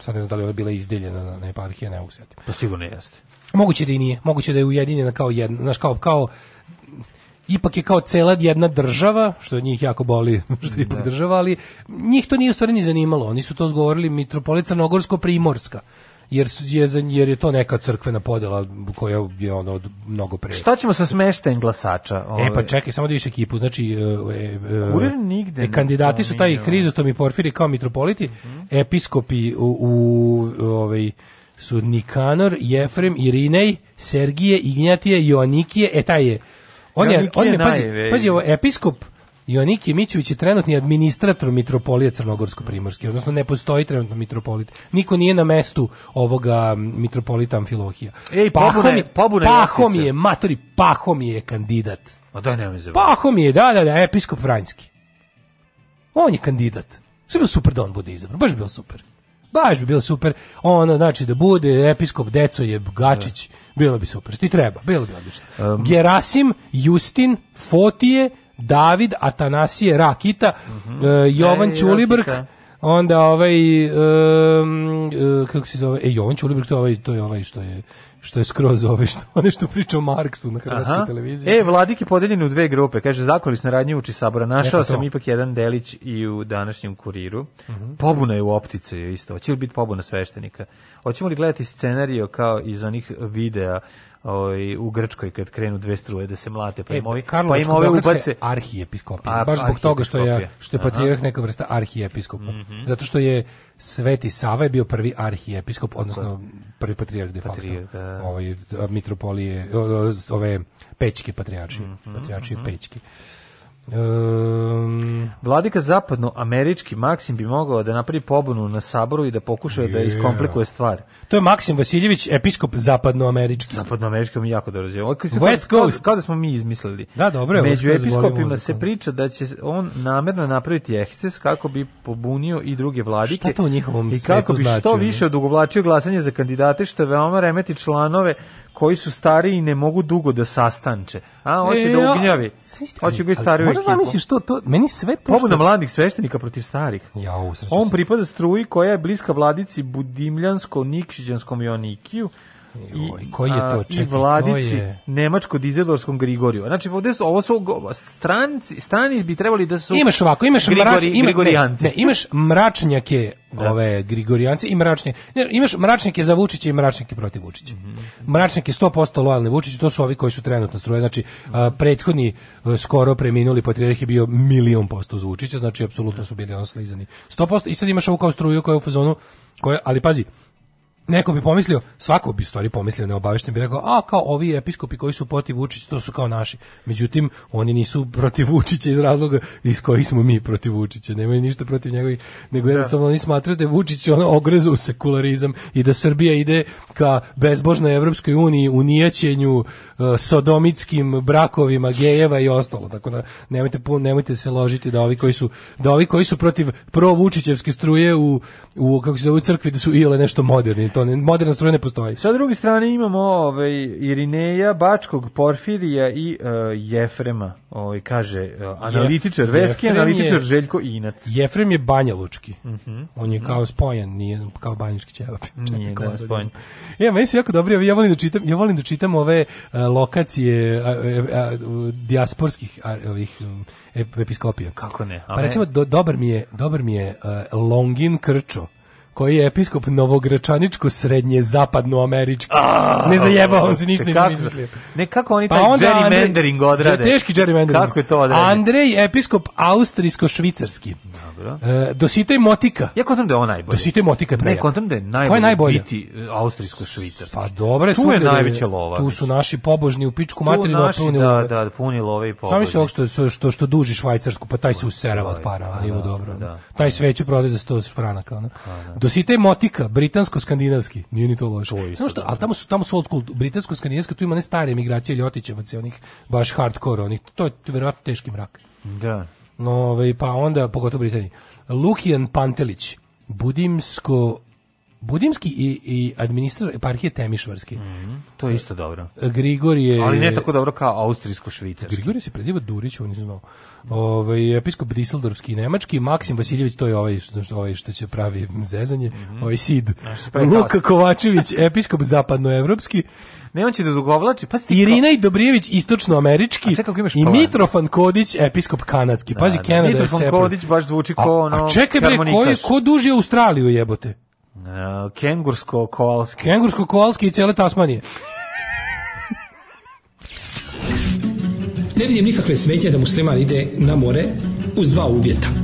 Sad ne znam da li je bila izdeljena na, na eparhije, ne mogu. Pa sigurno jeste. Moguće da i nije, moguće da je ujedinjena kao jedna, znaš, kao, kao ipak je kao cela jedna država, što njih jako boli, [LAUGHS] što je ipak država, ali njih to nije u stvari ni zanimalo. Oni su to zgovorili mitropolit Crnogorsko-Primorska. Jer, je, jer je to neka crkvena podela koja je ono od mnogo pre. Šta ćemo sa smeštajem glasača? E pa Ovaj, čekaj, samo da vidiš ekipu, znači e, e, e, nigde e, ne kandidati su taj Hrizostom i Porfiri kao mitropoliti, episkopi u, u ovaj su Nikanor, Jefrem, Irinej, Sergije, Ignjatije, Joanikije, e taj je on je, on je, pazi, pazi, ovo, episkop Joanikije Mićević je trenutni administrator mitropolije Crnogorsko-Primorske, odnosno ne postoji trenutno mitropolit. Niko nije na mestu ovoga mitropolita Amfilohija. Ej, Pahom pobune- je- pobune Pahom je, matori, Pahom je kandidat. Ma daj nemoj se. Pahom je, da, da, da, episkop Vranjski. On je kandidat. Sve bi bilo super da on bude izabran, baš bi bilo super. Baš bi bilo super. Ono, znači, da bude episkop Deco je Gačić, bilo bi super. Ti treba, bilo bi odlično. Gerasim, Justin, Fotije, David, Atanasije, Rakita, e, Jovan Ej, Ćulibrk, Rakita. onda ovaj, um, e, kako se zove, e, Jovan Ćulibrk, to je ovaj, to je ovaj što je, što je skroz ovaj, što, [LAUGHS] ono što priča o Marksu na hrvatskoj Aha. televiziji. E, Vladik je podeljen u dve grupe. Kaže, zakolisna radnja uči sabora. Našao Eto to. sam ipak jedan delić i u današnjem kuriru. Mhm. Pobuna je u optice je isto. Hoće li biti pobuna sveštenika? Hoćemo li gledati scenario kao iz onih videa ovaj, u Grčkoj kad krenu dve struje da se mlate, pa E, im ovi, pa Karlovačko im ove ubace. arhijepiskopija. A, baš zbog toga što je što je patrijarh neka vrsta arhijepiskopa. Zato što je Sveti Sava je bio prvi arhijepiskop, odnosno prvi patrijarh de facto. Da. Ovaj mitropolije, ove pećke patrijaršije, Mhm, patrijaršije pećke. Um, Vladika zapadnoamerički Maksim bi mogao da napravi pobunu na saboru i da pokuša da Je. iskomplikuje stvar. to je Maksim Vasiljević, episkop zapadnoamerički. Zapadnoamerički mi jako dobro kao- West kao- Coast. Kao da smo mi izmislili. Da, dobro je, Među episkopima se priča da će on namerno napraviti eksces kako bi pobunio i druge vladike. Šta to u njihovom I kako bi znači, što ono? više odugovlačio glasanje za kandidate što veoma remeti članove koji su stariji i ne mogu dugo da sastanče. A, hoće E, da ja- ugnjavi. Hoće biti stariju Možda ekipu. zamisliš što to, meni sve to Pobuna što- mladih sveštenika protiv starih. Ja, u On pripada struji koja je bliska vladici Budimljansko-Nikšićanskom Jonikiju i, Joj, koji je to? Čekaj, i vladici je? nemačko-dizelorskom Grigoriju. Znači, ovdje su, ovo su stranci, strani bi trebali da su Imaš ovako, imaš Grigori, mrač, ima, Grigorijanci. Ne, ne, imaš mračnjake ove Grigorijanci i mračnjake. Ne, imaš mračnjake za Vučića i mračnjake protiv Vučića. Mračnjake 100% lojalni Vučiću, to su ovi koji su trenutno struje. Znači, a, prethodni a, skoro preminuli patrijarh je bio milion posto za Vučića, znači apsolutno su bili ono slizani. 100% i sad imaš ovu kao struju koja je u fazonu, koja, ali pazi, Neko bi pomislio, svako bi stvari pomislio neobavešten bi rekao, a kao ovi episkopi koji su protiv Vučića, to su kao naši. Međutim, oni nisu protiv Vučića iz razloga iz kojih smo mi protiv Vučića. Nemaju ništa protiv njegovih, nego jednostavno oni smatraju da je Vučić ono ogrezu u sekularizam i da Srbija ide ka bezbožnoj Evropskoj uniji, unijaćenju, uh, sodomitskim brakovima gejeva i ostalo. Tako da nemojte nemojte se ložiti da ovi koji su da ovi koji su protiv pro Vučićevske struje u u kako se zove u crkvi da su iole nešto moderni. To ne, moderna struja ne postoji. Sa druge strane imamo ovaj, Irineja, Bačkog, Porfirija i uh, Jefrema, ovaj, kaže uh, analitičar, verski Jefrem analitičar je- Željko Inac. Jefrem je Banja Lučki. Mhm. On je kao spojen, nije kao banjiški ćelap. Nije, da, spojen. Ja, meni su jako dobri, ja volim da čitam, ja volim da čitam ove uh, lokacije dijasporskih ovih um, ep- episkopija. Kako ne? Pa recimo do, dobar mi je, dobar mi je uh, Longin Krčo koji je episkop Novogračaničko srednje zapadno američki. ne zajebavam se, ništa nisam Kako- izmislio. Ne, kako oni Pa taj onda gerrymandering odrade? Teški gerrymandering. Kako je to odrade? Andrej, episkop austrijsko-švicarski. Dobro. E, Motika. Ja kontam da je ovo najbolje. Dositej Motika je Ne, prejak. kontam da je Ko najbolje, je najbolje? biti e, austrijsko-švicarski. Pa dobro, Tu je da najveća lova. Tu su naši pobožni u pičku Tu materinu, a naši, puni da, love. da, puni love i Sami se pobožni. što, što, što, što duži švajcarsku, pa taj se userava od para, a ima dobro. da. Taj sveću prodaje za 100 franaka. Ono. Dositej Motika, britansko-skandinavski, nije ni to loše. Samo što, ali tamo su, tamo su old school, britansko-skandinavska, tu ima ne stare emigracije Ljotićevaca, onih baš hardcore, onih, to je verovatno teški mrak. Da. Ovaj, pa onda, pogotovo Britaniji. Lukijan Pantelić, Budimsko, Budimski i, i administrator eparhije Temišvarski. To je isto dobro. Grigorije... Ali ne tako dobro kao austrijsko-švicarski. Grigorije se preziva Durić, on nisam znao. Ovaj episkop Diseldorfski i nemački, Maksim Vasiljević, to je ovaj što, ovaj što će pravi zezanje, ovaj Sid. Znaš, se pravi Luka. Kovačević, episkop zapadnoevropski. Ne, on će da dugovlači. Pa sti Irina i Dobrijević, istočnoamerički. A čekaj, imaš I? Mitrofan Kodić, episkop kanadski. Pazi, Da, da. Kanada je Mitrofan separate. Kodić baš zvuči ko ono A čekaj bre, ko, je, ko duži Australiju jebote? Uh, Kengursko-koalski. Kengursko-koalski i cele Tasmanije. Ne vidim nikakve smetnje da musliman ide na more uz dva uvjeta.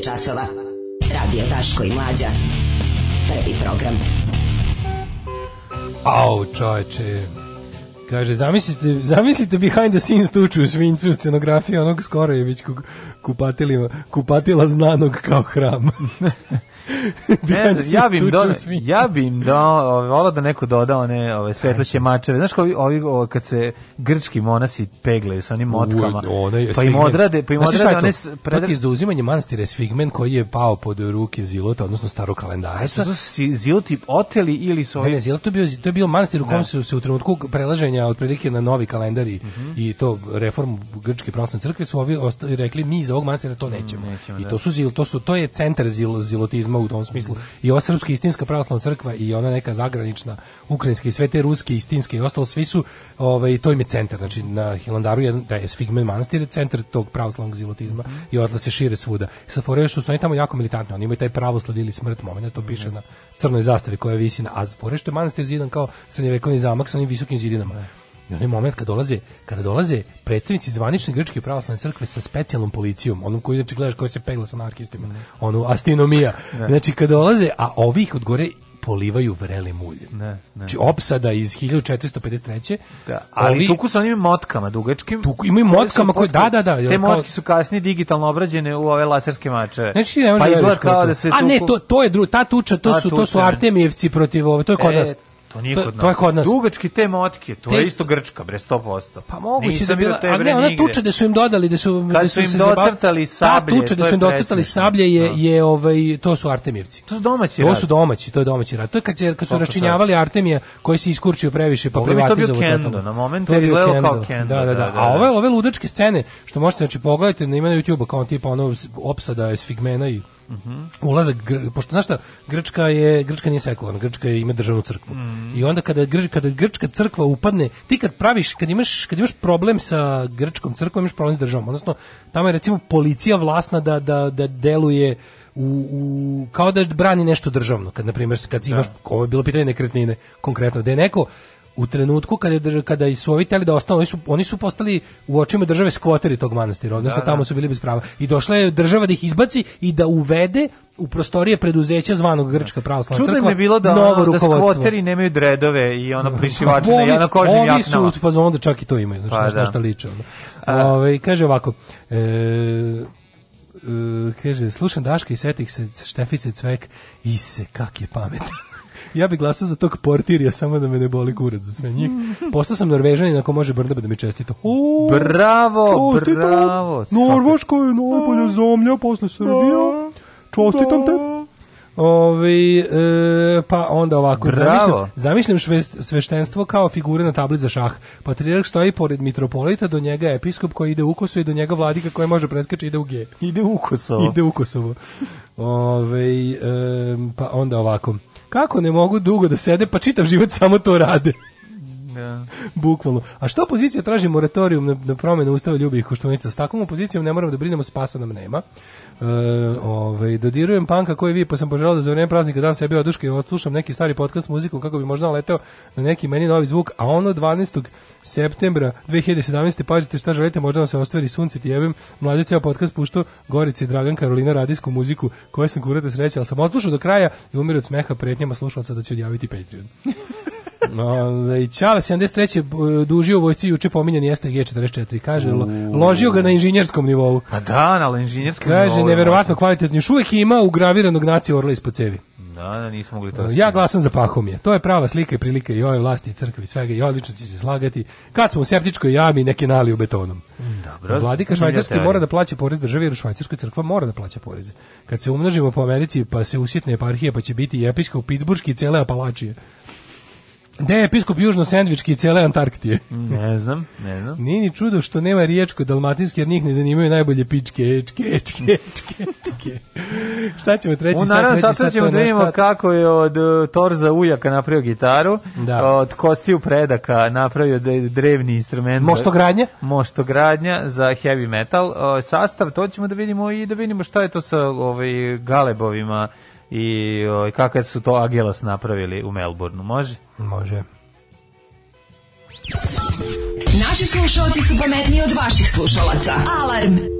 je časova. Radio Daško i Mlađa. Prvi program. Au, čoveče. Kaže, zamislite, zamislite behind the scenes tuču u svincu, scenografija onog Skorojevićkog kupatila, kupatila znanog kao hram. [LAUGHS] [LAUGHS] Ne znam, ja scenes bi im tuču dodao, u svincu. ja bi im dao, volao da neko doda one ove svetloće mačeve. Znaš kao ovi, ovi o, kad se grčki monasi peglaju sa onim motkama, U, onaj pa im odrade, pa im Znaš odrade to? one... To je za uzimanje manastira Sfigmen koji je pao pod ruke Zilota, odnosno starog kalendara. Su to si ziloti oteli ili su ovi... ne, Zilot to je bio, to je bio manastir u kom Da. su se u trenutku prelaženja otprilike na novi kalendar i, Mhm. i to reformu grčke pravoslavne crkve su ovi rekli mi za ovog manastira to nećemo. Mm, nećemo, I da. to su zil, to su to je centar zil, zilotizma u tom smislu. I ova srpska istinska pravoslavna crkva i ona neka zagranična ukrajinska i sve te ruske istinske i ostalo svi su ovaj to im je centar. Znači na Hilandaru je da je Sfigmen manastir je centar tog pravoslavnog zilotizma Mhm. i odatle se šire svuda. Sa fore što su oni tamo jako militantni. Oni imaju taj pravoslav ili smrt moment, to piše na crnoj zastavi koja visi na a je manastir zidan kao srednjevekovni zamak sa onim visokim zidinama. I onaj moment kad dolaze, kada dolaze predstavnici zvanične grčke pravoslavne crkve sa specijalnom policijom, onom koji znači gledaš koji se pegla sa anarhistima, onu astinomija. [LAUGHS] Da. Znači kad dolaze, a ovih od gore polivaju vrelim uljem. Ne, ne. Znači opsada iz 1453. Da, ali ovi- tuku sa onim motkama dugačkim. Tuku, imaju motkama koje, da, da, da. Te kao- motke su kasnije digitalno obrađene u ove laserske mačeve. Znači ne možeš pa da da se A ne, tuku- to to je drugo, ta tuča, to A, su to su tuča. Artemijevci protiv ove, to je kod E, nas. To nije to, kod nas. To je kod nas. Dugački te motke, to Te- je isto grčka, bre, 100%. Pa moguće da je bila, a ne, ona tuča da su im dodali, da su, Kad da su im se docrtali sablje, Ta tuča da su je im docrtali sablje je, Da. je ovaj, to su Artemijevci. To su domaći To rad. su domaći, to je domaći rad. To je kad, se, kad su Svaka načinjavali Artemija koji se iskurčio previše pa mi, to je bio privatizovao na moment je je izgledao kao Kendo. Da, da, da. da, da, A ove, ove ludačke scene, što možete, znači, pogledajte na ima na YouTube-a kao tipa ono opsada Sfigmena i Mhm. ulazak, pošto znaš šta, Grčka je, Grčka nije sekularna, Grčka je, ima državnu crkvu. Mhm. I onda kada, Grč, kada Grčka crkva upadne, ti kad praviš, kad imaš, kad imaš problem sa Grčkom crkvom, imaš problem s državom. Odnosno, tamo je recimo policija vlasna da, da, da deluje u, u, kao da brani nešto državno. Kad, na primjer, kad imaš, ovo je bilo pitanje nekretnine, konkretno, da je neko u trenutku kada je kada su ovi teli da ostanu, oni su, oni su postali u očima države skvoteri tog manastira, odnosno Da, da. tamo su bili bez prava. I došla je država da ih izbaci i da uvede u prostorije preduzeća zvanog Grčka pravoslavna Čudno crkva mi je bilo da, novo da skvoteri nemaju dredove i ono [LAUGHS] prišivačine Ovi- i na kožnim jaknama. su u fazonu da čak i to imaju, znači Pa nešto, da. nešto liče. ono. Ovaj, kaže ovako, e, e, kaže, slušam Daška i setih se Štefice Cvek i se kak je pametan. Ja bih glasao za tog portirija samo da me ne boli kurac za sve njih. Postao sam Norvežanin ako može Brnabe da mi čestito. O, Bravo, čestitam. bravo. Norveška je najbolja zemlja posle Srbija. Čestitam te. Ovi, e, pa onda ovako, Bravo. zamišljam, zamišljam švest- sveštenstvo kao figure na tabli za šah. Patrijarh stoji pored mitropolita, do njega episkop koji ide u Kosovo i do njega vladika koji može preskače ide u G. Ide u Kosovo. Ide u Kosovo. Ove, em, pa onda ovako. Kako ne mogu dugo da sede, pa čitav život samo to rade. Da. Bukvalno. A što opozicija traži moratorijum na, na promjenu ustava ljubih koštunica? S takvom opozicijom ne moramo da brinemo, spasa nam nema. E, ovaj, dodirujem panka koji vi, pa sam poželao da za vreme praznika dam sebi oduške i odslušam neki stari podcast s muzikom kako bi možda naleteo na neki meni novi zvuk, a ono 12. septembra 2017. pazite šta želite, možda vam se ostvari sunce ti jebem, mlađe ceo podcast puštao Gorici Dragan Karolina radijsku muziku koju sam kurate sreća, ali sam odslušao do kraja i umir od smeha pretnjama slušalca da će odjaviti Patreon. Čale 73. b- dužio u vojci juče pominjani STG44. Kaže, lo- ložio ga na inženjerskom nivou. Pa da, na inženjerskom Kaže, nivou je neverovatno kvalitetno. Još uvijek ima ugraviranog nacije orla ispod cevi. Da, da, nismo mogli to Ja skinuti. glasam za Pahomije. To je prava slika i prilika i ove vlasti i crkve i svega i odlično će se slagati. Kad smo u septičkoj jami, neke nali u betonom. Dobro, Vladika teorija. mora da plaća porez državi jer u Švajcarskoj crkva mora da plaća poreze. Kad se umnožimo po Americi pa se usjetne eparhije pa će biti i episkop Pittsburghski i cele Apalačije. Gde je episkop Južno-Sendvički i cele Antarktije? Ne znam, ne znam. Nije ni čudo što nema riječko dalmatinski jer njih ne zanimaju najbolje pičke, čke, čke, čke, čke. Šta ćemo treći U sat, naravno sad sat, to ćemo da vidimo sat. kako je od uh, Torza ujaka napravio gitaru, Da. od kostiju predaka napravio drevni instrument. za- Moštogradnja? Moštogradnja za heavy metal. Uh, sastav, to ćemo da vidimo i da vidimo šta je to sa ovaj, galebovima i ovaj, kakav su to Agelas napravili u Melbourneu. Može? Može. Naši slušalci su pametniji od vaših slušalaca. Alarm!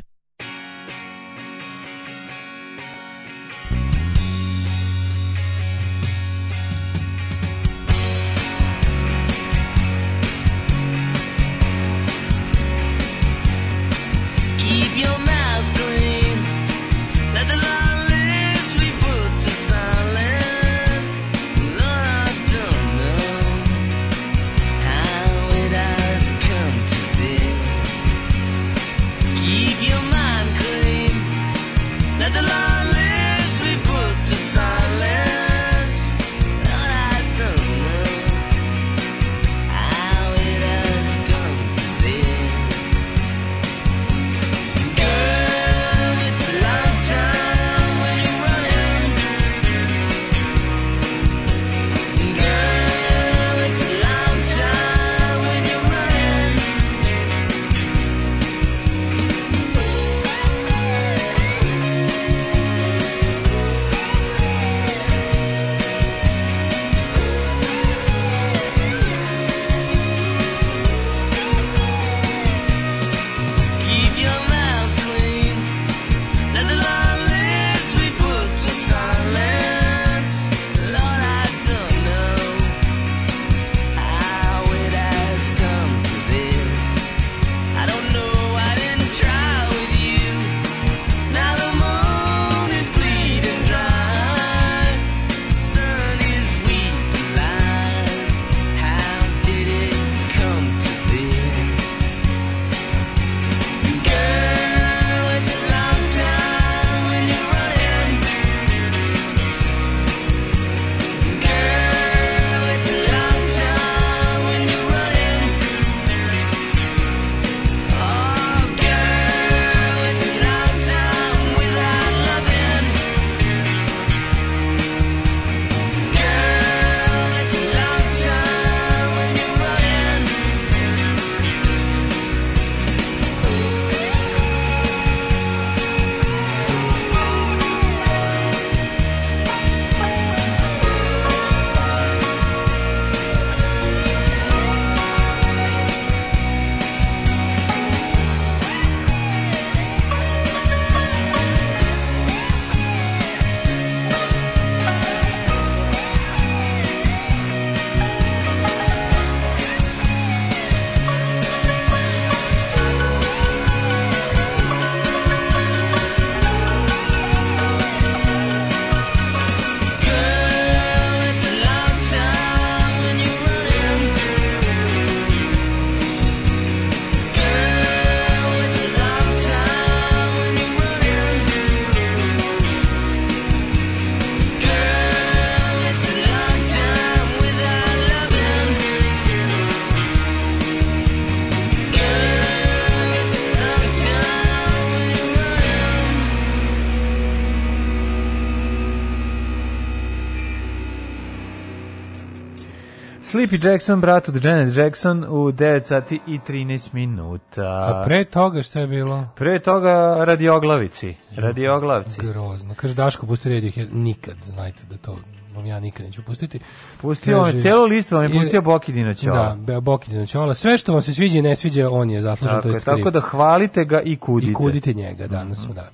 Sleepy Jackson, brat od Janet Jackson u 9 sati i 13 minuta. A pre toga šta je bilo? Pre toga radioglavici. Radioglavci. Grozno. Kaže Daško, pusti red ih, ja nikad, znajte da to vam ja nikad neću pustiti. Pustio vam je, celu listu vam je pustio Bokidina Ćola. Da, Be- Bokidina Ćola. Sve što vam se sviđa i ne sviđa, on je zaslužan, Tako, to je, tako da hvalite ga i kudite. I kudite njega danas, da.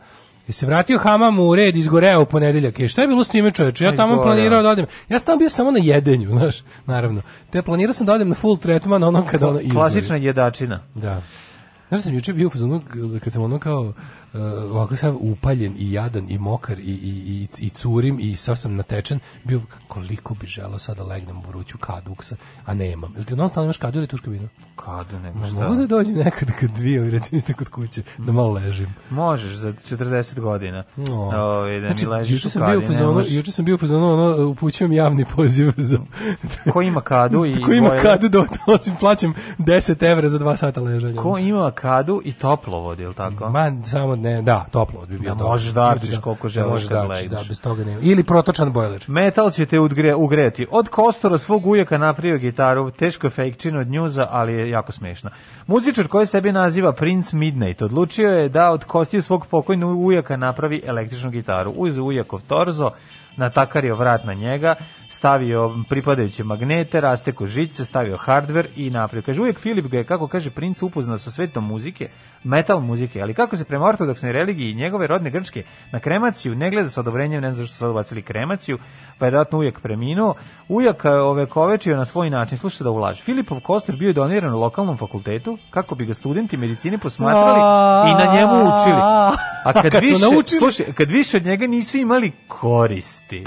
Je se vratio Hamam u red, izgoreo u ponedeljak. I šta je bilo s time čoveče? Ja tamo planirao da odem. Ja sam tamo bio samo na jedenju, [LAUGHS] znaš, naravno. Te planirao sam da odem na full tretman ono kada ono izgori. Klasična jedačina. Da. Znaš da sam juče bio u fazonu kad sam ono kao ovako sav upaljen i jadan i mokar i, i, i, i curim i sav sam natečen, bio koliko bi želao sada da legnem u vruću kadu, uksa, a nemam. Jel ti non stalno imaš kadu ili tuška vino? Kadu, nego Ma, šta? Mogu da dođem nekad kad dvije, recimo ste kod kuće, da malo ležim. Možeš za 40 godina. No. Ovaj, da znači, mi ležiš juče sam bio kadi, fazonu, juče sam bio u fazonu, ono, upućujem javni poziv za... [LAUGHS] Ko ima kadu i Ko ima boje- kadu da osim plaćam 10 evra za dva sata ležanja. Ko ima kadu i toplovod, je li tako? Ma, samo ne, da, toplo bi bio Da možeš da arčiš koliko Da želiš možeš da arčiš, legneš. Da, bez toga nema. Ili protočan bojler. Metal će te udgre, ugreti. Od Kostora svog ujaka napravio gitaru, teško je fejkčina od njuza, ali je jako smešna. Muzičar koji sebe naziva Prince Midnight odlučio je da od kostiju svog pokojnog ujaka napravi električnu gitaru. Uzeo ujakov torzo, natakario vrat na njega, stavio pripadajuće magnete, rasteko žice, stavio hardware i napravio. Kaže, uvijek Filip ga je, kako kaže princ, upoznao sa svetom muzike, metal muzike, ali kako se prema ortodoksnoj religiji i njegove rodne grčke na kremaciju ne gleda sa odobrenjem, ne znam zašto su sad ubacili kremaciju, pa je datno ujak preminuo. Ujak e, ovekovečio na svoj način, slušaj da ulaže. Filipov kostur bio je doniran u lokalnom fakultetu kako bi ga studenti medicine posmatrali i na njemu učili. A kad, više, slušaj, kad više od njega nisu imali koristi.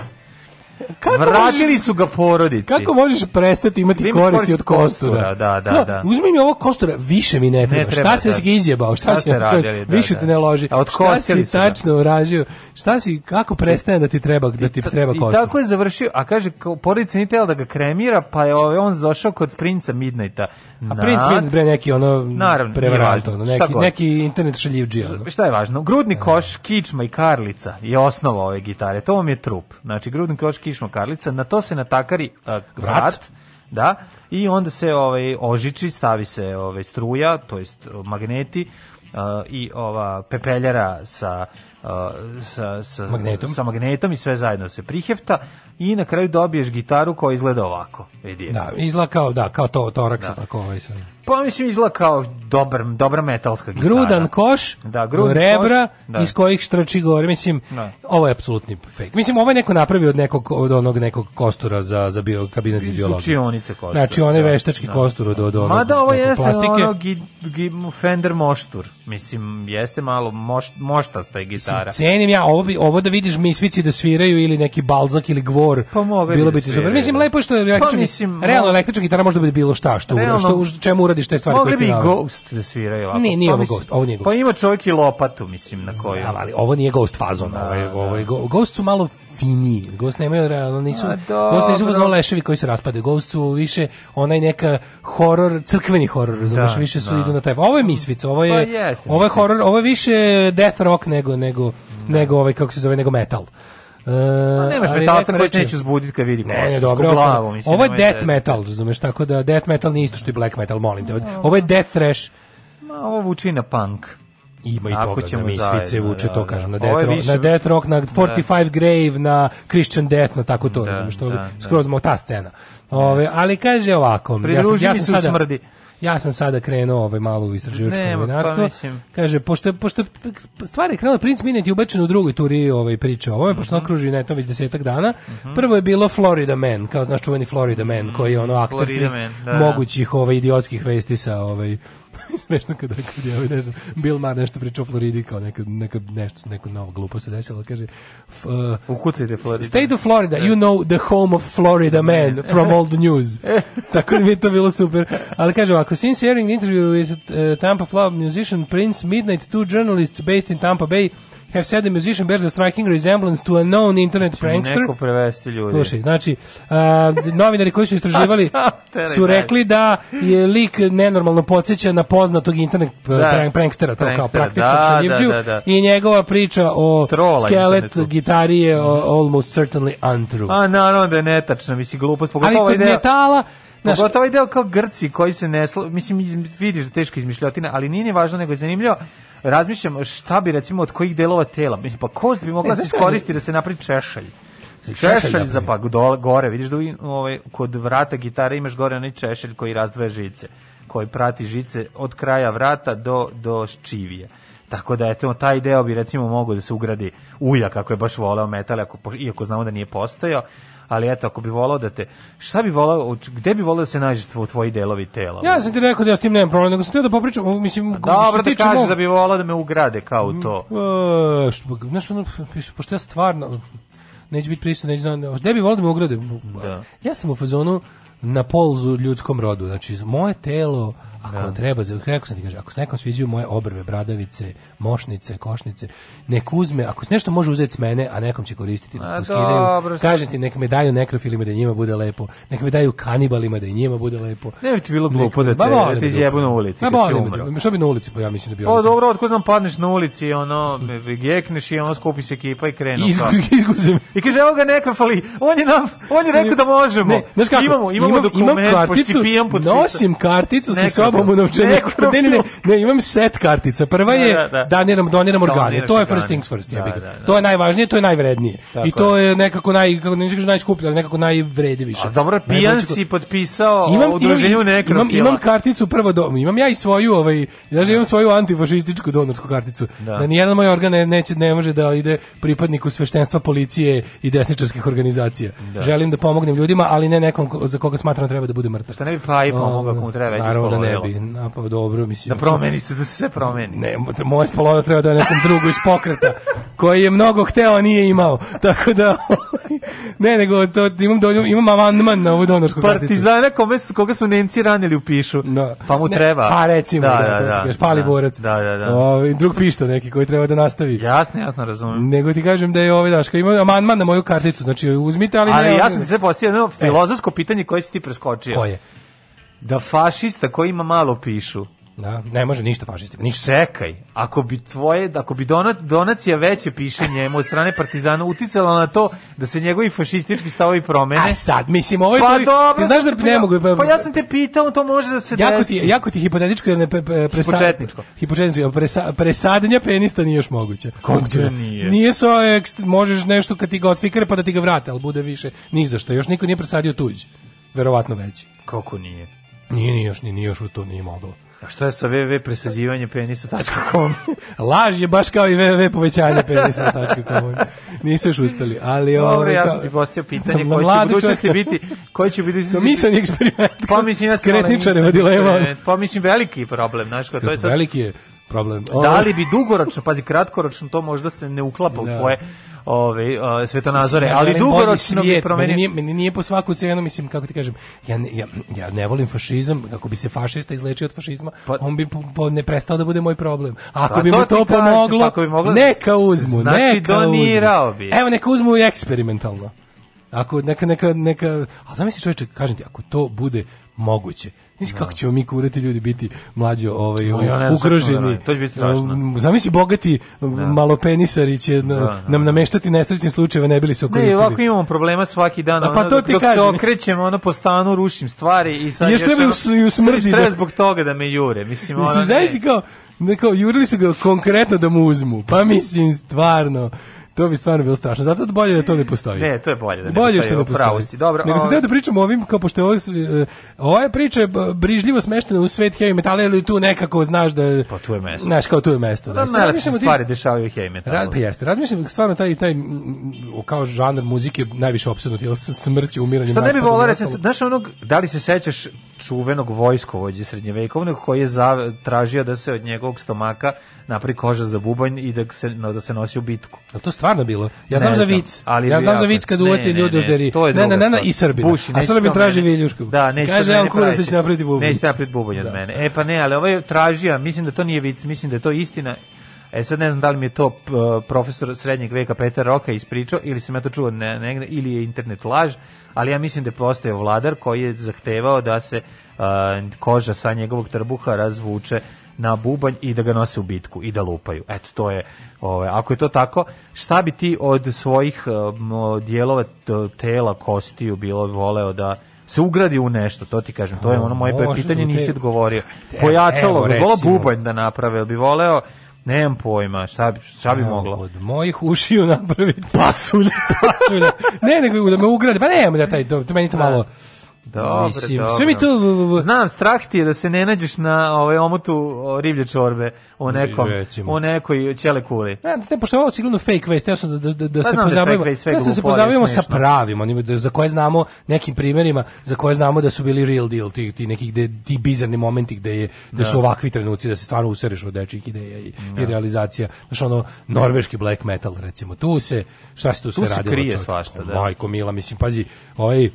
Kako Vratili možeš- su ga porodici. Kako možeš prestati imati ima koristi koristi od od kostura? kostura, da, da, da. Uzmi mi ovo kostura, više mi ne treba. treba, šta si da. si ga izjebao? Šta, Šta si radili, da, više da. te ne loži? A šta otkostili si tačno uražio? Šta si, kako prestane da ti treba, da ti treba I kostur? tako je završio, a kaže, porodica nije tela da ga kremira, pa je ovaj, on došao kod princa Midnighta. A princ Midnight, bre, neki ono Naravno, prevarant, ono, neki, neki internet šaljivđija. ono. Šta je važno? Grudni koš, kičma i karlica je osnova ove gitare. To vam je trup. Znači, grudni koš, kičma, karlica. Na to se natakari uh, vrat. Da. I onda se ovaj ožiči, stavi se ovaj struja, to jest magneti uh, i ova pepeljara sa sa, sa, Magnetom. sa magnetom i sve zajedno se prihefta i na kraju dobiješ gitaru koja izgleda ovako. Vidi. Da, izgleda kao, da, kao to, toraks, Da. tako ovaj sad. Pa mislim izgleda kao dobar, dobra metalska gitara. Grudan koš, Da, grudni rebra koš, da. iz kojih štrači gore. Mislim, Da. ovo je apsolutni fake. Mislim, ovo je neko napravio od nekog od onog nekog kostura za za bio kabinet za biologiju. učionice kostura, Znači, onaj da, veštački da. kostur od od onog Mada ovo nekog jeste plastike. ono gi, gi, Fender moštur. Mislim, jeste malo moš, moštasta je gitara. Mislim, cenim ja ovo, bi, ovo da vidiš misvici da sviraju ili neki balzak ili gvor. Pa mogli bilo bi bi da ti super. Mislim, da. lepo je što je električna, Pa, mislim, realno električna gitara može da bude bilo šta, što, Realno- što, čemu uradiš te stvari Mogli koje bi ti i nalaze. Ghost da sviraju ovako. Nije, nije Pa ovo Ghost, ovo nije Pa Ghost. ima čovjek i lopatu, mislim, na koju. Znam, ali ovo nije Ghost fazon, ovo je, ovo je, Ghost su malo finiji. Ghost nemaju realno nisu. A, Ghost nisu fazon leševi koji se raspadaju. Ghost su više onaj neka horor, crkveni horor, razumeš, Da, više su da. idu na taj. Ovo je Misvica, ovo je Pa jeste ovo je horor, ovo je više death rock nego nego nego ovaj kako se zove nego metal. E, Pa nemaš metalca koji neće uzbuditi kad vidi Ne, ne, dobro, glavu. ovo, Mislim, ovo je death da- metal, razumeš, tako da death metal nije isto što i black metal, molim te. Ovo je death thrash. Ma, ovo vuči na punk. Ima i toga, ćemo Misvice zajedno, vuče da, to, da. kažem, na Ovo Death, je rock, više- na Death Rock, na 45 Grave, na Christian Death, na tako to, Da, razumiješ, to da, je da. skroz mo- ta scena. Ove, ali kaže ovako, ja sam, ja sam sada, smrdi. ja sam sada krenuo ovaj malo u istraživačko pa novinarstvo. mislim. Kaže, pošto, pošto stvari je krenula, Prince Minute je ubačen u drugoj turi ovaj, priče o ovome, pošto Mhm. kruži netom već desetak dana. Prvo je bilo Florida Man, kao znaš čuveni Florida Man, koji je ono Florida svih Man, da, da. mogućih ovaj, idiotskih vesti sa ovaj, [LAUGHS] smešno kada kad je ne znam, Bill Maher nešto pričao o Floridi kao neka, neka nešto, neko novo glupo se desilo, kaže f, uh, Ukucajte Florida. State of Florida, you know the home of Florida man from all the news. [LAUGHS] Tako da mi je to bilo super. Ali kaže ovako, since the interview with uh, Tampa Florida musician Prince Midnight, two journalists based in Tampa Bay have said the musician bears a striking resemblance to a known internet prankster. Neko prevesti ljudi. Slušaj, znači, a, novinari koji su istraživali [LAUGHS] su rekli da je lik nenormalno podsjeća na poznatog internet Da. prank, prankstera, to kao praktičnog da, da, da, da. I njegova priča o Trola skelet internetu. gitari je almost certainly untrue. A naravno da je netačno, mislim glupost, Ali pogotovo ovaj kod deo. metala, znaš, Pogotovo ovaj deo kao Grci koji se ne mislim vidiš da teško izmišljotina, ali nije ni važno nego je zanimljivo. Razmišljam šta bi recimo od kojih delova tela, mislim pa kost bi mogla Ne, se iskoristiti da se napravi češalj. češalj za pa gore, vidiš da ovaj, kod vrata gitare imaš gore onaj češalj koji razdvaja žice, koji prati žice od kraja vrata do, do ščivije. Tako da eto taj deo bi recimo mogao da se ugradi uja kako je baš voleo metal ako iako znamo da nije postojao ali eto ako bi volao da te šta bi volao gde bi volao da se nađe tvo- tvoji delovi tela ja sam ti rekao da ja s tim nemam problem, nego sam htio da popričam, mislim, što dobro da kažeš mog- da bi volao da me ugrade kao u to E, što, znaš, ono, piše, pošto ja stvarno neću biti prisutan, neću znam, gde bi volio da me ugrade? Da. Ja sam u fazonu na polzu ljudskom rodu, znači moje telo Ako vam treba, za, kako sam ti kaže, ako se nekom sviđaju moje obrve, bradavice, mošnice, košnice, nek uzme, ako se nešto može uzeti s mene, a nekom će koristiti, A, nek poskidaju, kažem ti, nek me daju nekrofilima da i njima bude lepo, nek me daju kanibalima da i njima bude lepo. Ne bi ti bilo glupo da te, da te glupo. izjebu na ulici Ma, kad. Što bi na ulici, pa ja mislim da bi Pa dobro, otko znam padneš na ulici i ono, gekneš i ono skupi se ekipa i krenu. [LAUGHS] Izguzim. I kaže, evo ga nekrofali, on je nam, on je rekao da možemo. Ne, znaš kako? Imamo, imamo imam, dokument, imam karticu, nosim karticu sa Nekrofilska. sobom u novčaniku. Ne, ne, ne, ne, imam set kartica. Prva je Da, da, da. doniram, doniram organe. To je first things first. Ja Da, da, da. To je najvažnije, to je najvrednije. Tako I to je nekako naj, kako ne kažem najskuplje, ali nekako najvredi više. A dobro, pijan si potpisao imam, udruženju imam, nekrofila. imam, imam karticu prvo do, imam ja i svoju ovaj ja imam svoju antifašističku donorsku karticu Da. da, nijedan moj organ ne, neće ne može da ide pripadniku sveštenstva policije i desničarskih organizacija Da. želim da pomognem ljudima ali ne nekom ko- za koga smatram da treba da bude mrtav Šta ne bi pa i pomogao ako mu treba naravno da ne ispolovilo. bi na, pa dobro mislim Da promeni se, da se sve promeni. ne, moje spolova treba da je nekom drugu iz pokreta, koji je mnogo hteo, a nije imao. Tako da, [LAUGHS] ne, nego to, imam, do, imam amandman na ovu donorsku karticu. Partizana kome su, koga su Nemci ranili u pišu. Pa mu Ne, treba. Pa recimo, da, da, da, kažeš, pali da, borac. Da, da, da. Ovaj, drug pišto neki koji treba da nastavi. Jasno, jasno razumem. Nego ti kažem da je ovaj daška ima amandman na moju karticu, znači uzmite, ali, Ali ne, ja ovaj- sam ti sve postavio jedno filozofsko pitanje koje si ti preskočio. Koje? Da fašista koji ima malo pišu, Da, ne može ništa fašisti, ništa. Čekaj, ako bi tvoje, ako bi dona, donacija veće piše njemu od strane partizana uticala na to da se njegovi fašistički stavovi promene. A sad, mislim, ovo je... Pa dobro, ti znaš da pa ne mogu... Pa ja sam te pitao, to može da se jako desi. ti, jako ti hipotetičko, jer ne pre, pre, presa, Hipočetničko. Hipočetničko, presa, presadnja penista nije još moguće. Kako da nije? Nije so, ekst- možeš nešto kad ti ga otfikare pa da ti ga vrate, ali bude više. Ni za što, još niko nije presadio tuđ. Verovatno veći. Kako nije? Nije, nije još, nije, nije još u to, nije moglo. A šta je sa www penisa.com? [LAUGHS] Laž je baš kao i www povećanje penisa.com. Nisu još uspeli, ali... Dobro, ovaj, ja sam ti postavio pitanje koji će budućnosti biti, koji će biti... To misan eksperiment. Pa mislim, ja sam Skretničarima malo dilema. eksperiment. Pa mislim, veliki problem, znaš, to je sad... Veliki je problem. Da li bi dugoročno, pazi, kratkoročno to možda se ne uklapa u Da. tvoje ove, a, svetonazore, Ja ali dugoročno bi promenio... Meni meni nije po svaku cenu, mislim, kako ti kažem, ja ne, ja, ja ne volim fašizam, kako bi se fašista izlečio od fašizma, on bi po, po- ne prestao da bude moj problem. Ako Pa bi to mu to kažem, pomoglo, pa bi moglo- neka uzmu, Znači, neka donirao uzmu. bi. Evo, neka uzmu i eksperimentalno. Ako neka, neka, neka, a zamisli čovječe, kažem ti, ako to bude moguće, Znaš kako ćemo mi kurati ljudi biti mlađi ovaj, ne da ugroženi. radimo, to će biti strašno. Um, Zamisli bogati malopenisari će na- Da, nam nameštati nesrećne slučajeve, ne bili se Ne, okoristili. ovako imamo problema svaki dan, A pa ono, to ti dok kažem, se okrećem, ono po stanu rušim stvari i sad Još treba i u s- i u smrdi sve da- zbog toga da me jure, mislim, ne. znaš si kao, ne, kao, jurili su ga konkretno da mu uzmu. Pa mislim, stvarno, to bi stvarno bilo strašno. Zato je bolje da to ne postoji. Ne, to je bolje da ne bolje postoji, što ne postoji. si. Dobro, Nego sam ovaj- da pričamo o ovim, kao pošto je ovo, e, ova priča brižljivo smeštena u svet heavy metala, ili tu nekako znaš da... Pa tu je mesto. Znaš, kao tu je mesto. Da, Sad najlepše razmišljam o tim- stvari dešavaju heavy metalu. Rad, pa jeste. Razmišljam stvarno taj taj kao žanr muzike najviše opsednut je smrću, umiranjem. Šta ne bi raspadom volao i recimo, ostalom. znaš onog, da li se sećaš čuvenog vojskovođe srednjevekovnog koji je za, tražio da se od njegovog stomaka napravi koža za bubanj i da se, no, da se nosi u bitku. Jel to stvarno bilo? Ja Ne znam za znam, vic. ali ja znam za vic kad ne, uvati ne, ljudi u ne, Ne, ne, ne, ne, i. Buši, A to traži viljušku. Da, neće Kaže, on kurac će napraviti bubanj. Neće napraviti bubanj od Da. mene. E pa ne, ali ovaj je tražio, mislim da to nije vic, mislim da je to istina. E sad ne znam da li mi je to profesor srednjeg veka Petar Roka ispričao ili sam ja to čuo ne, negde ili je internet laž, ali ja mislim da je postao vladar koji je zahtevao da se a, koža sa njegovog trbuha razvuče na bubanj i da ga nose u bitku i da lupaju. Eto, to je, ovaj, ako je to tako, šta bi ti od svojih um, dijelova t- tela, kostiju bilo voleo da se ugradi u nešto, to ti kažem, to je ono moje Može, pitanje, u te- nisi odgovorio. [LAUGHS] Pojačalo, bi volao bubanj da naprave, bi voleo, nemam pojma, šta bi, šta bi moglo? Od mojih ušiju [LAUGHS] napraviti. Pasulje. Pasulje. Ne, nego da me ugrade. Pa ne, da taj, to, to meni to malo... Dobro, Mislim, dobro. sve mi to- Znam, strah ti je da se ne nađeš na ovaj omotu o, riblje čorbe u nekom, Recimo. u nekoj ćele kuli. Ne, ne, pošto je ovo sigurno fake vest, ja sam da, da, da, da Pa se da pozabavimo, da se ali pozabavimo sa pravim, onima da, za koje znamo nekim primjerima, za koje znamo da su bili real deal, ti, ti nekih gde, ti bizarni momenti gde, je, gde Da. su ovakvi trenuci, da se stvarno usereš od dečjih ideja i, i realizacija. Znaš, ono, norveški black metal, recimo, tu se, šta se tu, sve se radilo? krije čoveče? svašta, da. Majko Mila, mislim, pazi, ovaj,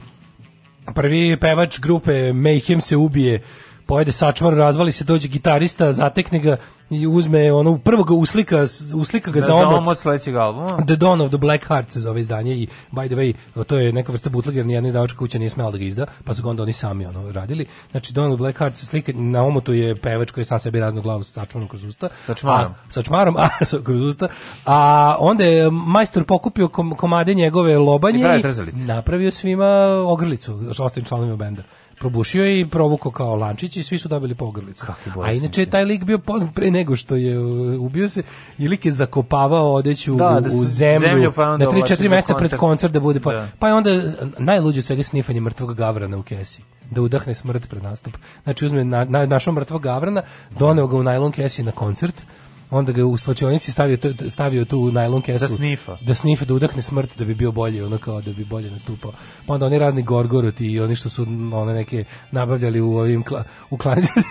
prvi pevač grupe Mayhem se ubije. Pojede sačmar, razvali se, dođe gitarista, zatekne ga i uzme ono, prvo ga uslika, uslika ga Da, za omot. omot sledećeg albuma. The Dawn of the Black Heart se zove izdanje i by the way, to je neka vrsta bootlegera, nijedna izdavačka kuća nije smela da ga izda, pa su ga onda oni sami ono radili. Znači Dawn of the Black Heart se slika na omotu je pevač koji je sam sebi raznu glavu sa kroz usta. Sa čmarom. A, sa čmarom, [LAUGHS] a sa- kroz usta. A onda je majstor pokupio kom, komade njegove lobanje I i napravio svima ogrlicu, ostalim članovima benda. Probušio je i provukao kao lančić i svi su dobili po ogrlicu. A inače je taj lik bio poznat pre nego što je uh, ubio se i lik je zakopavao odeću Da, u, da u zemlju, zemlju, pa na 3-4 ovlači za mjeseca pred koncert. da bude pa, Da. pa je onda najluđe od svega snifanje mrtvog gavrana u kesi da udahne smrt pred nastup. Znači uzme na, na, našao mrtvog gavrana, doneo ga u najlon kesi na koncert, onda ga u slačionici stavio, stavio tu najlon kesu Da snifa. da snifa, da udahne smrt da bi bio bolji, ono kao da bi bolje nastupao. Pa onda oni razni gorgoroti i oni što su one neke nabavljali u ovim kla, u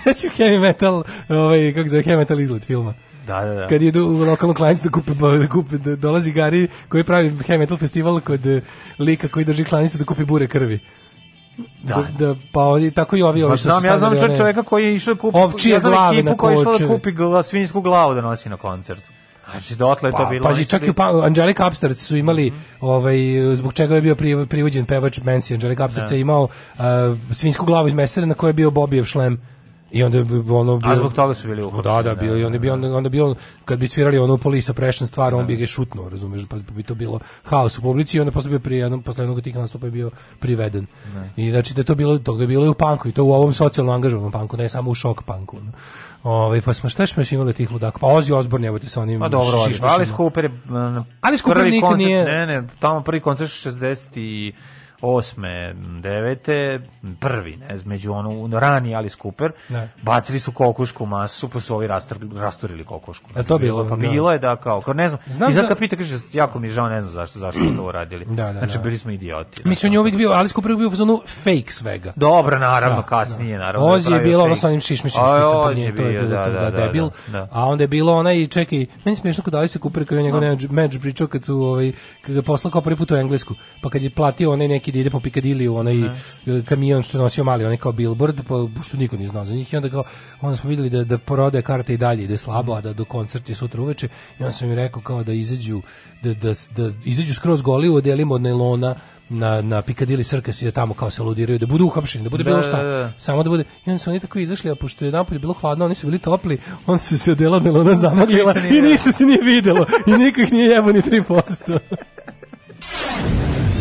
sećaš [LAUGHS] heavy metal, ovaj kako zove heavy metal izlet filma. Da, da, da. Kad idu u lokalnu klanicu da kupe, da kupe da dolazi Gari koji pravi heavy metal festival kod eh, lika koji drži klanicu da kupi bure krvi. Da. da, pa oni, tako i ovi, ovi Pa što znam, ja znam stavljali čovjek one- čovjeka koji je išao da kupi Ovčije ja glave na koja je išla da kupi gla, svinjsku glavu da nosi na koncert. Znači, dotle je to Pa, bilo. pazi, čak i pa, Angelica Upstart su imali, ovaj, zbog čega je bio pri, privođen pevač Mansi, Angelica Upstart Da. je imao uh, svinsku glavu iz mesera na kojoj je bio Bobijev šlem. I onda je ono bio... A zbog toga su bili Da, uhapšeni, da, bio, i onda bi on, onda bi on, kad bi svirali onu polisa prešen stvar, on bi ga šutnuo, razumeš, pa bi to bilo haos u publici i onda posle bio prije jednom, posle jednog tih nastupa je bio priveden. I znači da je to bilo, toga je bilo i u panku, i to u ovom socijalno angažovanom panku, ne samo u šok panku. ono. Ovaj pa smo šta smo imali tih ludaka? Pa Ozzy Osbourne jebote sa onim Pa dobro, ali Cooper je... Alice Cooper nikad koncert- nije- Ne, ne, tamo prvi koncert 60 osme, devete, prvi, ne znam, među ono, rani Alice Cooper, Da. bacili su kokošku masu, pa su ovi rastur, rasturili kokošku. A to bilo, Pa da. bilo je da, kao, kao ne znam, Znam i sad za- kad pita, kaže, jako mi je žao, ne znam zašto, zašto to uradili. Da, da, znači, da. bili smo idioti. Mislim, on je uvijek bio, Alice Cooper je bio u fazonu fake svega. Dobro, naravno, Da, kasnije, da. naravno. Ozi je bilo ono sa onim šišmišima A, što je to je bilo da, da, da, da, debil. da. A onda je bilo onaj, čekaj, meni smiješno kod Alice Cooper koji je njegov meč pričao kad su, ovaj, kad ga poslao kao prvi put u Englesku, pa kad je platio onaj neki da ide po Piccadilly, onaj eh, kamion što je nosio mali, onaj kao billboard, pa što niko nije znao za njih i onda kao, onda smo vidjeli da, da prodaje karte i dalje ide slabo, a da do koncerta je sutra uveče i onda sam mi rekao kao da izađu, da, da, da izađu skroz goli u odelima od nailona na, na Piccadilly Circus i da tamo kao se aludiraju, da budu uhapšeni, da bude Da, bilo da, šta. da. Samo da bude. I onda su oni tako izašli, a pošto je napolje bilo hladno, oni su bili topli, onda su se odela zamaglila Ništa nije i ništa se nije videlo. I niko ih nije jebo ni 3%. [LAUGHS]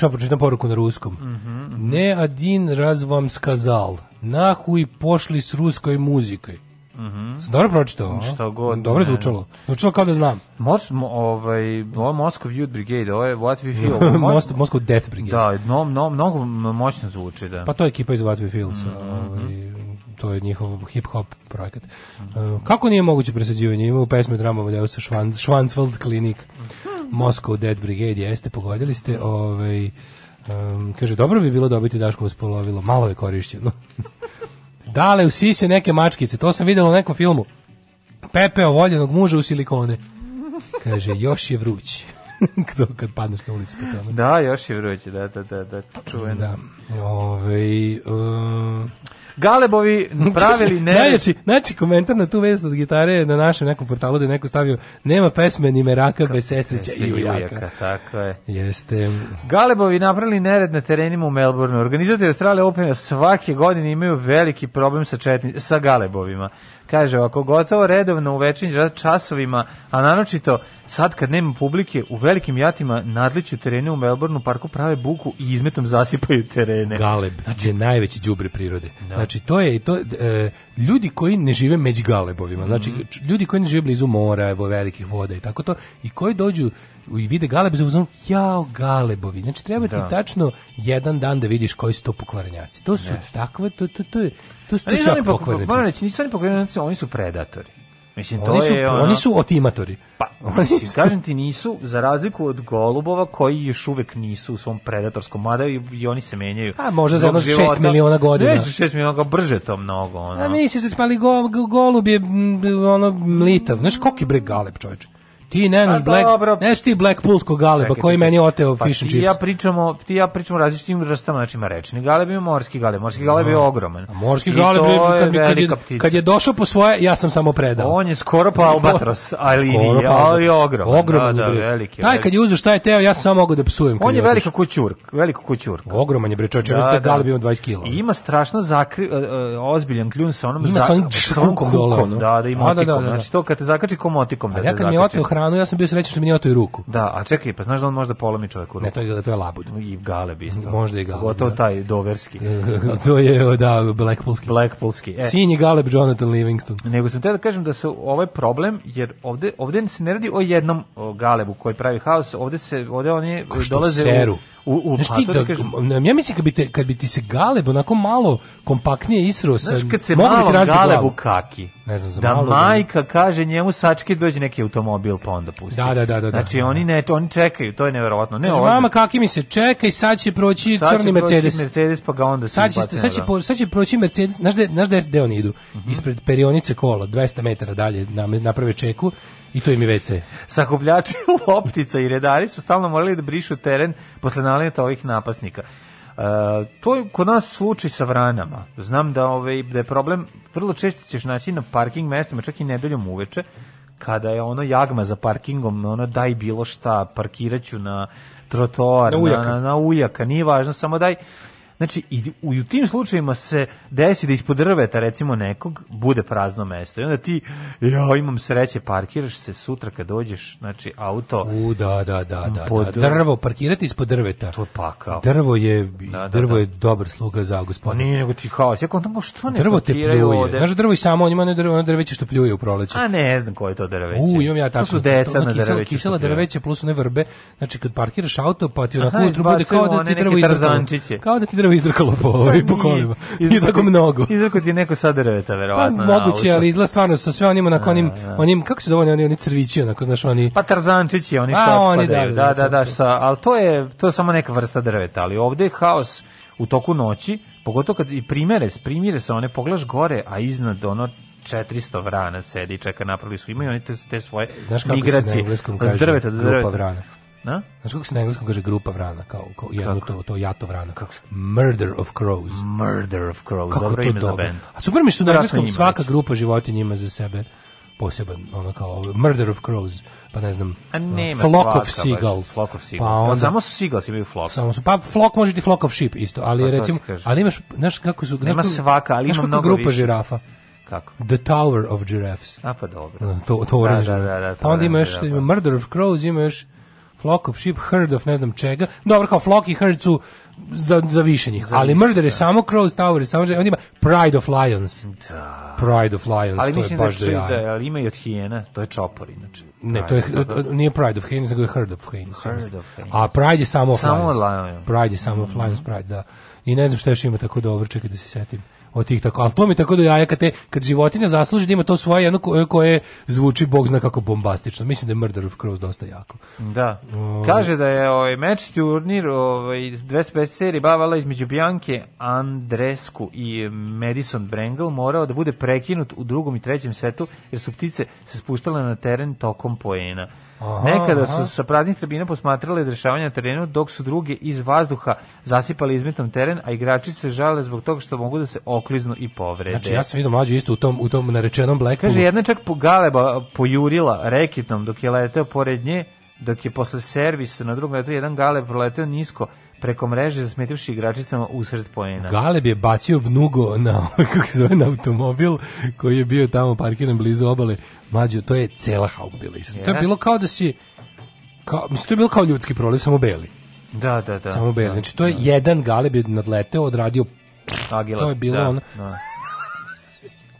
Pokušavam pročitam poruku na ruskom. Ne один раз вам сказал, нахуй пошли с русской музыкой. Sam dobro pročitao? Šta god, Dobro ne. zvučalo. Zvučalo kao da znam. Mos, mo, ovaj, ovo Moscow Youth Brigade, ovo je What We Feel. [LAUGHS] Most, Moscow Death Brigade. Da, no, no, mnogo moćno zvuči, da. Pa to je ekipa iz What We Feel. sa, ovaj, to je njihov hip-hop projekat. Uh, kako nije moguće presađivanje? Ima u pesmi drama Valjao sa Švan, Švancvald klinik. Moscow Dead Brigade, jeste, pogodili ste. Ovaj, um, kaže, dobro bi bilo dobiti Daškovo spolovilo, malo je korišćeno. [LAUGHS] Dale, usise neke mačkice, to sam vidjela u nekom filmu. Pepeo voljenog muža u silikone. Kaže, još je vruć. [LAUGHS] Kdo kad padneš na ulici po tome. Da, još je vruće, da, da, da, da, čuveno. Da. Ove, uh, Galebovi pravili [LAUGHS] ne... Najjači, znači komentar na tu vest od gitare na našem nekom portalu da je neko stavio nema pesme ni meraka bez sestrića i ujaka. Tako je. Jeste. Galebovi napravili nered na terenima u Melbourneu. Organizatori Australije Opena svake godine imaju veliki problem sa, četni, sa Galebovima. Kaže, ako gotovo redovno u večernjim časovima, a naročito sad kad nema publike, u velikim jatima nadliću terene u Melbourneu parku prave buku i izmetom zasipaju terene. Galeb znači, je najveći đubre prirode. Znači to je to e, ljudi koji ne žive među galebovima. Znači Mhm. ljudi koji ne žive blizu mora, evo velikih voda i tako to i koji dođu i vide galebe uzmano, jao galebovi. Znači treba ti Da. tačno jedan dan da vidiš koji su to pokvarenjaci. To su takve to to to je to su su nisu oni, reći, nisu oni pokrenuti, oni su predatori. Mislim, to Oni su, je ono... oni su otimatori. Pa, mislim, kažem ti, nisu, za razliku od golubova, koji još uvek nisu u svom predatorskom, mada i, i oni se menjaju. A, možda za jedno šest miliona godina. Neće šest miliona, godina, brže to mnogo. Ono. A misliš da spali go, go- golub je ono mlitav. Znaš koliki bre galeb, čovječe? Ti ne znaš A Black, dobro. ne znaš ti Blackpoolskog galeba Čekaj, koji čekaj. meni oteo pa fish and ti chips. Ja pričamo, ti ja pričamo o različitim vrstama, znači ima rečni galeb i morski galeb. Morski galeb je ogroman. A morski I galeb, je, kad, mi- kad, je, ptica. kad je došao po svoje, ja sam samo predao. On je skoro pa albatros, [LAUGHS] ali, Skoro pa ali je ogroman. Ogroman da, je da, bre. veliki. Taj kad je uzeo šta je teo, ja sam samo mogao da psujem. On je velika kućurk, velika kućurka. Ogroman je bre čovječe, da, da. galeb ima 20 kila. I ima strašno zakri, uh, uh, ozbiljan kljun sa onom Ima sa onim kukom dole, ono. Da, da ima da, da, motikom. da. Znači to kad te zakači ko motikom da ja kad mi je oteo hranu, ja sam bio srećan što mi nije oteo i ruku. Da, a čekaj, pa znaš da on možda polomi čovjeku ruku? Ne, to je, to je labud. I galeb isto. Možda i galeb, Gotovo da. taj doverski. [LAUGHS] to je, da, Blackpoolski. Blackpoolski. E, Sinji galeb Jonathan Livingston. Nego sam te da kažem da su ovaj problem, jer ovde, ovde se ne radi o jednom galebu koji pravi haos, ovde se, ovde oni dolaze seru. u, u, u Znaš pa ti da, ti kažem, ja mislim kad bi, te, kad bi ti se galeb onako malo kompaktnije isro sa... Znaš kad se malo galebu kaki, Ne znam, za da malo majka kaže njemu sački dođe neki automobil pa onda pusti. Da, da, da, da, da. Znači oni ne, oni čekaju, to je neverovatno. Ne, Kaže, mama kaki mi se čekaj, sad će proći sad će crni proći Mercedes. Mercedes pa ga onda Sad će, sad, će, da. po- sad će proći Mercedes, znaš gde, znaš gde, oni idu? Mhm. Ispred perionice kola, 200 metara dalje, nam- naprave čeku i to im je WC. Sakupljači loptica i redari su stalno morali da brišu teren posle naleta ovih napasnika. E, to je kod nas slučaj sa vranama. Znam da, ovaj, da je problem, vrlo često ćeš naći na parking mestima, čak i nedeljom uveče, kada je ono jagma za parkingom, ono daj bilo šta, parkiraću na trotoar, Na na, ujaka. na, na ujaka, nije važno, samo daj Znači, i u, i u tim slučajevima se desi da ispod drveta, recimo nekog, bude prazno mesto. I onda ti, ja imam sreće, parkiraš se sutra kad dođeš, znači, auto... U, da, da, da, da, Pod- da. Drvo, parkirati ispod drveta. To je pakao. Drvo je, da, drvo da. je dobar sluga za Pa gospodina. nije nego ti haos. Ja kontam, što ne Drvo te pljuje. ovde? Znaš, drvo i samo, on ima ono drvo, drveće što pljuje u proleće. A ne znam koje je to drveće. U, imam ja tako. To su deca ono na kisela- drveću. Kisela drveće plus one vrbe. Znači kad parkiraš auto pa ti onako Aha, bude kao da ti drvo. Kao da ti drvo izdrkalo po, ovaj, po Nije. kolima. Nije Izdrako tako mnogo. Izdrako ti je neko sa drveta, Pa, verovatno. na moguće, ali izgleda stvarno sa sve onim onako onim, onim kako se zove oni, oni crvići, onako, znaš, oni... Pa tarzančići, oni A, što oni, otpadaju. da, Da, da, da, da, da, sa, ali to je, to je samo neka vrsta drveta, ali ovde je haos u toku noći, pogotovo kad i primere, primire se, one pogledaš gore, a iznad ono 400 vrana sedi i čeka, napravili su, imaju oni te, te svoje Znaš kako se na migracije, engleskom kaže drveta do grupa drveta. vrana? Na? Znaš kako se na engleskom kaže grupa vrana, kao, kao jedno Kako? to, to jato vrana. Kako se? Murder of crows. Murder of Crows, Kako dobro ime za band. A super mi što na engleskom svaka grupa životinja ima za sebe poseban, ono kao Murder of crows, pa ne znam, A nema Flock svaka of baš, seagulls. Flock of seagulls. Pa onda, samo seagulls imaju flock. Samo su, pa flock može ti flock of sheep isto, ali Pa recimo, ali imaš, znaš kako su, Nema kako- svaka, ali ima mnogo grupa više. žirafa. Kako? The Tower of Giraffes. A pa dobro. To, to oranžno. Da, da, da, da, pa onda ima još da, da. ima Murder of Crows, ima još Flock of Sheep, Herd of ne znam čega. Dobro, kao Flock i Herd su za, za više njih. Za ali više, Murder je da. samo Crows, Tower je samo... On ima Pride of Lions. Da. Pride of Lions, Ali to je mislim baš da, jaja. da, ali ima i od hijena, to je čopor inače. Ne, to je, Da, da, da. nije Pride of Haines, nego je Herd of Haines. Herd of Haines. A Pride je samo of Samo Lions. Lions. Pride je samo of Lions, Pride, da. I ne znam šta još ima tako dobro, čekaj da se setim od tih tako, ali to mi tako do jaja kad, te, kad životinja zasluži da ima to svoje jedno koje, koje zvuči, bog zna kako bombastično. Mislim da je Murder of Crows dosta jako. Da. O, Kaže da je ovaj meč turnir ovaj 250 serije bavala između Bianke Andresku i Madison Brangle morao da bude prekinut u drugom i trećem setu jer su ptice se spuštale na teren tokom poena. Aha, Nekada aha. su sa praznih tribina posmatrali dešavanja na terenu, dok su druge iz vazduha zasipali izmetom teren, a igrači se žale zbog toga što mogu da se okliznu i povrede. Znači, ja sam vidio mlađu isto u tom, u tom narečenom Blackpoolu. Kaže, jedna čak po galeba pojurila reketnom dok je leteo pored nje, dok je posle servisa na drugom letu jedan galeb proleteo nisko preko mreže zasmetivši igračicama usred poena. Galeb je bacio vnugo na, [LAUGHS] kako se zove, na automobil koji je bio tamo parkiran blizu obale. Mlađo, to je cela haup bila. iza. To je Yes. bilo kao da si, kao, mislim, to je bilo kao ljudski proliv, samo beli. Da, da, da. samo beli. Znači, to je jedan Galeb je nadleteo, odradio, Agila. to je bilo da, ono. Da.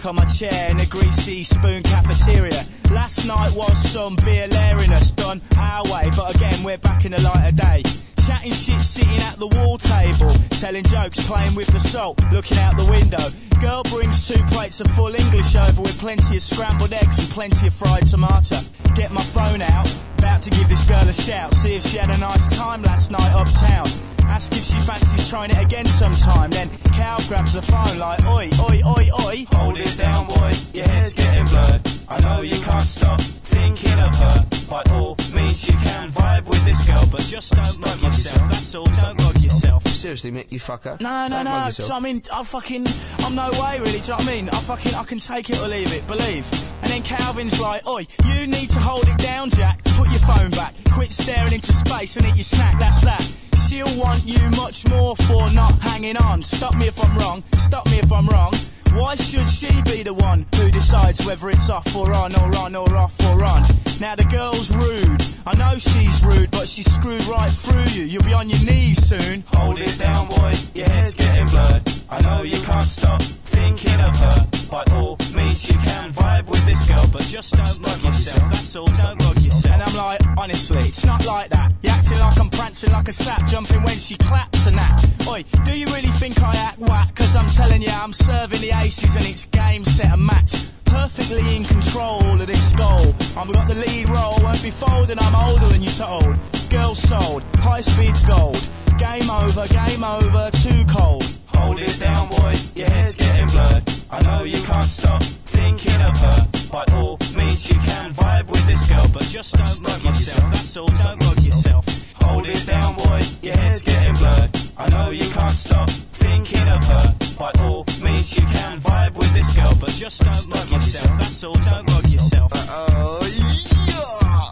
back on my chair in a greasy spoon cafeteria. Last night was some beer lariness done our way, but again, we're back in the light of day. Chatting shit, sitting at the wall table. Telling jokes, playing with the salt, looking out the window. Girl brings two plates of full English over with plenty of scrambled eggs and plenty of fried tomato. Get my phone out, about to give this girl a shout. See if she had a nice time last night uptown. Ask if she fancies trying it again sometime. Then Cal grabs the phone like, oi, oi, oi, oi. Hold it down, boy. Your head's getting blurred. I know you can't stop thinking of her. By all means, you can vibe with this girl, but Just don't mug yourself, that's all. Don't mug yourself. Seriously, mate, you fucker. No, no, Don't no. mug Do yourself. you know what I mean, I fucking, I'm no way really. Do you know what I mean? I fucking, I can take it or leave it. Believe. And then Calvin's like, "Oi, you need to hold it down, Jack. Put your phone back. Quit staring into space and eat your snack. That's that." She'll want you much more for not hanging on. Stop me if I'm wrong. Stop me if I'm wrong. Why should she be the one who decides whether it's off or on or on or off or on? Now the girl's rude. I know she's rude, but she's screwed right through you. You'll be on your knees soon. Hold it down, boy. Your head's getting blurred. I know you can't stop thinking of her. By all means, you can vibe with this girl, but Just don't mug yourself, that's all, don't mug yourself. And I'm like, honestly, it's not like that. You're acting like I'm prancing like a sap, jumping when she claps and that. Oi, do you really think I act whack? Cause I'm telling you, I'm serving the aces and it's game, set and match. Perfectly in control of this goal. I've got the lead role, won't be folding, I'm older than you told. Girl sold, high speed's gold. Game over, game over, too cold. Hold it down, boy. Your head's getting blurred. I know you can't stop thinking of her. By all means, you can vibe with this girl, but Just don't mug yourself, that's all, don't mug yourself. Hold it down, boy. Your head's getting blurred. I know you can't stop thinking of her. By all you can vibe with this girl, but Just don't mug yourself, that's all, don't mug yourself. Oh, yeah.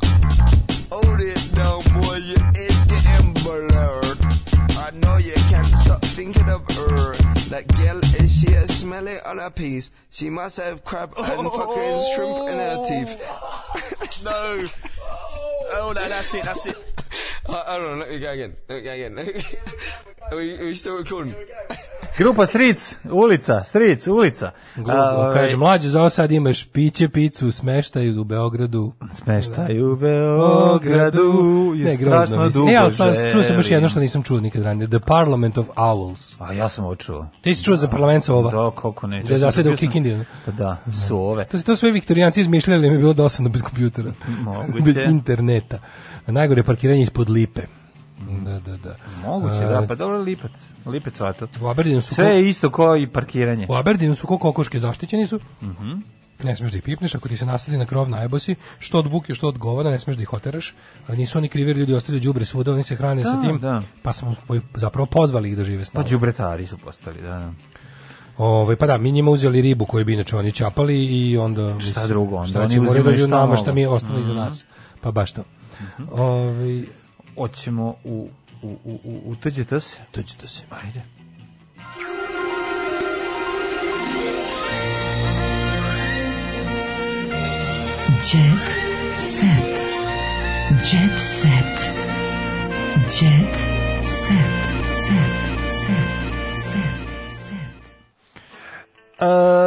Hold it down, boy. Your head's getting blurred. I know you can't stop thinking of her. That girl, is she a smelly on her piece? She must have crab and oh. fucking shrimp in her teeth. no. Oh, no, that's it, that's it. Uh, hold on, let me go again. Let me go again. [LAUGHS] are, we, are we still recording? Grupa Stric, ulica, Stric, ulica. Glupo, A, ovaj, kaže, mlađe, za sad imaš piće, picu, smeštaj u Beogradu. Smeštaj u Beogradu je Ne, strašno dugo E, ali sad čuo sam još jedno što nisam čuo nikad ranije. The Parliament of Owls. A ja sam ovo čuo. Ti si čuo za parlament sova? Da, kako ne. Gde zasede u Kikindiju. Pa da, su ove. To to sve viktorijanci izmišljali, ali mi je bilo dosadno bez kompjutera. Moguće. bez interneta. Najgore je parkiranje ispod lipe. Da, da, da. Moguće, A, da, pa dobro lipac. Lipac svato. U Aberdinu su Sve ko- je isto kao i parkiranje. U Aberdinu su ko kokoške zaštićeni su. Mhm. Ne smeš da ih pipneš, ako ti se nasadi na krov najbosi, što od buke, što od govana, ne smeš da ih oteraš, ali nisu oni krivi ljudi ostavljaju đubre svuda, oni se hrane Da, sa tim, da. pa smo zapravo pozvali ih da žive s Pa nama. đubretari su postali, da, da. Ovaj pa da, mi njima uzeli ribu koju bi inače oni čapali i onda Šta mislim, drugo, onda šta oni uzimaju dođu šta nama šta mi je ostalo iza Mhm. nas. Pa baš to. Ovaj Hoćemo u u u u utuđite se. Tuđite se. Ajde. Jet set. Jet set. Jet set. Set. Set. Set.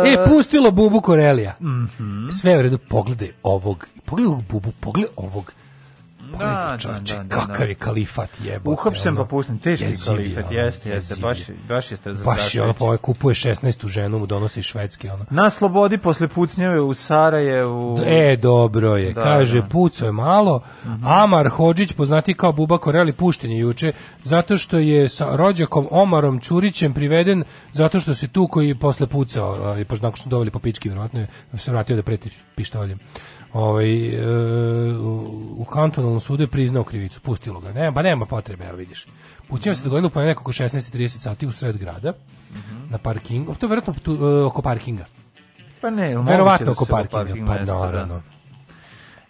E, pustilo Bubu Korelija. Mhm. Sve je u redu, pogledaj ovog, pogledaj ovog Bubu, pogledaj ovog. Da, da, čoveče, da, da, kakav da. je kalifat jebote. Uhapšen pa pustim, teški kalifat, jeste, jeste, baš, baš je Baš je ono, pa ovaj kupuje 16 u ženu, mu donosi iz Švedske, ono. Na slobodi posle pucnjave u Sarajevu. E, dobro je. Da, Kaže, da. Pucao je malo. Amar Hodžić, poznati kao Buba Koreli, pušten je juče, zato što je sa rođakom Omarom Ćurićem priveden, zato što se tu koji posle pucao, i pošto nakon što su doveli po pički, vjerovatno je se vratio da preti pištoljem. Ovaj, e, u, kantonalnom sudu je priznao krivicu, pustilo ga. Ne, ba nema potrebe, evo vidiš. Pućenje se dogodilo pa nekako 16.30 sati u sred grada, Mhm. na parkingu, to je verovatno tu, e, oko parkinga. Pa ne, Verovatno da oko parkinga, parking pa da. naravno.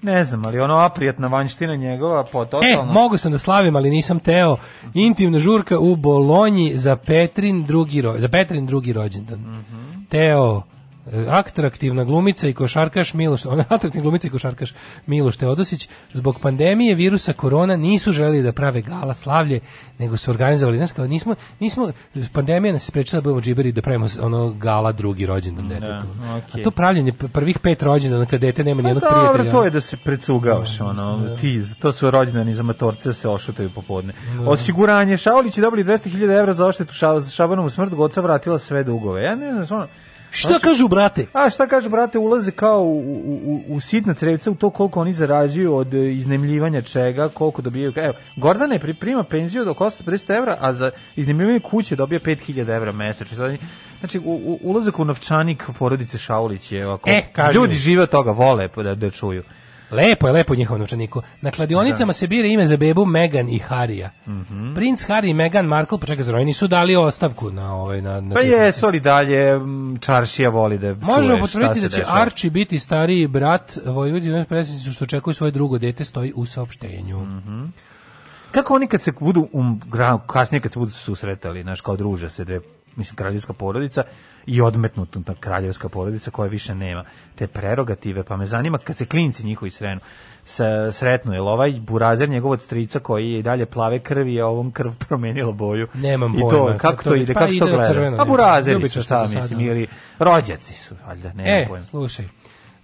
Ne znam, ali ono aprijatna vanština njegova, po E, totalno... mogu sam da slavim, ali nisam teo. Intimna žurka u Bolonji za Petrin drugi, ro, za Petrin drugi rođendan. Mhm. Teo, e, atraktivna glumica i košarkaš Miloš, ona [LAUGHS] atraktivna glumica i košarkaš Miloš Teodosić, zbog pandemije virusa korona nisu želeli da prave gala slavlje, nego su organizovali, znaš kao, nismo, nismo, pandemija nas sprečila da budemo džiberi da pravimo ono gala drugi rođendan detetu. okej. A to pravljenje prvih pet rođendana kad dete nema Pa nijednog dobro, prijatelja. to je da se precugavaš, ono, ti, to su rođendani za matorce da se ošutaju popodne. Osiguranje, Šaulić je dobili 200.000 evra za oštetu Ša- Šabanovu smrt, Goca vratila sve dugove. Ja ne znam, stvarno, Šta kažu, brate? A šta kažu, brate, ulaze kao u, u, u, sitna crevca u to koliko oni zarađuju od e, iznemljivanja čega, koliko dobijaju. Evo, Gordana je pri- prima penziju od oko 150 evra, a za iznemljivanje kuće dobija 5000 evra mesečno. Znači, u, u, ulazak u novčanik porodice Šaulić je ovako... E, ljudi žive od toga, vole da, da čuju. Lepo je, lepo njihovo novčaniku. Na kladionicama se bira ime za bebu Megan i Harija. Mhm. Princ Harry i Meghan Markle, pa čekaj, nisu dali ostavku na ovaj na, na Pa jesu, ali dalje čaršija voli da Možemo potvrditi da će dešava. Archie biti stariji brat Vojvodine predsjednici što očekuju svoje drugo dete stoji u saopštenju. Mhm. Kako oni kad se budu um, kasnije kad se budu susretali, znaš, kao druže se dve, mislim, kraljevska porodica i odmetnuta ta kraljevska porodica koja više nema te prerogative, pa me zanima kad se klinci njihovi srenu, sa, sretnu, jel ovaj burazer njegov od strica koji je i dalje plave krvi, je ovom krv [LAUGHS] promenila boju. Nemam I to, pojma, kako to ide, pa kako to gleda? A burazeri su, Ljubičasto šta mislim, ili rođaci su, valjda, nema E, pojma. slušaj.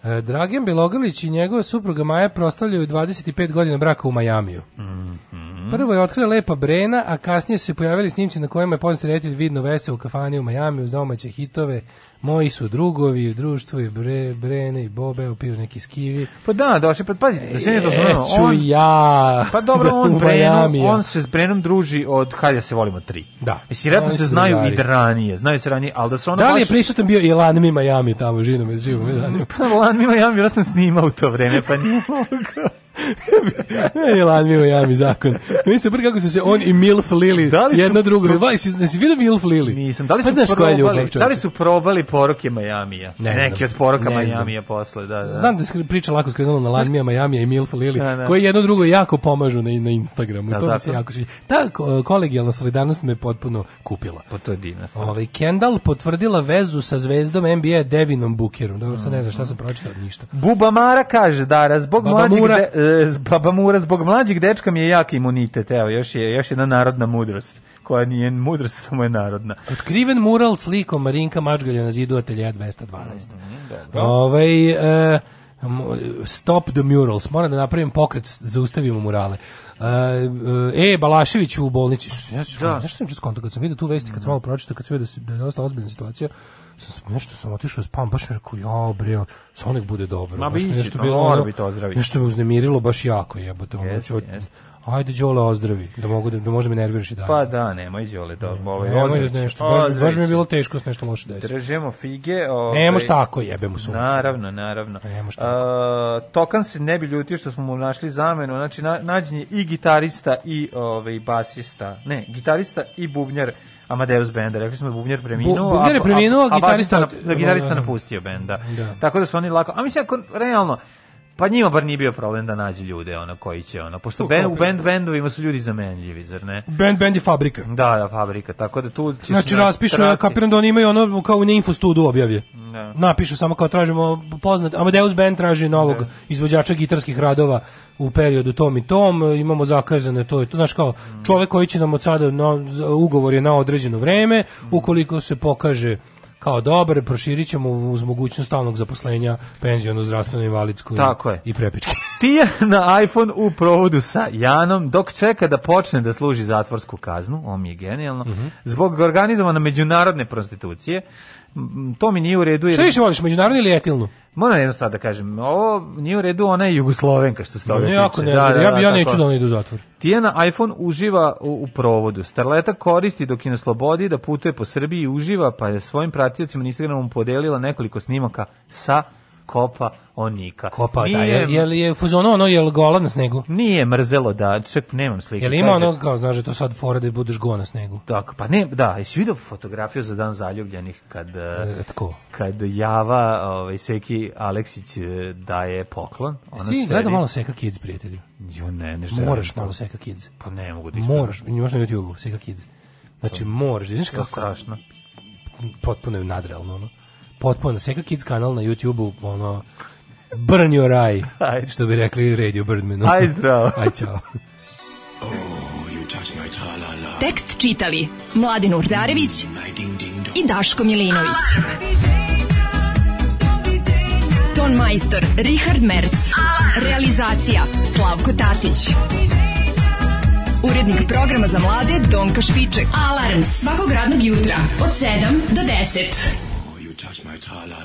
E, Dragan Belogrlić i njegova supruga Maja proslavljaju 25 godina braka u Majamiju. Mhm. Prvo je otkrila lepa Brena, a kasnije su se pojavili snimci na kojima je poznati reditelj vidno vese u kafani u Majamiju uz domaće hitove. Moji su drugovi u društvu i Bre, Brene i Bobe piju neki skivi. Pa da, došli, pa pazi, da se ne dozvoljeno. Eću ja. Pa dobro, da [LAUGHS] on, u Brenom, Majamiju. on se s Brenom druži od da se volimo tri. Da. Mislim, Oni se znaju drugari. i da ranije, znaju se ranije, ali da su ono Da li je baš... prisutan bio i Lan Mi Miami tamo, živo me, živo me zanima. Pa Lan Mima ja vjerojatno snima u to vreme, pa nije mogao. [LAUGHS] [LAUGHS] Ne, Lan Mi Miami zakon. Mi se kako su se on i Milf Lili Da li su jedno drugo. pro- Vaj, si, vidio Milf Lili? Nisam, da li Pa su, je ljubav, probali, čoveče? da li su probali poruke Majamija? Ne Neki od poruka ne. Majamija posle, da, da. Znam da se priča lako skrenula na Lanmija, Miami i Milf Lili, Da, da. koji jedno drugo jako pomažu na, na Instagramu. Da, to mi se jako sviđa. Ta ko- kolegijalna solidarnost me potpuno kupila. Pa to je. Ovaj Kendall potvrdila vezu sa zvezdom NBA Devinom Bookerom. Dobro, sad ne znam šta sam pročitao, ništa. Buba Mara kaže da zbog Baba mlađeg de, Baba Mura zbog mlađeg dečka mi je jak imunitet. Evo, još je još jedna narodna mudrost koja nije mudrost, [LAUGHS] samo je narodna. Otkriven mural slikom Marinka Mačgalja na zidu ateljeja 212. dobro. Ovaj e, stop the murals. Moram da napravim pokret, zaustavimo murale. E, e Balašević u bolnici. Ja ću, Da. Znaš što sam čuo kad sam vidio tu vesti, kad sam malo pročitao, kad sam vidio da, da je dosta ozbiljna situacija, sam, nešto sam otišao spam, baš mi rekao, ja bre, sa nek bude dobro. Ma baš nešto pa bilo ono-. Nešto me uznemirilo baš jako jebote. ono, jeste. Ajde, Đole, ozdravi, da, mogu da, da možda me nerviraš i dalje. Pa da, nemoj Đole, to ovaj Nemoj da nešto, baš, baš mi je bilo teško s nešto loše desiti. Držemo fige. Ovaj, Ne može tako, jebemo sunce. Naravno, naravno. Ne može A, Tokan se ne bi ljutio što smo mu našli zamenu. Znači, na, nađen je i gitarista i ovaj, basista. Ne, gitarista i bubnjar Amadeus benda. Rekli smo da bubnjar preminuo. Bu- bubnjar je preminuo, a basista gitarista- nap- da, gitarista da. napustio benda. Da. Tako da su oni lako... A mislim, ako realno, Pa njima bar nije bio problem da nađe ljude ono koji će ono pošto Tu ben, u band bendovima su ljudi zamenljivi zar ne? Band, band je fabrika. Da, da, fabrika. Tako da tu ćeš Znači na raspišu, ja kapiram da oni imaju ono kao na infostudu objavlje. Da. Napišu samo kao tražimo poznat, Amadeus Band traži novog izvođača gitarskih radova u periodu tom i tom, imamo zakazane to i to, znaš kao čovek koji će nam od sada, na, ugovor je na određeno vreme, ukoliko se pokaže kao dobar, proširit ćemo uz mogućnost stalnog zaposlenja penzijonu, zdravstveno, invalidsko i- Tako je. i prepičke. [LAUGHS] Tija na iPhone u provodu sa Janom dok čeka da počne da služi zatvorsku kaznu, mi je genijalno, Mhm. zbog organizovane međunarodne prostitucije. M, To mi nije u redu. jer- Šta više voliš, međunarodnu ili etilnu? Moram jedno stvar da kažem, ovo nije u redu, ona je Jugoslovenka što se toga Ne, tiče. jako ne, ja, bi- ja neću da ona ide u zatvor. Tijana iPhone uživa u, u provodu. Starleta koristi dok je na slobodi da putuje po Srbiji i uživa, pa je svojim pratiocima na Instagramu podelila nekoliko snimaka sa Kopa Onika. Kopa, da, Nije- je, je, li je fuzono ono, je li gola na snegu? Nije mrzelo da, ček, nemam slike. Je li ima ono, kao, znaš, da to sad fora da budeš go na snegu? Tako, pa ne, da, jesi vidio fotografiju za dan zaljubljenih kad, e, tko? kad Java, ovaj, Seki Aleksić e, daje poklon. Ona Ti sedi- malo Seka Kids, prijatelju. Jo, ne, ne Moraš malo Seka Kids. Pa ne mogu da ispravim. Moraš, imaš na YouTube-u, Seka Kids. Znači, moraš, je kako... strašno. Potpuno je nadrealno, ono. Potpuno, Seka Kids kanal na YouTube-u, ono... Burn your eye, Ajde. što bi rekli Radio Birdmanu. Aj, zdravo. [LAUGHS] Aj, čao. Tekst čitali Mladin Urdarević i Daško Milinović. Ton majstor Richard Merc. Realizacija Slavko Tatić. Urednik programa za mlade Donka Špiček. Alarms svakog radnog jutra od 7 do 10. You touch my tra-la-la.